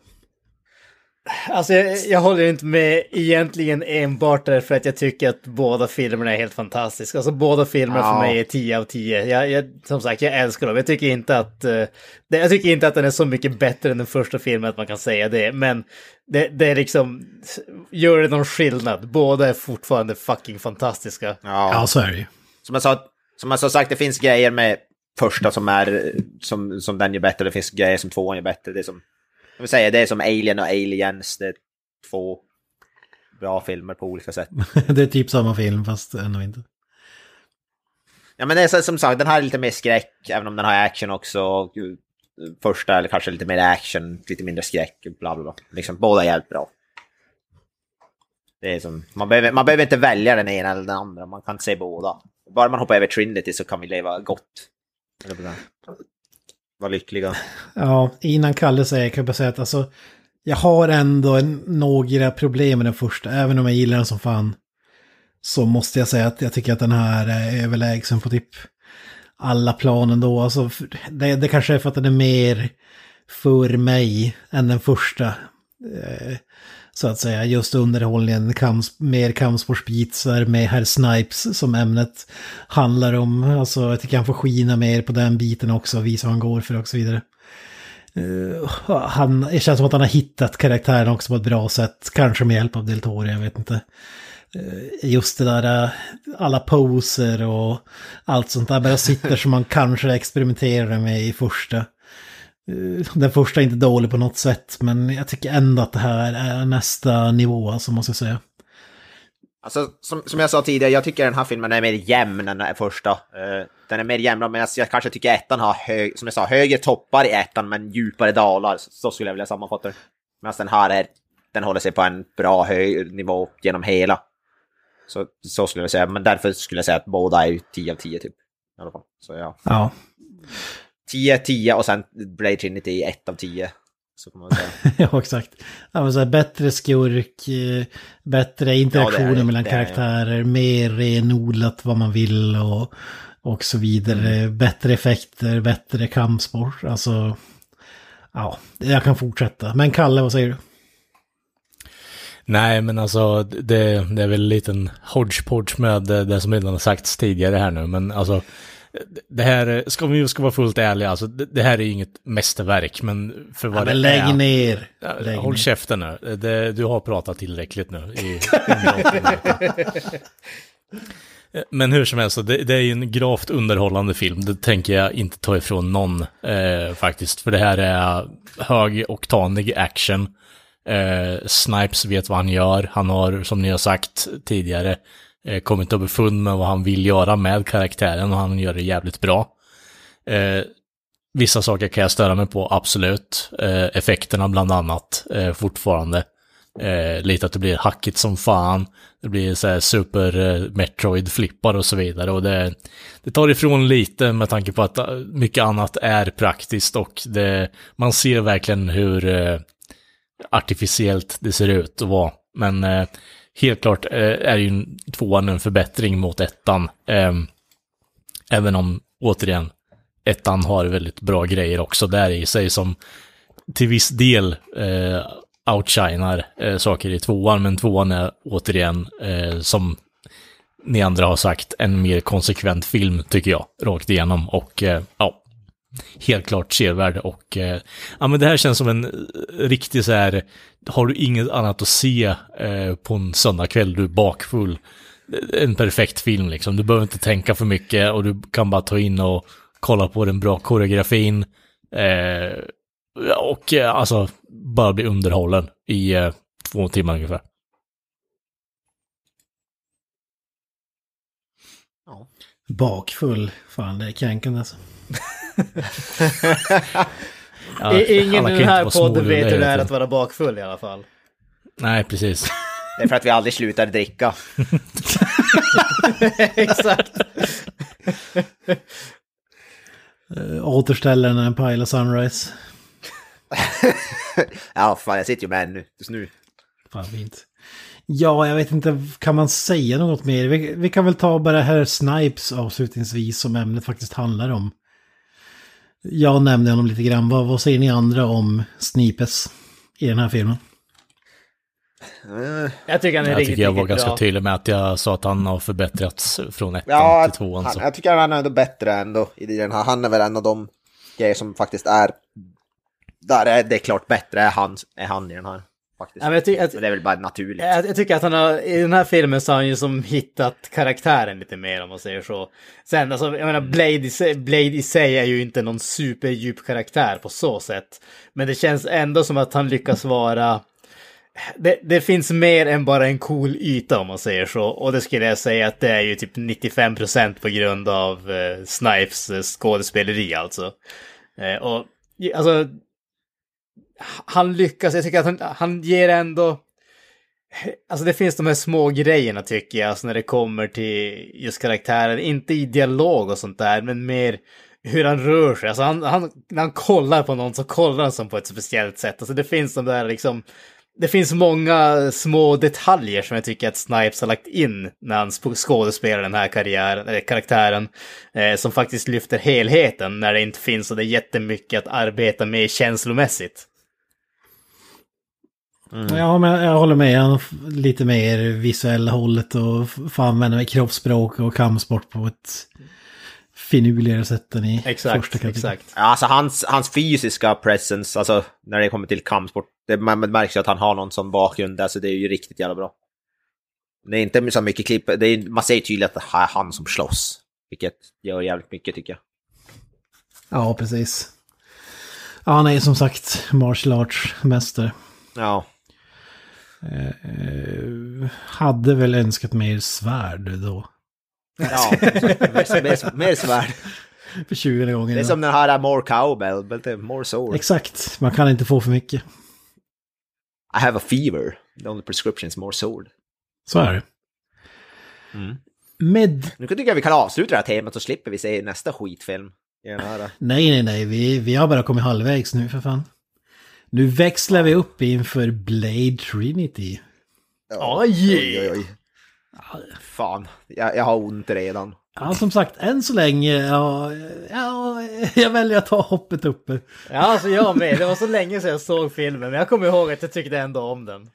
Speaker 6: Alltså jag, jag håller inte med egentligen enbart därför att jag tycker att båda filmerna är helt fantastiska. Alltså båda filmerna
Speaker 4: Ja.
Speaker 6: för mig är 10 av 10. Jag, jag, som sagt, jag älskar dem. Jag tycker inte att... det, jag tycker inte att den är så mycket bättre än den första filmen att man kan säga det. Men det, det är liksom... Gör det någon skillnad? Båda är fortfarande fucking fantastiska.
Speaker 4: Ja.
Speaker 3: Ja, så är det ju.
Speaker 4: Som jag sa, som jag sa sagt, det finns grejer med första som är som, som den gör bättre. Det finns grejer som tvåan gör bättre. Det är som, jag vill säga, det är som Alien och Aliens. Det är två bra filmer på olika sätt.
Speaker 3: det är typ samma film fast ändå inte.
Speaker 4: Ja men det är som sagt, den här är lite mer skräck, även om den har action också. Första eller kanske lite mer action, lite mindre skräck, bla bla bla. Liksom, båda är jävligt bra. Det är som, man, behöver, man behöver inte välja den ena eller den andra, man kan se båda. Bara man hoppar över Trinity så kan vi leva gott. Eller vad det är. Vara lyckliga.
Speaker 3: Ja, innan Kalle säger kan jag bara säga att alltså, jag har ändå en, några problem med den första, även om jag gillar den som fan. Så måste jag säga att jag tycker att den här är överlägsen på typ alla plan ändå. Alltså, det, det kanske är för att den är mer för mig än den första. Eh, så att säga, just underhållningen, kamps, mer kampsportsbitar med herr Snipes som ämnet handlar om. Alltså jag tycker han får skina mer på den biten också, visa vad han går för och så vidare. Uh, han, det känns som att han har hittat karaktären också på ett bra sätt, kanske med hjälp av Del Toro, jag vet inte. Uh, Just det där, uh, alla poser och allt sånt där bara sitter som man kanske experimenterade med i första. Eh, Den första är inte dålig på något sätt, men jag tycker ändå att det här är nästa nivå, alltså måste jag säga.
Speaker 4: Alltså, som, som jag sa tidigare, jag tycker den här filmen är mer jämn än den första. Eh, den är mer jämn, men jag kanske tycker ettan har, hög, som jag sa, högre toppar i ettan men djupare dalar. Så, så skulle jag vilja sammanfatta det. Medan den här är, den håller sig på en bra hög nivå genom hela. Så, så skulle jag säga, men därför skulle jag säga att båda är ju 10 av 10 typ. I alla fall. Så ja.
Speaker 3: Ja,
Speaker 4: 10, 10 och sen Blade Trinity 1 av 10. Så kan man säga.
Speaker 3: ja exakt. Ja, men så här, bättre skurk, eh, bättre interaktioner
Speaker 4: Ja,
Speaker 3: mellan karaktärer, mer renodlat vad man vill och, och så vidare.
Speaker 4: Mm.
Speaker 3: Bättre effekter, bättre kampsport. Alltså, ja, jag kan fortsätta. Men Kalle, vad säger du?
Speaker 5: Nej, men alltså det, det är väl en liten hodgepodge med det, det som redan har sagts tidigare här nu, men alltså det här, ska vi ska vara fullt ärliga, alltså det, det här är inget mästerverk, men för vad
Speaker 3: Ja,
Speaker 5: det
Speaker 3: men lägg
Speaker 5: är...
Speaker 3: ner. Lägg
Speaker 5: Håll
Speaker 3: ner.
Speaker 5: käften nu. Det, du har pratat tillräckligt nu. I, Men hur som helst, det, det är ju en gravt underhållande film. Det tänker jag inte ta ifrån någon eh, faktiskt. För det här är högoktanig action. Eh, Snipes vet vad han gör. Han har, som ni har sagt tidigare, eh, kommit underfund med vad han vill göra med karaktären och han gör det jävligt bra. Eh, vissa saker kan jag störa mig på, absolut. Eh, effekterna bland annat, eh, fortfarande. Eh, lite att det blir hackigt som fan. Det blir så här super eh, Metroid-flippar och så vidare. Och det, det tar ifrån lite med tanke på att eh, mycket annat är praktiskt och det, man ser verkligen hur eh, artificiellt det ser ut att vara. Men eh, helt klart eh, är ju tvåan en förbättring mot ettan. Eh, även om, återigen, ettan har väldigt bra grejer också där i sig som till viss del eh, outshinar eh, saker i tvåan, men tvåan är återigen, eh, som ni andra har sagt, en mer konsekvent film tycker jag, rakt igenom. Och eh, ja, helt klart sevärd. Och eh, ja, men det här känns som en eh, riktig så här, har du inget annat att se eh, på en söndagkväll, du är bakfull, eh, en perfekt film liksom. Du behöver inte tänka för mycket och du kan bara ta in och kolla på den bra koreografin. Eh, och eh, alltså bara bli underhållen i eh, två timmar ungefär.
Speaker 3: Bakfull. Fan, det är kränkande alltså.
Speaker 5: Ja,
Speaker 6: Ingen i den här podden vet hur det är att vara bakfull i alla fall.
Speaker 5: Nej, precis.
Speaker 4: Det är för att vi aldrig slutar dricka.
Speaker 6: Exakt.
Speaker 3: Uh, återställer den en pile sunrise.
Speaker 4: Ja, fan jag sitter ju med nu, just nu.
Speaker 3: Fan fint. Ja, jag vet inte, kan man säga något mer? Vi, vi kan väl ta bara här Snipes avslutningsvis som ämnet faktiskt handlar om. Jag nämnde honom lite grann. Vad, vad säger ni andra om Snipes i den här filmen?
Speaker 4: Eh,
Speaker 6: Jag tycker han är
Speaker 5: Jag
Speaker 6: riktigt,
Speaker 5: tycker jag var
Speaker 6: riktigt
Speaker 5: ganska
Speaker 6: bra.
Speaker 5: tydlig med att jag sa att han har förbättrats från ettan
Speaker 4: Ja,
Speaker 5: till tvåan.
Speaker 4: han,
Speaker 5: Så.
Speaker 4: jag tycker han är ändå bättre ändå i den här. Han är väl en av de grejer som faktiskt är... Där är det klart bättre är han, är han i den här. Faktiskt.
Speaker 6: Ja, men jag, ty- att,
Speaker 4: Men det är väl bara naturligt.
Speaker 6: jag, jag tycker att han har, i den här filmen så har han ju som hittat karaktären lite mer om man säger så. Sen alltså, jag menar Blade i, sig, Blade i sig är ju inte någon superdjup karaktär på så sätt. Men det känns ändå som att han lyckas vara... Det, det finns mer än bara en cool yta om man säger så. Och det skulle jag säga att det är ju typ 95% på grund av eh, Snipes eh, skådespeleri alltså. Eh, och alltså han lyckas, jag tycker att han, han ger ändå... Alltså det finns de här små grejerna tycker jag, alltså när det kommer till just karaktären. Inte i dialog och sånt där, men mer hur han rör sig. Alltså han, han, när han kollar på någon så kollar han som på ett speciellt sätt. Alltså det finns de där liksom... Det finns många små detaljer som jag tycker att Snipes har lagt in när han skådespelar den här karriären, eller eh, karaktären. Eh, som faktiskt lyfter helheten när det inte finns så det är jättemycket att arbeta med känslomässigt.
Speaker 3: Ja, men jag håller med. F- lite mer visuella hållet och får använda kroppsspråk och kampsport på ett finurligare sätt än i
Speaker 6: Exakt,
Speaker 3: första kapitlet.
Speaker 6: exakt.
Speaker 4: Ja, Alltså hans, hans fysiska presence, alltså när det kommer till kampsport, det, man, man märker ju att han har någon sån bakgrund där, så det är ju riktigt jävla bra. Det är inte så mycket klipp, det är, man ser tydligt att det är han som slåss. Vilket gör jävligt mycket tycker jag.
Speaker 3: Ja, precis. Ja, han är ju som sagt martial arts-mästare.
Speaker 4: Ja.
Speaker 3: Eh, hade väl önskat mer svärd då.
Speaker 4: Ja, mer, mer, mer svärd.
Speaker 3: För 20 gånger.
Speaker 4: Det är som den här more cowbell, but the more sword.
Speaker 3: Exakt, man kan inte få för mycket.
Speaker 4: I have a fever. The only prescription is more sword.
Speaker 3: Så är det.
Speaker 4: Mm.
Speaker 3: Med...
Speaker 4: Nu tycker jag vi kan avsluta det här temat så slipper vi se nästa skitfilm.
Speaker 3: Nej, nej, nej, vi, vi har bara kommit halvvägs nu för fan. Nu växlar vi upp inför Blade Trinity.
Speaker 6: Oj!
Speaker 4: Oj, oj, oj. Fan, jag, jag har ont redan.
Speaker 3: Ja, som sagt, än så länge, ja, ja, jag väljer att ta hoppet uppe.
Speaker 6: Ja, alltså jag med. Det var så länge sedan jag såg filmen, men jag kommer ihåg att jag tyckte ändå om den.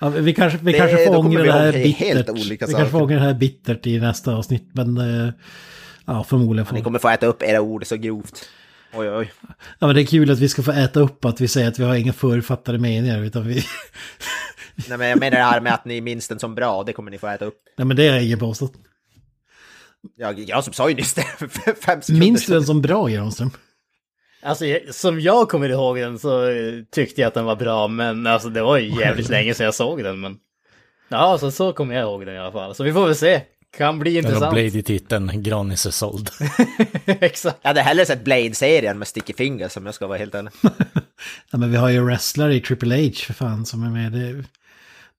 Speaker 3: Ja, vi kanske, vi
Speaker 4: Det-
Speaker 3: kanske får ångra det här bittert.
Speaker 4: olika
Speaker 3: vi kanske får
Speaker 4: saker.
Speaker 3: ångra det här bittert i nästa avsnitt, men eh, ja, förmodligen får
Speaker 4: Ni kommer få äta upp era ord så grovt. Oj, oj.
Speaker 3: Ja, men det är kul att vi ska få äta upp att vi säger att vi har inga författade meningar, utan vi...
Speaker 4: Nej, men jag menar det här med att ni minns den som bra, det kommer ni få äta upp.
Speaker 3: Nej, men det jag ingen påstått.
Speaker 4: Jag, jag som sa ju nyss det för fem sekunder
Speaker 3: Minns du den som bra, Granström?
Speaker 6: Alltså, som jag kommer ihåg den så eh, tyckte jag att den var bra, men alltså det var ju jävligt länge sedan jag såg den. Men... Ja, så, så kommer jag ihåg den i alla fall. Så vi får väl se. Kan bli
Speaker 5: Den
Speaker 6: intressant.
Speaker 5: Blade i titeln, Granis är såld.
Speaker 6: Exakt.
Speaker 4: Jag hade hellre sett Blade-serien med Sticky Fingers om jag ska wara helt ärlig.
Speaker 3: Ja, men vi har ju wrestlare i Triple H för fan som är med. Det,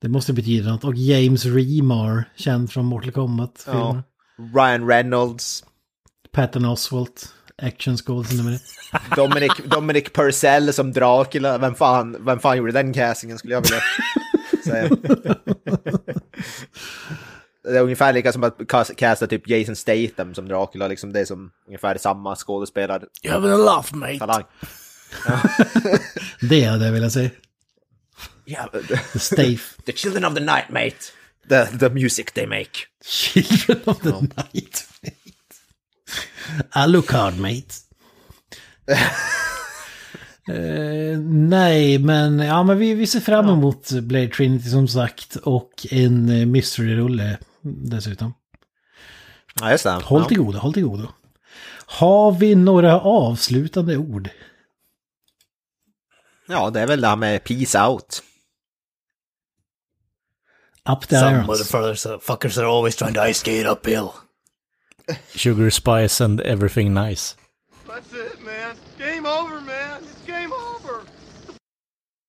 Speaker 3: det måste betyda något. Och James Remar, känd från Mortal Kombat-filmer.
Speaker 4: Ryan Reynolds,
Speaker 3: Patton Oswalt, Action nummer ett.
Speaker 4: Dominic, Dominic Purcell som Dracula. Vem fan, vem fan gjorde den castingen skulle jag vilja säga. Det är ungefär lika som att cas- casta typ Jason Statham som Dracula. Liksom det är som ungefär samma skådespelare.
Speaker 5: You having a laugh mate?
Speaker 4: Talang.
Speaker 3: Det hade jag velat säga.
Speaker 4: Yeah,
Speaker 3: The Stafe.
Speaker 4: the children of the night mate. The, the music they make.
Speaker 3: Children of the Night, mate. Alucard, mate. Eh, nej, men, ja, men vi, vi ser fram emot Blade Trinity som sagt och en eh, mystery-rulle dessutom.
Speaker 4: Ja, just det.
Speaker 3: Håll till godo, håll till godo. Har vi några avslutande ord?
Speaker 4: ja, det är väl det här med peace out.
Speaker 3: Up the
Speaker 6: Some motherfuckers fuckers are always trying to ice skate uphill.
Speaker 5: Sugar Spice and everything nice.
Speaker 8: That's it, man. Game over, man.